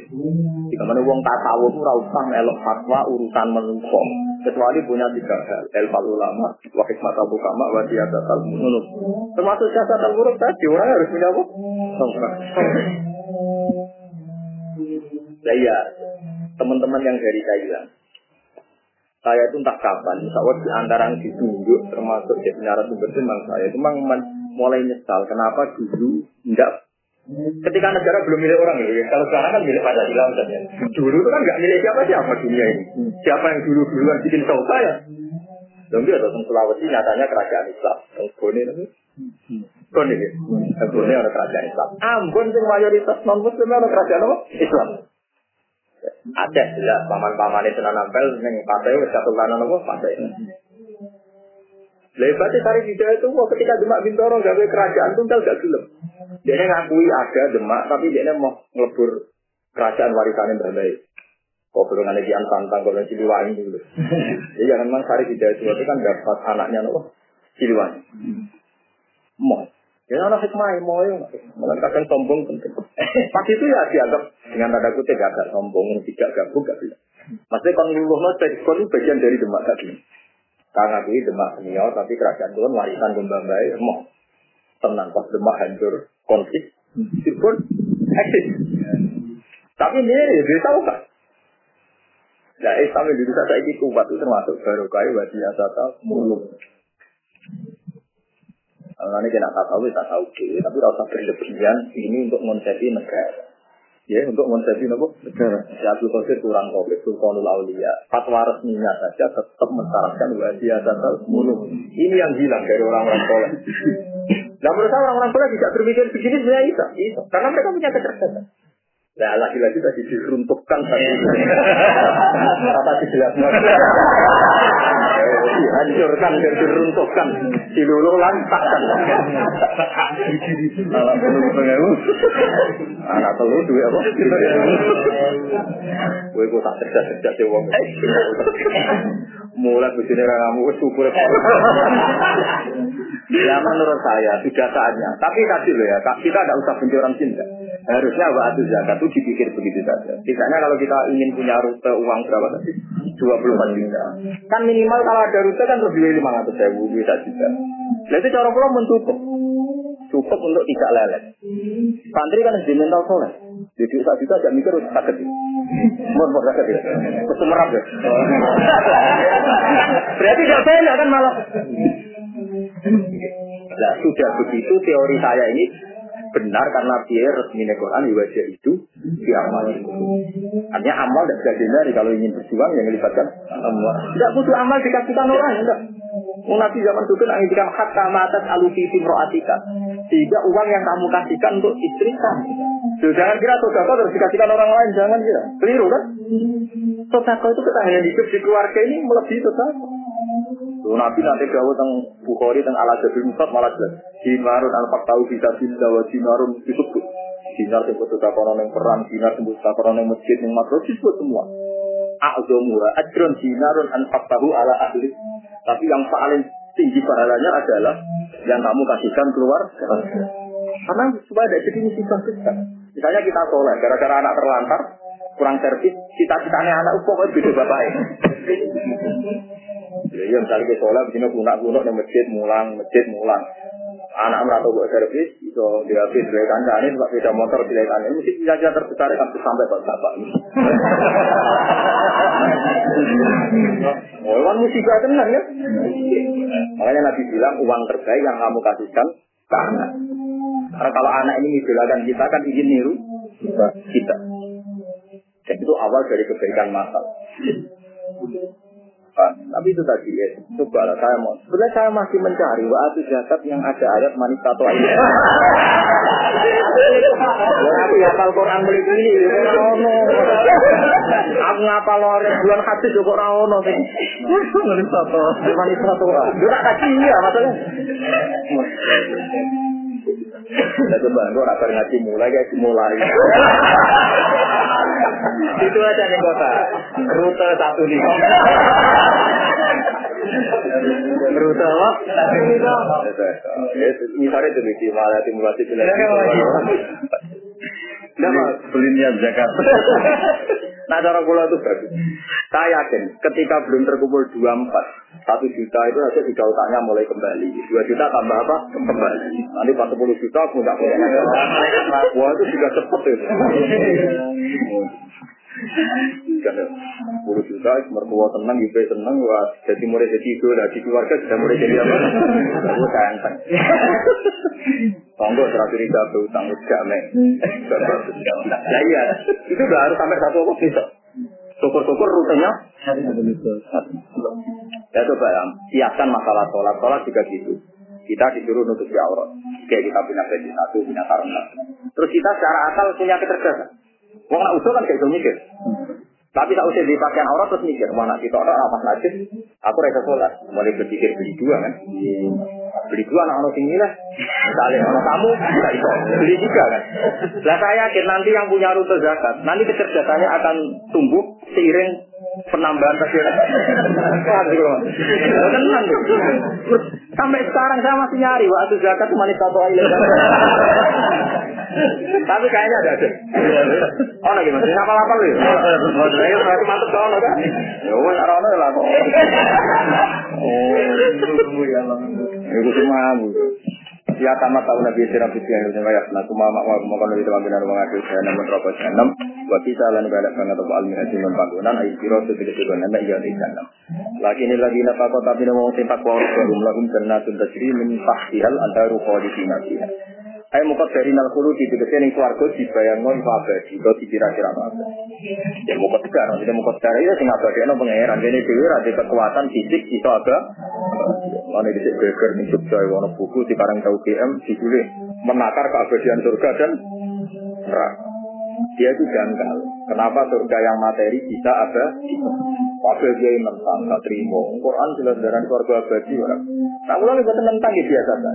Jika mana wong tasawuf usah elok fatwa urusan menungso. Kecuali punya tiga hal ilfal ulama wa hikmatal ulama wa siyatatal muluk termasuk siyatatal muluk tadi orang harus punya apa? Saya teman-teman yang dari Thailand, saya itu entah kapan, insya di antara yang ditunjuk termasuk jadi narasumber memang saya. Itu memang mulai nyesal kenapa dulu tidak ketika negara belum milik orang ya kalau sekarang kan milik Pancasila misalnya. Dulu itu kan nggak milik siapa siapa dunia ini. Siapa yang dulu duluan bikin tahu saya Lalu datang Sulawesi nyatanya kerajaan Islam. Yang Bone Yang Bone ada kerajaan Islam. Ambon sing mayoritas non Muslim ada kerajaan apa? Islam. Ada ya paman-paman itu nampel yang partai wis satu kanan apa partai. Lebatnya tarik hidayah itu wah ketika Demak Bintoro gawe kerajaan tunggal gak gelem. Dia ngakui ada Demak tapi dia mau ngelebur kerajaan warisan yang terbaik. Kok belum ada jian tantang kalau Ciliwangi dulu. Jadi jangan memang Sari Hidayat itu kan dapat anaknya nopo Ciliwangi. Mau. Ya anak hikmah mau ya. Kadang sombong penting. Pas itu ya dianggap dengan tanda kutip agak sombong, tidak gabung gak bisa. Maksudnya kalau luluh no itu bagian dari demak tadi. Karena itu demak senior, tapi kerajaan itu warisan gembambai, mau tenang pas demak hancur konflik, itu pun eksis. Tapi ini ya dia tahu kan, Nah, Islam Indonesia saya ini kuat itu termasuk baru kaya wadi asata muluk. Ini kena tak tahu, tak tahu ke, tapi rasa berlebihan ini untuk mengonsepi negara. Ya, untuk mengonsepi apa? Negara. Si Abdul Qadir kurang komplit, Sultanul Aulia. Fatwa resminya saja tetap mensyaratkan wadi asata muluk. Ini yang hilang dari orang-orang soleh. Nah, menurut saya orang-orang soleh tidak berpikir begini sebenarnya bisa. bisa. Karena mereka punya kecerdasan. Nah, lagi-lagi tadi diruntuhkan tadi. Kata dijelaskan. Dihancurkan dan diruntuhkan. Dilulu lantakkan. Anak telur pengewu. Anak telur duit apa? Gue kok tak cerdas-cerdas ya wong. Mulai begini kamu syukur. Ya menurut saya sudah saatnya. Tapi tadi loh ya, kita tidak usah benci orang cinta. Harusnya waktu zakat itu dipikir begitu saja. Misalnya kalau kita ingin punya rute uang berapa tadi? 24 juta. Kan minimal kalau ada rute kan lebih dari 500 ribu, bisa juga. Nah itu cara pulau mencukup. Cukup untuk tidak lelet. Santri kan harus mental soleh. Jadi saat itu aja mikir harus sakit. Mau mau sakit ya? Terus merap ya? Berarti tidak banyak kan malah. Nah sudah begitu teori saya ini benar karena dia resmi Quran di wajah itu amal Artinya amal tidak bisa kalau ingin berjuang yang melibatkan amal. Tidak butuh amal dikasihkan orang, enggak. Nabi zaman dulu menginginkan hatta matat alufi roatika. Sehingga uang yang kamu kasihkan untuk istri kamu. jangan kira sodako harus dikasihkan orang lain, jangan kira. Keliru kan? Sodako itu ketahanan hidup di keluarga ini melebihi sodako. Nabi nanti gawe teng Bukhari teng ala jadi musab malah jelas. Dinarun al tahu bisa bisa wa dinarun disebut. Dinar sing kudu takono ning perang, dinar sing kudu takono ning masjid ning makro disebut semua. A'zamura ajrun dinarun an tahu ala ahli. Tapi yang paling tinggi pahalanya adalah yang kamu kasihkan keluar karena supaya ada jadi misi besar. Misalnya kita soleh, gara-gara anak terlantar, kurang servis, cita-citanya anak pokoknya beda bapak Ya misalnya kita sholat, begini guna-guna di masjid mulang, masjid mulang. Anak merata buat servis, itu dia habis dari kancane, sebab beda motor dari kancane, mesti bisa bisa terbesar kan sampai ke bapak ini. Oh, uang musibah tenang ya. Makanya Nabi bilang uang terbaik yang kamu kasihkan ke. Karena kalau anak ini mengidolakan kita kan ingin niru kita. Dan itu awal dari kebaikan masal. Tapi itu tadi ya, coba lah saya mau. Sebenarnya saya masih mencari waktu zakat yang ada ayat manis atau ayat. Aku ngapal Quran beli ini, ono. Aku ngapal lore bulan hadis juga ora ono sing. Manis atau manis atau. Yo tak kaji ya maksudnya. Nah coba gue rapat ngaji mulai kayak mulai. Itu aja nih kota. Rute satu lima. Rute apa? Lima. Misalnya itu malah simulasi pilihan. Beli niat zakat. Nah cara kula itu bagus. Saya yakin ketika belum terkumpul dua empat satu juta itu saja sudah utangnya mulai kembali. Dua juta tambah apa? Kembali. Nanti pas sepuluh juta punya punya. Wah itu juga cepet itu. 10 juta, mertua tenang, ibu tenang, wah jadi mulai jadi itu, di keluarga sudah mulai jadi apa? Aku kanteng. Tonggo terakhir itu aku tanggung jamin. Ya iya, itu udah harus sampai satu apa bisa. Syukur-syukur rutenya. Ya coba ya, siapkan masalah sholat. Sholat juga gitu. Kita disuruh nutup di aurat. Kayak kita punya gaji satu, punya sarung Terus kita secara akal punya kecerdasan. Wong nak usul kan kayak gitu mikir. Tapi tak usah dipakai aurat terus mikir, mana kita orang apa najis, aku rasa sholat. Mulai berpikir beli dua kan. Beli dua anak orang tinggi lah. Misalnya orang kamu, bisa itu. Beli juga kan. Lah saya yakin nanti yang punya rute zakat, nanti kecerdasannya akan tumbuh seiring penambahan kecil. Tenang Sampai sekarang saya masih nyari waktu zakat itu manis satu aja. Tapi kayaknya ada ada. Oh lagi masih apa apa lu? Saya berarti mantep kau kan? Ya wes arana lah kok. Oh, ya Allah. Itu cuma Ya kama tahu Nabi Sirah Fitri yang wa yasna kuma mak wa kuma kana dalam benar mengaku saya namun rokok jahanam wa kita lan balak atau almi haji non bangunan ayi siro sedikit juga nana iya di jahanam lagi ini lagi napa kota bina mau tempat wa rum lahum jannatun tajri min tahtihal antaru khalidina fiha Ayo muka dari nal kulu di tegese ning swarga dibayangno iku abadi, kok dikira-kira apa. Ya muka sekarang, jadi muka sekarang itu sing abadi ana pangeran, dene dhewe ra kekuatan fisik iso ada. Mana di geger ning Jogja ono buku di karang tau GM ditulis menakar keabadian surga dan neraka. Dia itu janggal. Kenapa surga yang materi bisa ada? Wakil dia yang mentang, tak terima. Quran jelas dari surga abadi. Nah, mulai buat tentang ya biasa saja.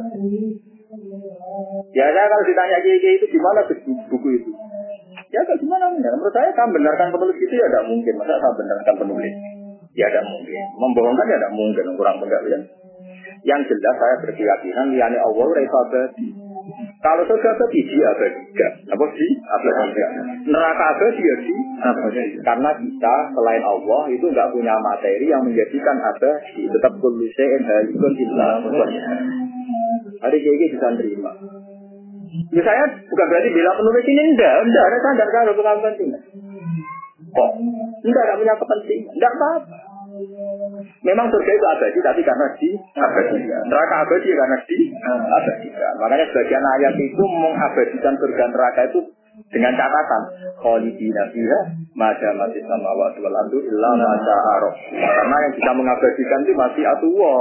Ya saya kalau ditanya kiai itu gimana buku itu? Ya kalau gimana benar? Menurut saya kan benarkan penulis itu ya tidak mungkin. Masa saya benarkan penulis? Ya tidak mungkin. Membohongkan ya tidak mungkin. Kurang pengertian. Yang jelas saya berkeyakinan liane Allah rasa abadi. Kalau surga abadi dia abadi. Apa sih? Abadi. Neraka abadi ya sih. Karena kita selain Allah itu nggak punya materi yang menjadikan abadi. Tetap kuluse halikun illa Hari ini bisa terima. Ya saya bukan berarti bila penulis ini enggak, enggak ada standar kalau bukan kepentingan. Kok? Enggak, enggak punya kepentingan, enggak apa-apa. Memang surga itu abadi, tapi karena di abadi. Neraka abadi karena di abadi. Makanya sebagian ayat itu mengabadikan surga neraka itu dengan catatan khalidina fiha mada mati sama wa wal ardu illa ma Karena yang bisa mengabadikan itu masih atuwa.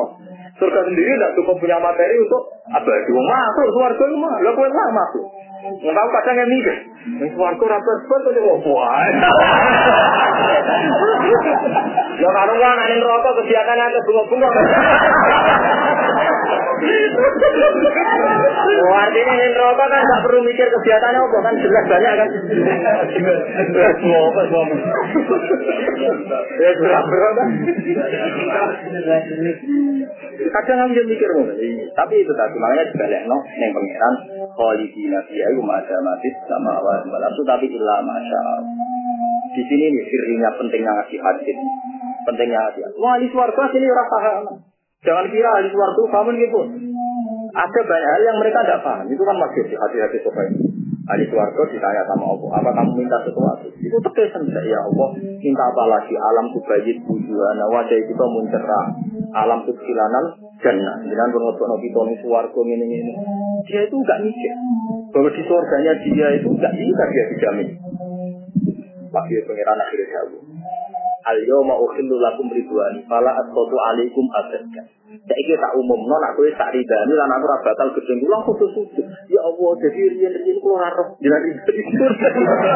Surga sendiri tidak cukup punya materi untuk abadi. Masuk suarga itu mah, lo lah masuk. Enggak kadang yang mikir, ini suarga rapor pun tuh mau buat. Ya kalau nggak nanti rokok kegiatannya ke bunga-bunga. Oh, artinya yang rokok kan nggak perlu mikir kegiatannya apa kan jelas banyak kan. Ya kan? Kadang mikir tapi itu tadi makanya dibalik no, khalidina fiha iku ma'ada matis sama awal itu tapi ilah masya Di sini nih sirinya pentingnya ngasih hadis. Pentingnya hadis. Wah, ahli swarga sini orang paham. Jangan kira ahli swarga paham gitu. Ada banyak hal yang mereka tidak paham. Itu kan masih di hati-hati ini. Ahli suarga ditanya sama Allah, apa kamu minta sesuatu? Itu tekesan ya Allah, minta apa lagi? Alam tubayit bujuana, wajah itu mencerah. Alam tuksilanan jannah. Jangan pengotono kita nih suarga ini ini. Dia itu enggak mikir bahwa di surganya dia itu enggak bisa dia dijamin. Lagi pengiran akhirnya jauh. Al yawma ukhillu lakum ridwani fala asqatu alaikum abadan. Saiki tak umumno nak kowe tak ridani lan aku ora bakal gedeng kula kudu sujud. Ya Allah, jadi riyen-riyen kula ora roh jenengan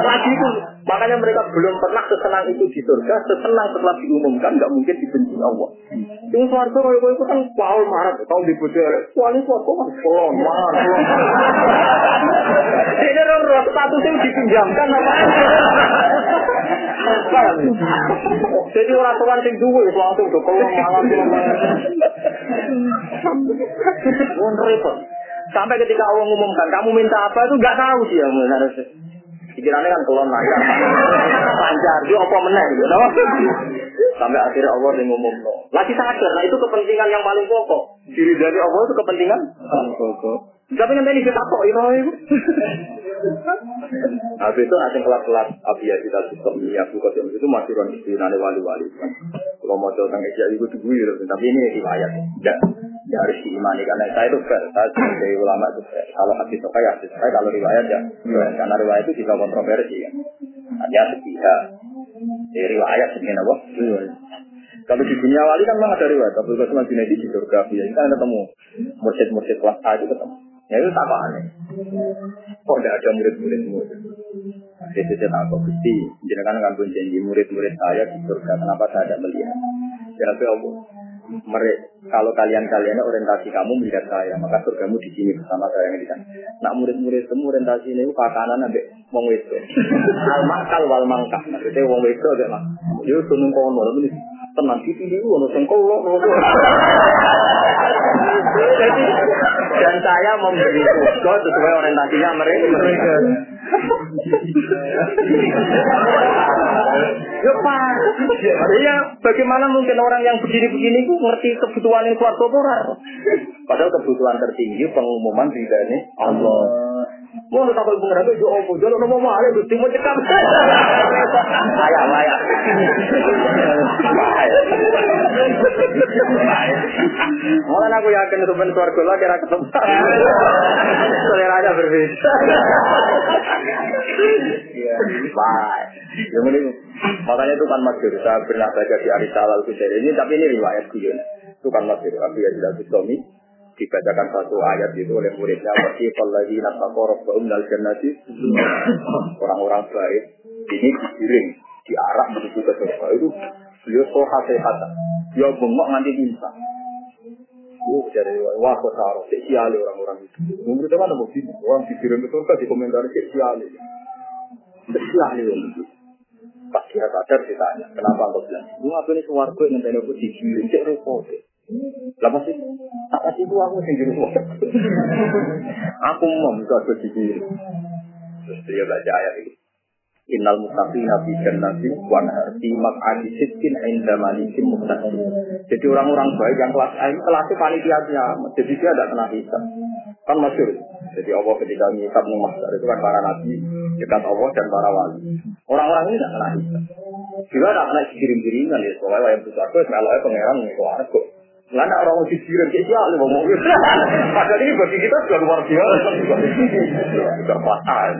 Lagi itu makanya mereka belum pernah sesenang itu di surga, sesenang setelah diumumkan nggak mungkin dibenci Allah. Yang suarga kalau kowe itu kan Paul marah, tau dipuji Kuali suarga kan kolon, marah. Ini roh statusnya dipinjamkan apa? Jadi orang tuan sing duwe langsung do kolong malam Wong repot. Sampai ketika Allah ngumumkan, kamu minta apa itu nggak tahu dia harus. Pikirannya kan kelon aja. Pancar, dia apa menang gitu. Sampai akhirnya Allah yang Lagi sadar, nah itu kepentingan yang paling pokok. Diri dari Allah itu kepentingan pokok. Tapi kan tadi kita kok itu. Habis itu nanti kelas-kelas abiyah kita sistem ini, aku kau itu masih orang istilahnya wali-wali. Kalau mau tentang Isya itu dulu, tapi ini riwayat. Ya, ya harus diimani karena saya itu fair. Saya sebagai ulama itu fair. Kalau hadis itu kayak hadis saya, kalau riwayat ya, karena riwayat itu bisa kontroversi ya. Hanya sepihak. Ya, riwayat sebenarnya apa? Kalau di dunia wali kan memang ada riwayat. Tapi kalau cuma di surga, biasanya kan ketemu mursyid-mursyid kelas A itu ketemu. Ya itu apa aneh. Kok tidak ada murid-muridmu? Jadi saya tak kok gusti. Kan pun janji murid-murid saya di surga. Kenapa saya tidak melihat? Ya apa? Mereka, kalau kalian-kalian orientasi kamu melihat saya, maka surgamu di sini bersama saya yang di sana. Nak murid-murid semua orientasi ini pakanan ambek wong wedo. Al makal wal mangkah. Maksudnya wong wedo agak mak. Yo sunung kono ini tenang di sini ono sing. Jadi dan saya memberi surga sesuai orientasinya mereka. Ya Pak, ya bagaimana mungkin orang yang begini-begini itu ngerti kebutuhan yang suatu orang? Padahal kebutuhan tertinggi pengumuman ini Allah. Mau tak boleh pengen itu jangan ngomong mau ada gusti mau cekam. Saya layak. Malah aku yakin itu benar suarga lah kira ketemu. Selera aja berbeda. Baik. Yang ini makanya itu kan masyur. Saya pernah baca di Arisalah Al-Qusayri ini, tapi ini riwayat guyon. Itu kan masyur. Abu Yazid Al-Bustami dibacakan satu ayat itu oleh muridnya wasifal lagi nasakorok umdal jannati orang-orang baik ini digiring diarah menuju ke surga itu beliau soha sehat dia bengok nanti bisa Oh, jadi wah kok taruh siali orang-orang itu. Mungkin itu mana bukti orang dikirim ke surga di komentar cek siali. Orang itu. Pas dia sadar ditanya, kenapa kau bilang? Lu apa ini suaraku yang nanti aku dikirim cek repot. Lah sih? Tak kasih itu aku sendiri Aku mau bisa berpikir. Terus dia baca ayat ini. Innal mutaqina fi jannati wa fi maq'adi sidqin 'inda malikin muqtadir. Jadi orang-orang baik yang kelas A ini kelasnya panitia Jadi dia tidak kena hisab. Kan masyur. Jadi Allah ketika mengikat Muhammad itu kan para nabi dekat Allah dan para wali. Orang-orang ini tidak kena hisab. Juga tidak kena kirim-kiriman ya. Soalnya yang besar itu meloknya pangeran nih kok. Nggak ada orang di siren kayak siapa ngomong gitu. Padahal ini bagi kita sudah luar biasa. Sudah fatal.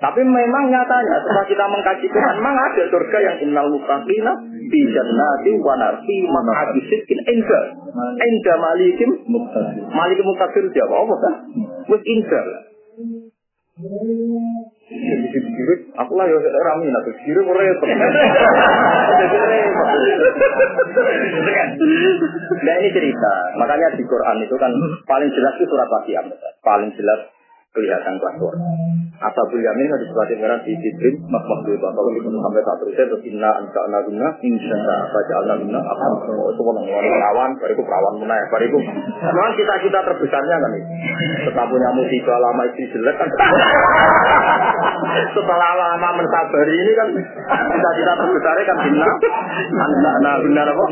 Tapi memang nyatanya setelah kita mengkaji Tuhan, memang ada surga yang innal mutaqina di jannati wa narfi maq'adi sidqin inda. Inda malikim muqtadir. Malikim muqtadir siapa? Apa kan? Wis inda. Dikirim, aku lah ya rami nak dikirim repot. Nah ini cerita, makanya di Quran itu kan paling jelas itu surat Waqiah, paling jelas kelihatan keluar. Asabul Yamin berarti merah di Jibrin mak makhluk kalau itu sampai satu terusnya terus inna anka naguna insya baca al naguna apa itu mau ngomong perawan bariku perawan menaik bariku memang kita kita terbesarnya kan itu setelah punya musibah lama istri jelek kan. Setelah lama mensabari ini kan kita kita terbesarnya kan inna. Anka naguna apa?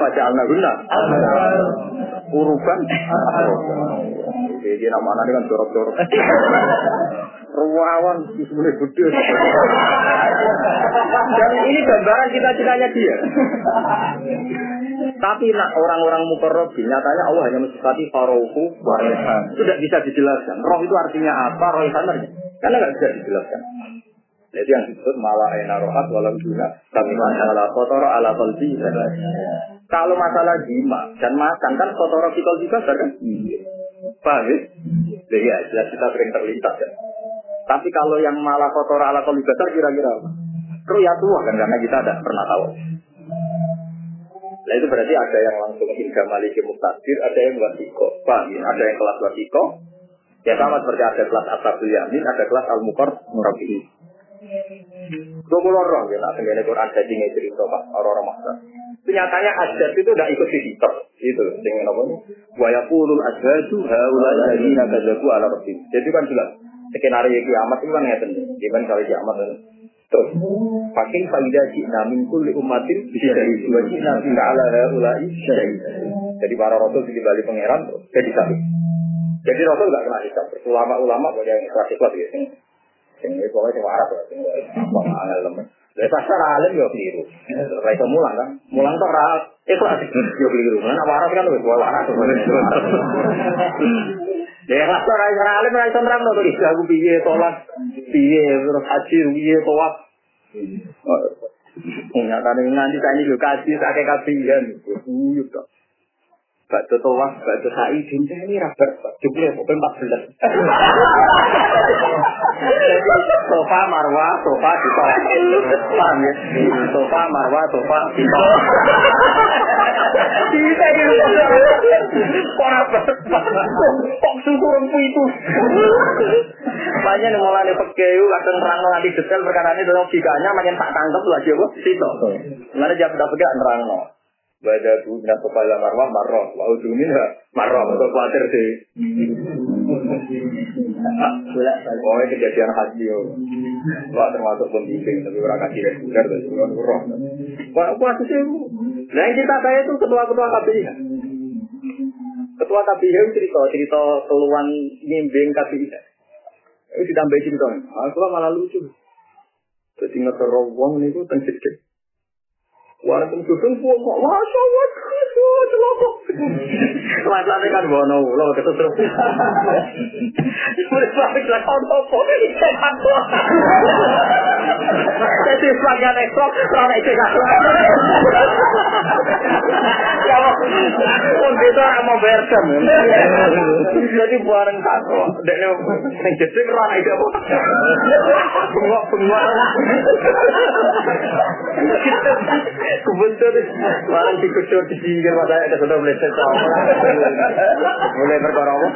Baca al naguna urukan jadi nama anak kan jorok-jorok. Ruawan sebenarnya gede. Dan ini gambaran cita-citanya dia. Tapi nak orang-orang mukarrabin nyatanya Allah hanya mensifati farohu tidak bisa dijelaskan. Roh itu artinya apa? Roh itu Karena nggak bisa dijelaskan. Jadi yang disebut malah enak rohat walau guna kami masalah kotor ala kolbi. Kalau masalah jima dan makan kan kotor fikol juga kan? Paham ya? Iya, jelas kita sering terlintas ya. Tapi kalau yang malah kotor ala kolbi kira-kira apa? ya tua kan karena kita ada pernah tahu. Nah itu berarti ada yang langsung hingga maliki muktadir, ada yang wasiko. Paham ya? Ada yang kelas wasiko, ya sama seperti ada kelas asabul yamin, ada kelas al-mukor murabihi. Dua puluh orang ya, nak sendiri Quran jadi nggak cerita pak orang-orang maksa. Nyatanya adat itu tidak ikut dihitung, itu dengan apa nih? Waya pulul adatu haula ladina kazaku ala rabbi. Jadi kan jelas skenario kiamat itu kan ngeten. Gimana kalau kiamat kan? Terus, pakai faidah cina min kulli umatin bisa dua cina tidak ala ulai Jadi para rasul di balik pangeran jadi satu. Jadi rasul nggak kena hisab. Ulama-ulama boleh yang ikhlas-ikhlas gitu. Sing ini pokoknya sing waras lah, sing apa angel lemen. Lah pasar alim yo keliru. Ora iso mulang kan. Mulang tok ora ikhlas yo keliru. Nah waras kan wis waras. Ya lah ora iso alim ora iso nerang aku piye salat, piye terus haji piye tawaf. Nyatane nganti tani lho kaji sakake kabihan. Uyup tok. Bakso towas, bakso sai, dinta ini rabar, jumlah pokoknya 14. sofa marwa, sofa kita. Paham ya? Sofa marwa, sofa kita. Kita gitu. Kok rabar? Kok susurung itu? Banyak yang mulai pekeyu, kadang terang nanti detail perkara ini, dan logikanya makin tak tangkap lagi apa? Sito. Mana jawab dapat gak nerang Baca bu minat kepala marwah marwah, mau minha marwah, atau khawatir sih. Pokoknya kejadian haji yo. Wah termasuk pembimbing, tapi orang kasih reguler, tapi orang roh. Wah aku sih. Nah yang kita saya itu ketua-ketua KPI. Ketua KPI cerita cerita keluhan nyimbing KPI. Itu ditambah cerita. Aku malah lucu. Jadi ngeterong wong niku teng sedikit. Walaupun susun buang kok, masya Allah, kisah, celokok. Lain-lain kan buang nau, lo gak ketutup. Mereka lagi lah, kau nopo, itu mantu. Jadi sebagian ekstrok, kau naik cekak. Pun itu mau bersen. Jadi bareng kako, dan yang jadi rana itu apa? Bengok bengok. Kebetul, barang dikucur di sini, masa ada sudah meleset Mulai perkara apa?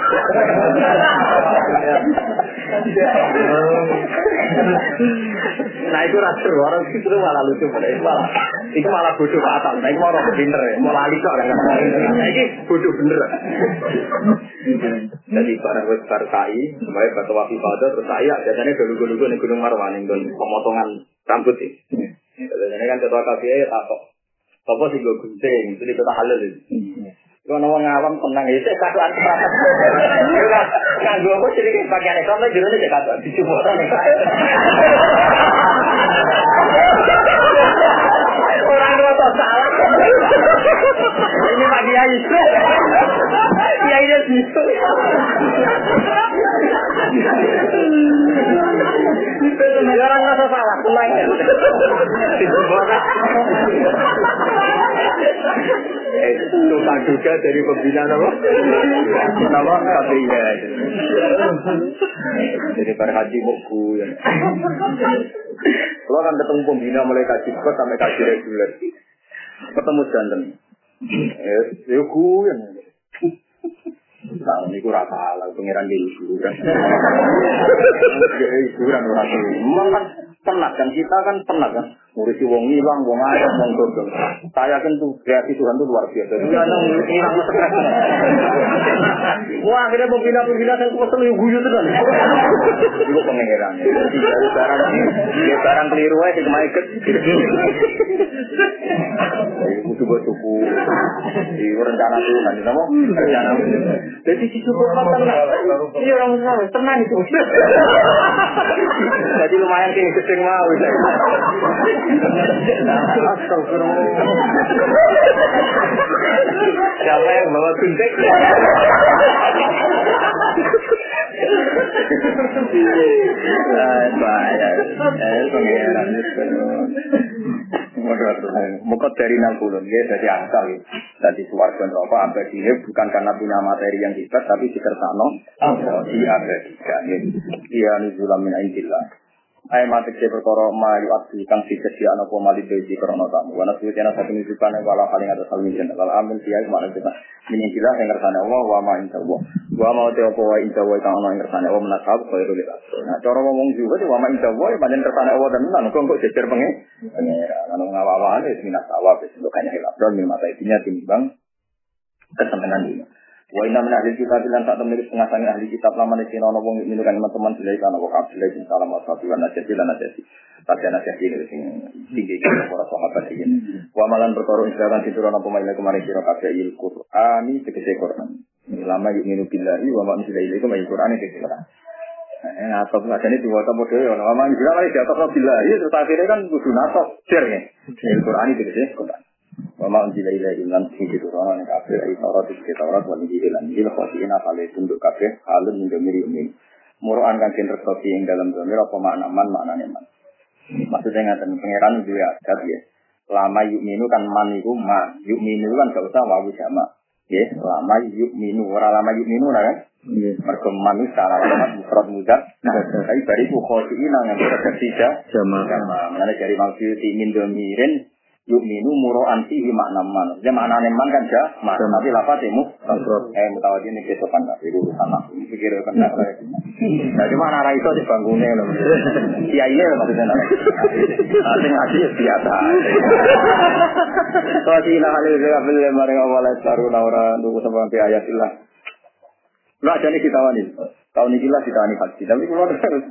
Nah itu rasa orang itu malah lucu pada itu malah itu malah bodoh fatal. Nah itu malah pinter ya, malah lali kok kan. Nah ini bodoh bener. Jadi barang wes kai, sebagai batu wafi pada terus saya biasanya dulu-dulu nih gunung Marwan yang pemotongan rambut sih. Biasanya kan ketua kafe ya takut. Apa sih gue gunting, itu di kota halal itu. Kono wong awam tenang iki sik katokan prakat. Kang gua kok cilik bagian ekon lan jurune sik katok dicumbok Orang rata salah. Ini Pak Kiai. Kiai dia situ. Ini negara salah. Pulang. Tukang juga dari pembina apa? Nama KPI Jadi para haji buku ya. Kalau kan ketemu pembina mulai kaji kok sampai kaji reguler. Ketemu jantan. Eh, ya ku yang Nah, ini kurang salah, pengiran di hiburan. Ya, hiburan orang Memang kan penat kan, kita kan penat kan. Ngurusi wong hilang, wong ayam, wong dodol. Saya yakin tuh kreasi Tuhan tuh luar biasa. Dia ada hilang stres. Wah, akhirnya pembina-pembina saya kesel yuk guyu tuh kan. Itu pengeran. Jadi dari barang, ya barang keliru aja cuma ikut. Kudu buat suku. Di rencana Tuhan, kamu rencana. Jadi si suku kan tenang. Iya orang Islam tenang itu. Jadi lumayan kayak gedeng mau. Siapa yang bawa gunting? Dari puluh, dia dari asal. Dari suarga neraka abadi bukan karena punya materi yang hebat, tapi dikersano di abadikan. Iya nuzulam min indillah. Ayat mati ke perkara mayu abdi kang disediakan apa mali dewi krono tamu. Wana suwi tiana satu nunjukane wala paling ada saling jen. Lal amin siya mana kita minin kita yang kersane Allah wa ma inta Allah. Wa ma te apa wa inta Allah kang ana yang kersane Allah menasab kaya dulu Nah cara ngomong juga wa ma inta Allah pancen kersane Allah dan nan kok kok jejer pengen. Pengira anu ngawawane wis minas awab wis kanya hilap. Dan mata itinya timbang kesenangan ini. Wa inna min ahli kitab lan tak temui setengah sangi ahli kitab lama di sini wong teman-teman silai kan wa bin salam wa satu lan nasati lan nasati. Tapi nasati ini sing tinggi kan para sahabat ini. Wa malan perkara insyaallah diturun apa maila kemarin sira kabeh il Qur'ani tegese Qur'an. Lama yuk minu billahi wa ma unzila ilaikum ayat Qur'an tegese Qur'an. Nah, ini dua tamu deh, orang lama juga lagi di atas billahi terus akhirnya kan kudu nasab ya. Il Qur'an tegese Qur'an. Wama unjila ila ilan sing diturunkan ning kafir ai Taurat iki Taurat wa injil lan injil khosina kale tunduk kafir halun ning miri umin. Muruan kang den rekopi ing dalam zamir apa makna man maknane man. Maksudnya ngaten pangeran duwe adat ya. Lama yuk minu kan man iku ma. Yuk minu kan gak usah wawu sama. Ya, lama yuk minu ora lama yuk minu nah kan. Mergo man salah alamat mufrad mudah. Tapi bariku khosina yang terjadi sama. Sama. Mengenai dari maksud min domirin yuk minu muro anti makna man. Jadi makna man kan jah, mas. Tapi lafaz temu. Eh mutawadi ini kita kan tak itu sama. Pikir kan tak. Jadi mana arah itu di bangunnya loh. Iya iya maksudnya. Nanti ngaji ya biasa. Sih lah hal itu apa yang mereka awalnya baru naura nunggu sampai ayatilah. Lah jadi kita wani. Tahun ini lah kita wani haji. Tapi kalau terus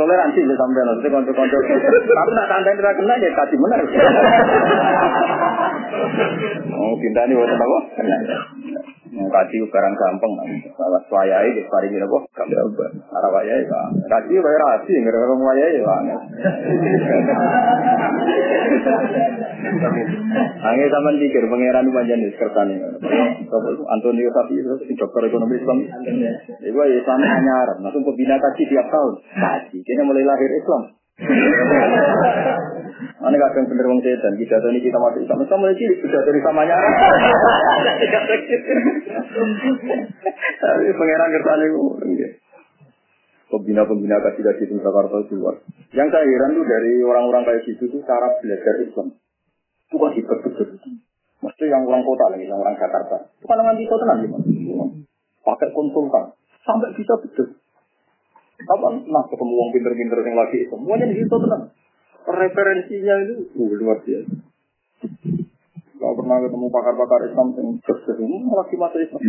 toleransi ya sampai nanti konco-konco. Tapi nak tanda tidak kena ya kasih benar. Oh, pindah nih buat apa? Kasih barang gampang, bawa swayai di paling ini apa? Gampang. Arah wayai ya. Kasih bayar rasi, orang wayai ya. Angin sama pikir pangeran di kertas ini. Antonio Sapi itu dokter ekonomi Islam. Itu ya sama nyaran, langsung pembina kaji tiap tahun. Kaji, kayaknya mulai lahir Islam. Mana kadang bener wong setan, kita ini kita masuk Islam, kita mulai cilik sudah dari samanya. Tapi pangeran kertas itu. Pembina-pembina kasih kasih di Jakarta keluar. Yang saya heran tuh dari orang-orang kayak gitu tuh cara belajar Islam. Itu kan hebat betul. Mesti yang orang kota lagi, yang orang Jakarta. Itu kan nanti kota nanti Pakai konsultan. Sampai bisa betul. Kapan nah ketemu orang pinter-pinter yang lagi semuanya di situ tenang. Referensinya itu uh, luar biasa. Kalau pernah ketemu pakar-pakar Islam yang sukses ini lagi masa Islam.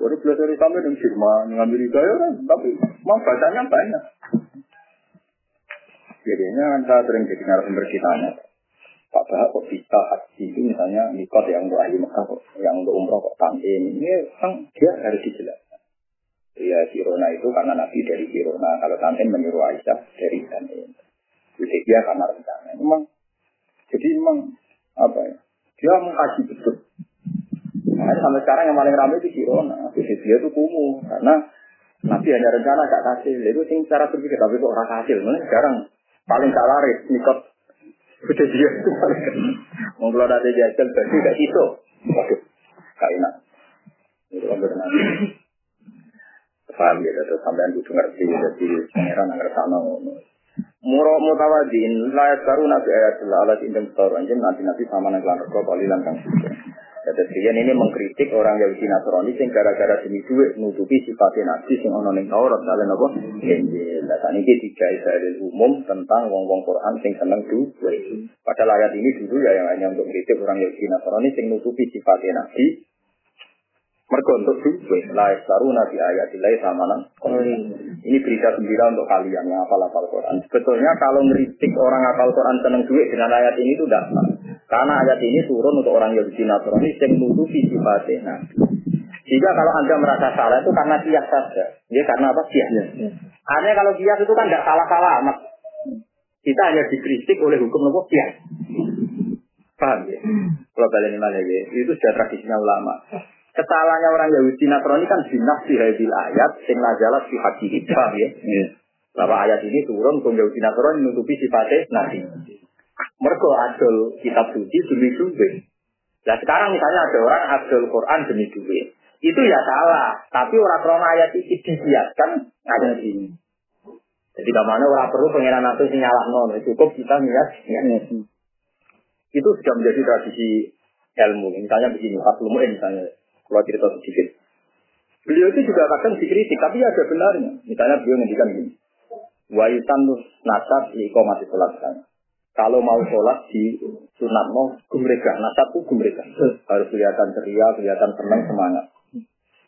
Baru belajar Islam yang Jerman, yang Amerika ya kan, tapi mau bacanya banyak. Jadinya kan saya sering jadi narasumber kitanya. Pak Bahak kok bisa haji itu misalnya nikot yang untuk ahli Mekah yang untuk umroh kok tantin. Ini kan dia harus dijelaskan. Ya Sirona itu karena Nabi dari Sirona. Kalau tantin menyuruh Aisyah dari tantin. Dia karena rencana. Memang, jadi memang apa ya? Dia mengkaji betul. Nah, sampai sekarang yang paling ramai itu Sirona. Dia itu kumuh karena Nabi ada rencana gak kasih. Itu sing cara berpikir tapi kok orang hasil. Mana sekarang paling gak laris nikot. Udah dia itu paling Mau kalau ada jajal berarti gak iso. Waduh, gak enak. Itu kan. Paham ya, terus sampean kudu ngerti, jadi pangeran ngerti sana ngono. Muro mutawadin layak baru nabi ayat Allah indem stor anjen nanti nanti sama nang lan rego kalilan kang suci. Jadi sekian ini mengkritik orang Yahudi Nasrani sing gara-gara demi duit nutupi sifatnya nabi sing ono ning Taurat kalian apa? Injil. Lah saniki tiga Israel umum tentang wong-wong Quran sing seneng duit. Padahal ayat ini dulu ya yang hanya untuk kritik orang Yahudi Nasrani sing nutupi sifatnya nabi mereka untuk duit, la yastaru nabi ayatilai samanan. Ini berita gembira untuk kalian yang hafal hafal Quran. Sebetulnya kalau ngeritik orang hafal Quran seneng duit dengan ayat ini itu tidak. Karena ayat ini turun untuk orang Yahudi Nasrani yang nutupi sifatnya nabi. Jika kalau anda merasa salah itu karena kias saja. Ya karena apa kias? Ya. Artinya kalau kias itu kan tidak salah-salah amat. Kita hanya dikritik oleh hukum nopo kias. Paham ya? Kalau kalian ini ya, itu sudah tradisinya ulama. Kesalahannya orang Yahudi Nasrani kan binas di hadil ayat sing nazalah fi hati paham ya? Iya. Bahwa ayat ini turun ke Yahudi Nasrani menutupi sifatnya nabi. Mereka adol kitab suci demi duit. Nah sekarang misalnya ada orang adol Quran demi duit. Itu ya salah. Tapi orang krono ayat ini dibiarkan ada di Jadi ke mana orang perlu pengiran itu sinyalah nono. Cukup kita niat. niat. Itu sudah menjadi tradisi ilmu. Misalnya begini, Pak Lumu'in misalnya. Kalau cerita sedikit. Beliau itu juga kadang dikritik, tapi ada benarnya. Misalnya beliau ngendikan gini. Wa yusannu nasab iqamati sholat sana. Kalau mau sholat di sunat mau gumrega, nasab itu gumrega. Harus kelihatan ceria, kelihatan senang, semangat.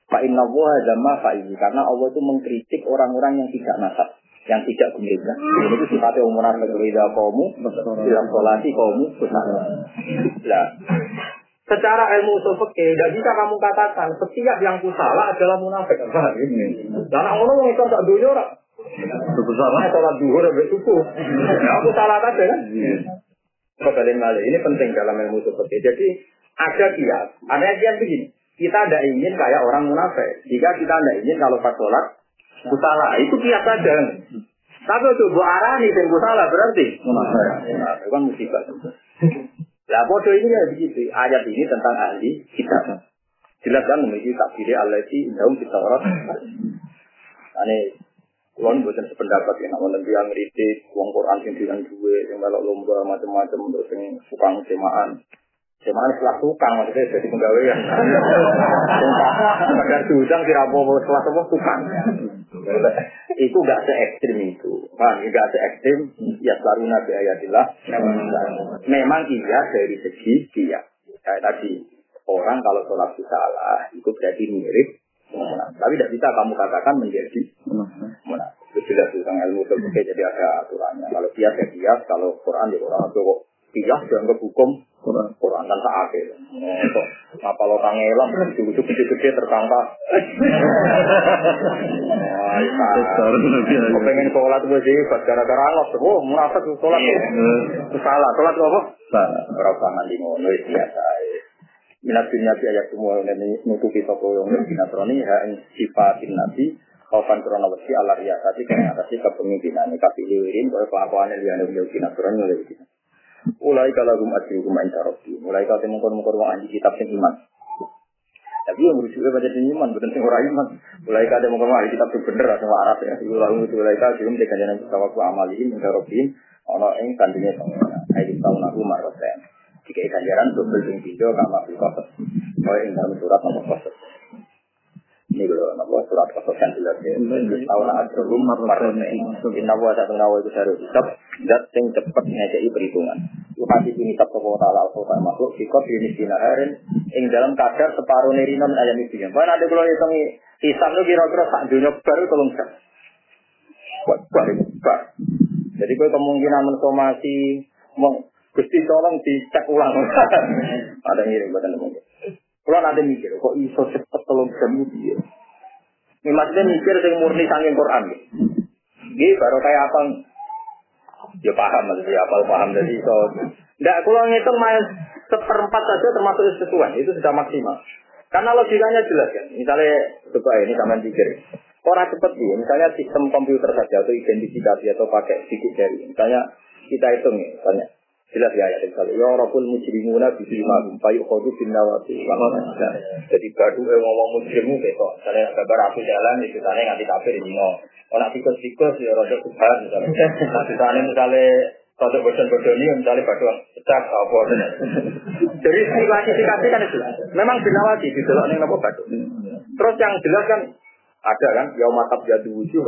Pak Inna Wahadama Fa'izi. Karena Allah itu mengkritik orang-orang yang tidak nasab. Yang tidak. Ini itu sifatnya umuran negeri kamu. Dalam sholati kamu. Nah, secara ilmu usul fikih tidak bisa kamu katakan setiap yang kusalah adalah munafik. Paham ya? Dan orang orang itu tak dunia orang. Itu salah. Sholat duhur sampai subuh. Ya, aku salah kan? Kembali kali ini penting dalam ilmu usul fikih. Jadi ada kias. Ada kias begini. Kita tidak ingin kayak orang munafik. Jika kita tidak ingin kalau pas sholat salah, itu kias saja. Tapi bu arah nih salah berarti munafik. Munafik kan musibah. Lah bodoh ini ya begitu. Ayat ini tentang ahli kitab. Jelas kan memiliki takdir Allah di dalam kita orang. Ane kulon buatan sependapat ya, namun nanti yang ngeritik, uang Quran yang dengan duwe, yang melok lomba macam-macam untuk yang tukang semaan. Semaan setelah tukang maksudnya jadi penggawean. Kadang diundang tidak apa-apa setelah semua tukang. itu gak se ekstrim itu. Kan, gak se ekstrim. Ya selalu nabi ayatillah. Memang iya dari segi dia. Kayak tadi orang kalau sholat salah itu berarti mirip. Tapi tidak bisa kamu katakan menjadi munafik. Itu sudah tentang ilmu terbuka jadi ada aturannya. Kalau kias ya kalau Quran ya Quran. Kalau kias dianggap hukum Quran kan tak akhir. Apa lo kang elam, ujung gede-gede tertangkap. Kau pengen sholat gue sih, gara-gara Allah. Oh, munafik sholat. Itu salah. Sholat apa? Salah. Berapa nanti ngono biasa. Minat dunia ayat semua yang nutupi toko yang lebih natroni, ya sifatin nabi, kaufan krono wasi ala riasati, karena atasnya kepemimpinan, kapilirin, kalau kelakuannya dia ada beliau kinatroni oleh kita. Mulai kalau gum asri gum intarofi, mulai kalau temu kono kono anji kitab sing iman. Tapi yang berusaha baca sing iman, bukan sing ora iman. Mulai kalau temu kono anji kitab sing bener atau Arab ya. Iku lalu itu mulai kalau gum dekan jalan tawaku amalin intarofin, ono ing kandungnya pengira. Ayo tahun aku marwatan. Jika ganjaran double sing video kamar di kosot. Mulai ing dalam surat nomor kosot. Ini kalau nama surat kan jelas ya. Tahun asrum marwatan. Inna wa satu nawa itu harus kitab dat sing cepet ngajai perhitungan. Lokasi ini tak toko taala al makhluk sikot ini sinaharin ing dalam kadar separuh nerinon ayam itu. Bahkan ada kalau hitung hisab itu kira-kira sak dunia baru tolong jam. Buat bar. Jadi gue kemungkinan mensomasi, mau gusti tolong dicek ulang. ada ngirim buatan mungkin. Kalau nanti mikir, kok iso cepet tolong jam itu ya. Ini maksudnya mikir sing murni sanging Quran. Gini baru kayak apa ya paham maksudnya apal paham dari itu. Tidak, kalau ngitung main seperempat saja termasuk sesuai, itu sudah maksimal. Karena logikanya jelas kan. Misalnya, coba ini sama pikir. Orang cepet dia, misalnya sistem komputer saja atau identifikasi atau pakai sedikit jari. Misalnya kita hitung ya, misalnya jelas ya ayat misalnya ya rabbul mujrimuna bi ilmahum fa yukhadu bin nawati jadi badu eh ngomong mujrimu besok. Misalnya kabar aku jalan itu tanya nganti kafir di dino orang tikus-tikus ya rada subhan misalnya. Misalnya misalnya rada bosan-bosan ini misalnya badu pecah apa jadi klasifikasi kan itu. Memang binawati di dalam yang apa badu terus yang jelas kan ada kan ya matab jadu wujud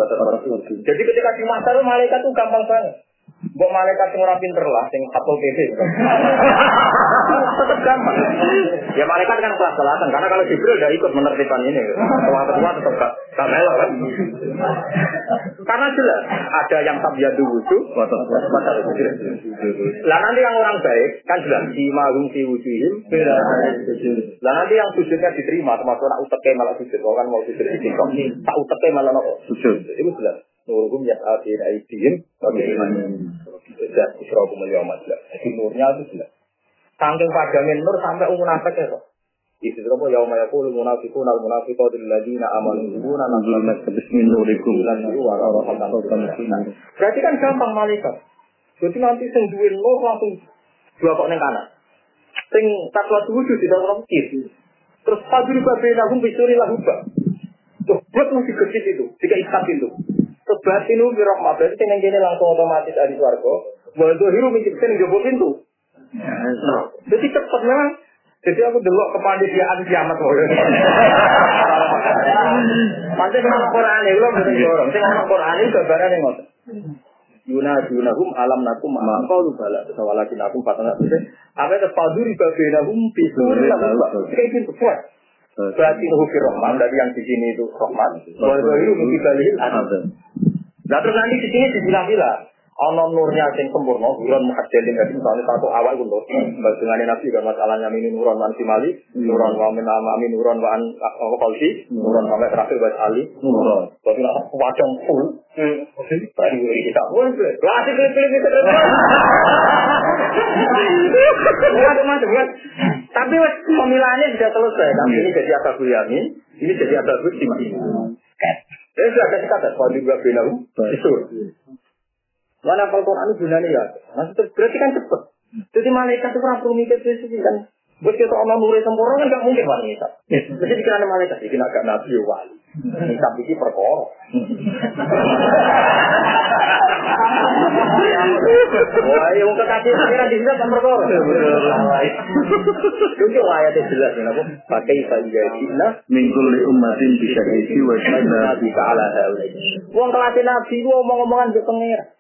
jadi ketika di masa malaikat tuh gampang banget Mbok malaikat sing ora pinter lah, sing satu gampang. Ya malaikat kan kelas selatan, karena kalau Jibril udah ikut menertibkan ini. Ketua-ketua tetap gak, gak melok kan. Karena jelas, ada yang tabiatu wudhu, lah nanti yang orang baik, kan jelas, si mahum si wujudin, lah nanti yang sujudnya diterima, termasuk nak uteke malah sujud, kan mau sujud di tak uteke malah nopo sujud, itu jelas. Nuruhum yas'atin aidihim Bagaimana Tidak Isra'ukum al-yawmat Jadi nurnya itu jelas. Saking padangin nur sampai umur nafek ya kok Isi yauma yaqulu munafiqun al munafiqatu alladziina amanu Nazulna bismin nurikum. Berarti kan gampang malaikat. Jadi nanti sing duwe nur langsung dua kok ning kanan. Sing takwa wujud di dalam kiri. Terus fadri babe lahum bisuri lahum ba. Tuh, buat masih kecil itu, jika ikat itu. Terus batinu bi rahmat, berarti sing ngene langsung otomatis ada swarga. Wa zahiru min sing jowo pintu. Jadi cepet memang. Jadi aku delok kepanditiaan kiamat koyo. Pantes nang Quran iki lho mboten dorong. Sing nang Quran iki gambarane ngoten. Yuna yunahum alam nakum ma qalu bala sawalakin aku patana apa itu paduri babinahum bisuri kayak gitu kuat berarti nuhu rahman dari yang di sini itu rahman bahwa itu mungkin balik Nah terus nanti di sini dibilang-bilang ono nurnya sing sempurna, nuron muhajjalin jadi misalnya satu awal itu nur. Dengan nabi kan masalahnya ini nuron wan simali, nuron wa min amin nuron wa an qalbi, nuron wa terakhir wa ali, nuron. Tapi nak wajang full. Tadi kita pun klasik pilih kita. Macam-macam kan. Tapi pemilihannya sudah selesai. Tapi ini jadi agak yamin, ini jadi agak timah. Ya sudah ada kata, kalau juga bilang, itu. Mana kalau Quran itu gunanya ya? Maksudnya berarti kan cepet. Jadi malaikat itu orang perlu mikir itu kan. Buat kita orang nuri sempurna kan gak mungkin wanita. Jadi dikira malaikat, ini agak nabi ya wali. Hisab ini perkara. Wah, yang kekasih kira di sini kan perkara. Itu ayatnya jelas ya? Pakai saja kita Mingkul li ummatin bisa isi wa nabi ke ala Wong kelasnya nabi, gua omong-omongan ke pengira.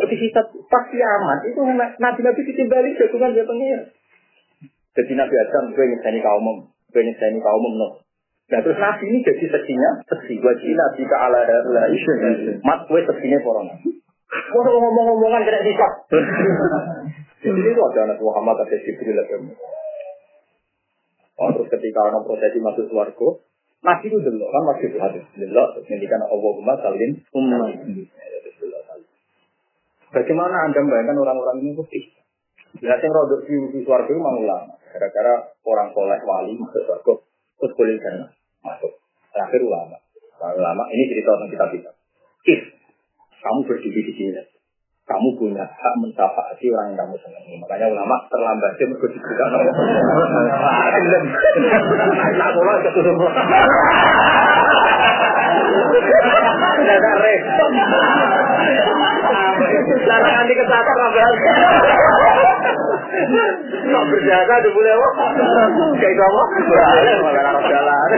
Hisab pas kiamat itu nabi-nabi ditimbali jagungan dia pengira. Jadi Nabi Adam gue nyeseni kaum gue nyeseni kaum no. Nah terus Nabi ini jadi seksinya, seksi wajib Nabi ke ala darlah mat gue seksinya corona. Gue ngomong-ngomongan kena hisab. Jadi itu ada anak Muhammad ada Jibril ada Oh, terus ketika orang prosesi masuk suarga, Nabi itu dulu kan masih hadis dulu, terus ngendikan Allahumma salim umma. Bagaimana anda membayangkan orang-orang ini putih? Ya, yang rodok di, suarga itu memang ulama. Gara-gara orang soleh wali masuk suarga, terus boleh sana masuk. Terakhir ulama. Ulama ini cerita tentang kita kita. If kamu berdiri di sini, kamu punya hak mentafaati orang yang kamu senangi. Makanya ulama terlambat dia mergo juga. Nah, mulai ketutup. Tidak repot. Larang nanti kesasar ngambil. Kok berjasa di boleh apa? Kayak kamu? Boleh, malah jalan.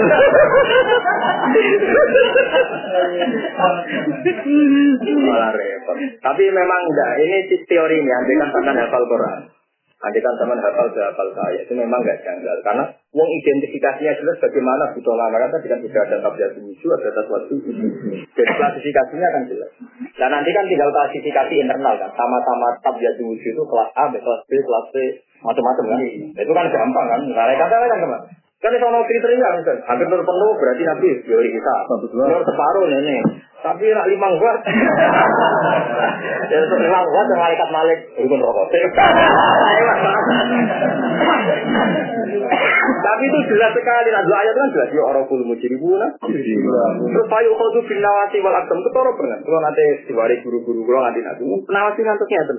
Malah repot. Tapi memang enggak, ini teori ini, andai kan hafal Quran. Andai kan hafal hafal saya, itu memang enggak janggal. Karena uang identifikasinya jelas bagaimana butuh lama kan tidak tidak ada tabiat musuh, ada sesuatu. Jadi klasifikasinya kan jelas. Dan nanti kan tinggal klasifikasi internal kan, sama-sama tabiat musuh itu kelas A, kelas B, kelas C, macam-macam kan. Itu kan gampang kan. Nah, kata kan? Kan itu ono kriteria kan. Hampir nur penuh berarti nabi teori kita. Nur separuh ini. Tapi nak lima buat. Ya lima buat yang malaikat malik rukun rokok. Tapi itu jelas sekali. Nah, dua ayat kan jelas. Ya orang puluh mujribuna. Terus payu khodu bin nawasi wal akdam. Orang pernah. Kalau nanti diwari guru-guru kalau nanti nanti. Nawasi ngantuknya itu.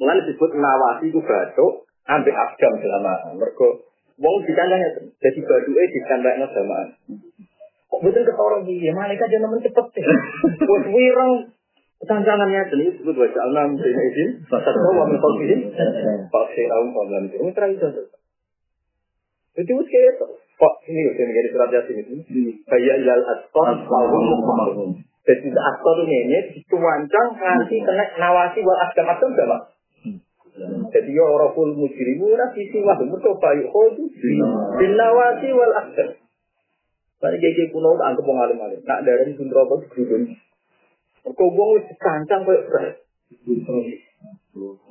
Mulai disebut nawasi itu batuk. Ambil akdam selama. Mereka Wong dikandang itu. Jadi baduke dikandangnya samaan. Kok betul ketorong dia? Malaikat jangan nemen cepet. Buat wirang Tantangannya itu disebut wajah alam sehingga izin. Satu wa min qalbihim. Pakai raum pamlan itu. Ini terakhir itu. Jadi us kayak itu. Kok ini udah menjadi surat yasin itu. Kayak ilal asqar wahum mukmahum. Jadi asqar ini dituancang nanti kena nawasi buat asgam-asgam sama. Jadi ya orang kul mujirim, orang sisi wah, mereka bayu khodu, dinawati wal akhir. Tapi gege kuno udah anggap mau ngalim ngalim. Nak dari sini sundro bos gudun. Kau buang lu kancang kau fresh.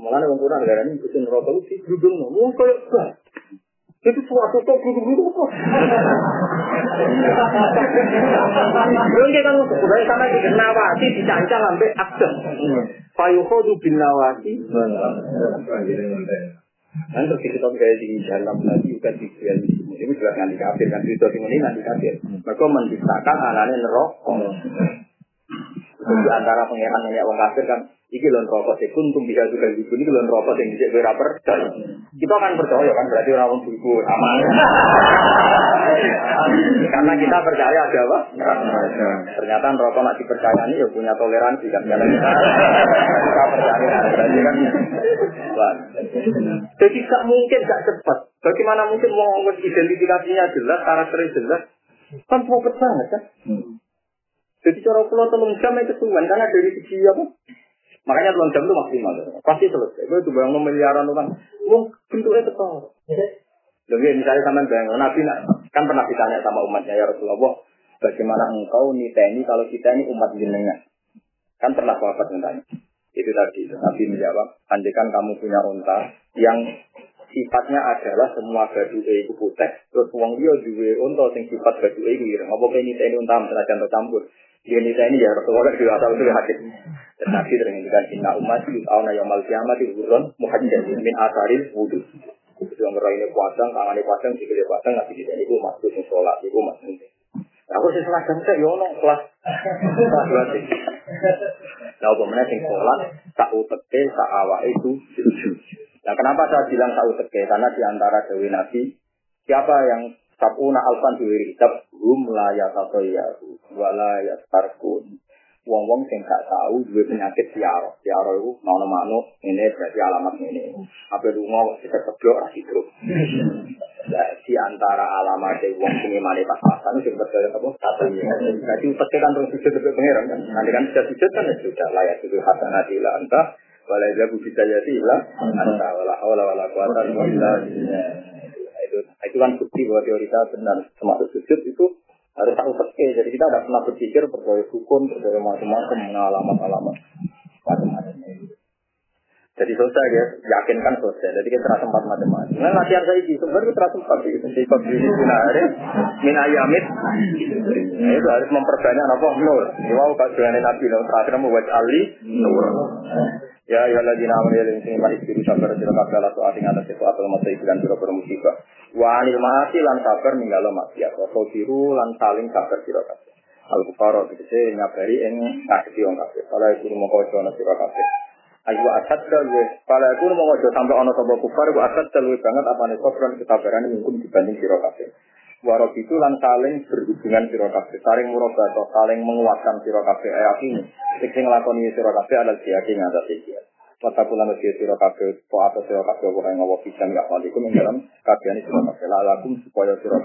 Malah nih bangkuran dari sini sundro bos gudun. Mau kau fresh. Itu suatu tuh gerudun kok. Mungkin kan udah sama di nawasi dicancang sampai akhdar. Fayu khodu bin nawasi Nanti terus kita kayak di dalam lagi bukan di dual ini jelas nanti kafir kan itu ini nanti kafir. Mereka menciptakan anaknya neraka. Itu di antara pangeran nenek wong kafir kan iki lon rokok sih kuntum bisa juga di ini lon rokok yang bisa gue percaya. Kita akan percaya kan berarti orang wong buku aman. Karena kita percaya ada apa? Ternyata rokok nak dipercayai ya punya toleransi kan karena kita kita percaya berarti kan. Jadi gak mungkin gak cepat. Bagaimana mungkin mau identifikasinya jelas, karakternya jelas? Kan profit banget kan? Jadi cara pulau telung jam itu kesuwan karena dari segi apa? Makanya telung jam itu maksimal. Pasti selesai. Gue coba yang miliaran orang. Wong bentuknya tetap. Lebih misalnya sama bayang Nabi kan pernah ditanya sama umatnya ya Rasulullah, bagaimana engkau niteni kalau kita ini umat jenengan? Kan pernah sahabat tanya. Itu tadi Nabi menjawab, andikan kamu punya unta yang sifatnya adalah semua baju itu putih, terus uang dia juga unta yang sifat baju itu ireng. Apa kayak niteni unta misalnya campur? Dia nita ini ya Rasulullah juga asal itu hakim. Tetapi dengan inna umat yus'auna yaumul kiamat hurun muhajjal min asaril wudhu. Itu yang ini pasang, tangannya pasang, sikilnya pasang, ngasih kita itu masuk yang sholat, itu masuk Nah, aku sih seragam saya, ya ono kelas sih. Nah, apa sing sholat, tak uteke, tak awak itu Nah, kenapa saya bilang tak uteke? Karena di antara Dewi Nabi, siapa yang sabuna alfan diwiri kitab hum la yatatoyahu wala yatarkun wong-wong sing gak tahu duwe penyakit siaro. Siaro itu nono manuk ini berarti alamat ini. Apa lunga kita keblok ra. Nah, di antara alamat wong sing male pas-pasan sing percaya apa? Satu. Jadi utek kan terus sujud kan. Nanti kan sudah sujud kan ya sudah layak itu hasanati la anta wala jabu bisa jadi lah anta wala haula wala quwata illa billah. Itu itu kan bukti bahwa teori kita benar termasuk sujud itu harus tahu fakir. Jadi kita tidak pernah berpikir percaya hukum, percaya macam-macam, alamat-alamat macam-macam. Jadi selesai ya, yakinkan selesai. Jadi kita terasa sempat macam-macam. Nah latihan saya ini sebenarnya terasa sempat itu. Di hari min ayamit, nah, itu harus memperbanyak apa nur. Wow, kalau nabi nur terakhir mau buat ali nur. Ya ya lagi nama dia yang sini mari diri sabar sira kabeh ala soal ing atas sesuatu masa iku lan pira musibah. Wa anil maasi lan sabar ninggalo maksiat. Wa biru lan saling sabar sira kabeh. Al bukara tegese nyabari ing ngadepi wong kabeh. Kala iku mongko ana sira kabeh. Ayu asad dalwe. Kala iku mongko sampe ana sapa kufar wa asad dalwe banget apane sobran kesabaran mungkin dibanding sira kabeh. Warok itu lan saling berhubungan sira kabeh, saling murobato, saling menguatkan sira kabeh ayat ini. Sing sira kabeh adalah dia ing atas iki. Mata kula mesti sira kabeh, po apa sira kabeh ora ngowo pisan dalam kabehane sira kabeh. Supaya sira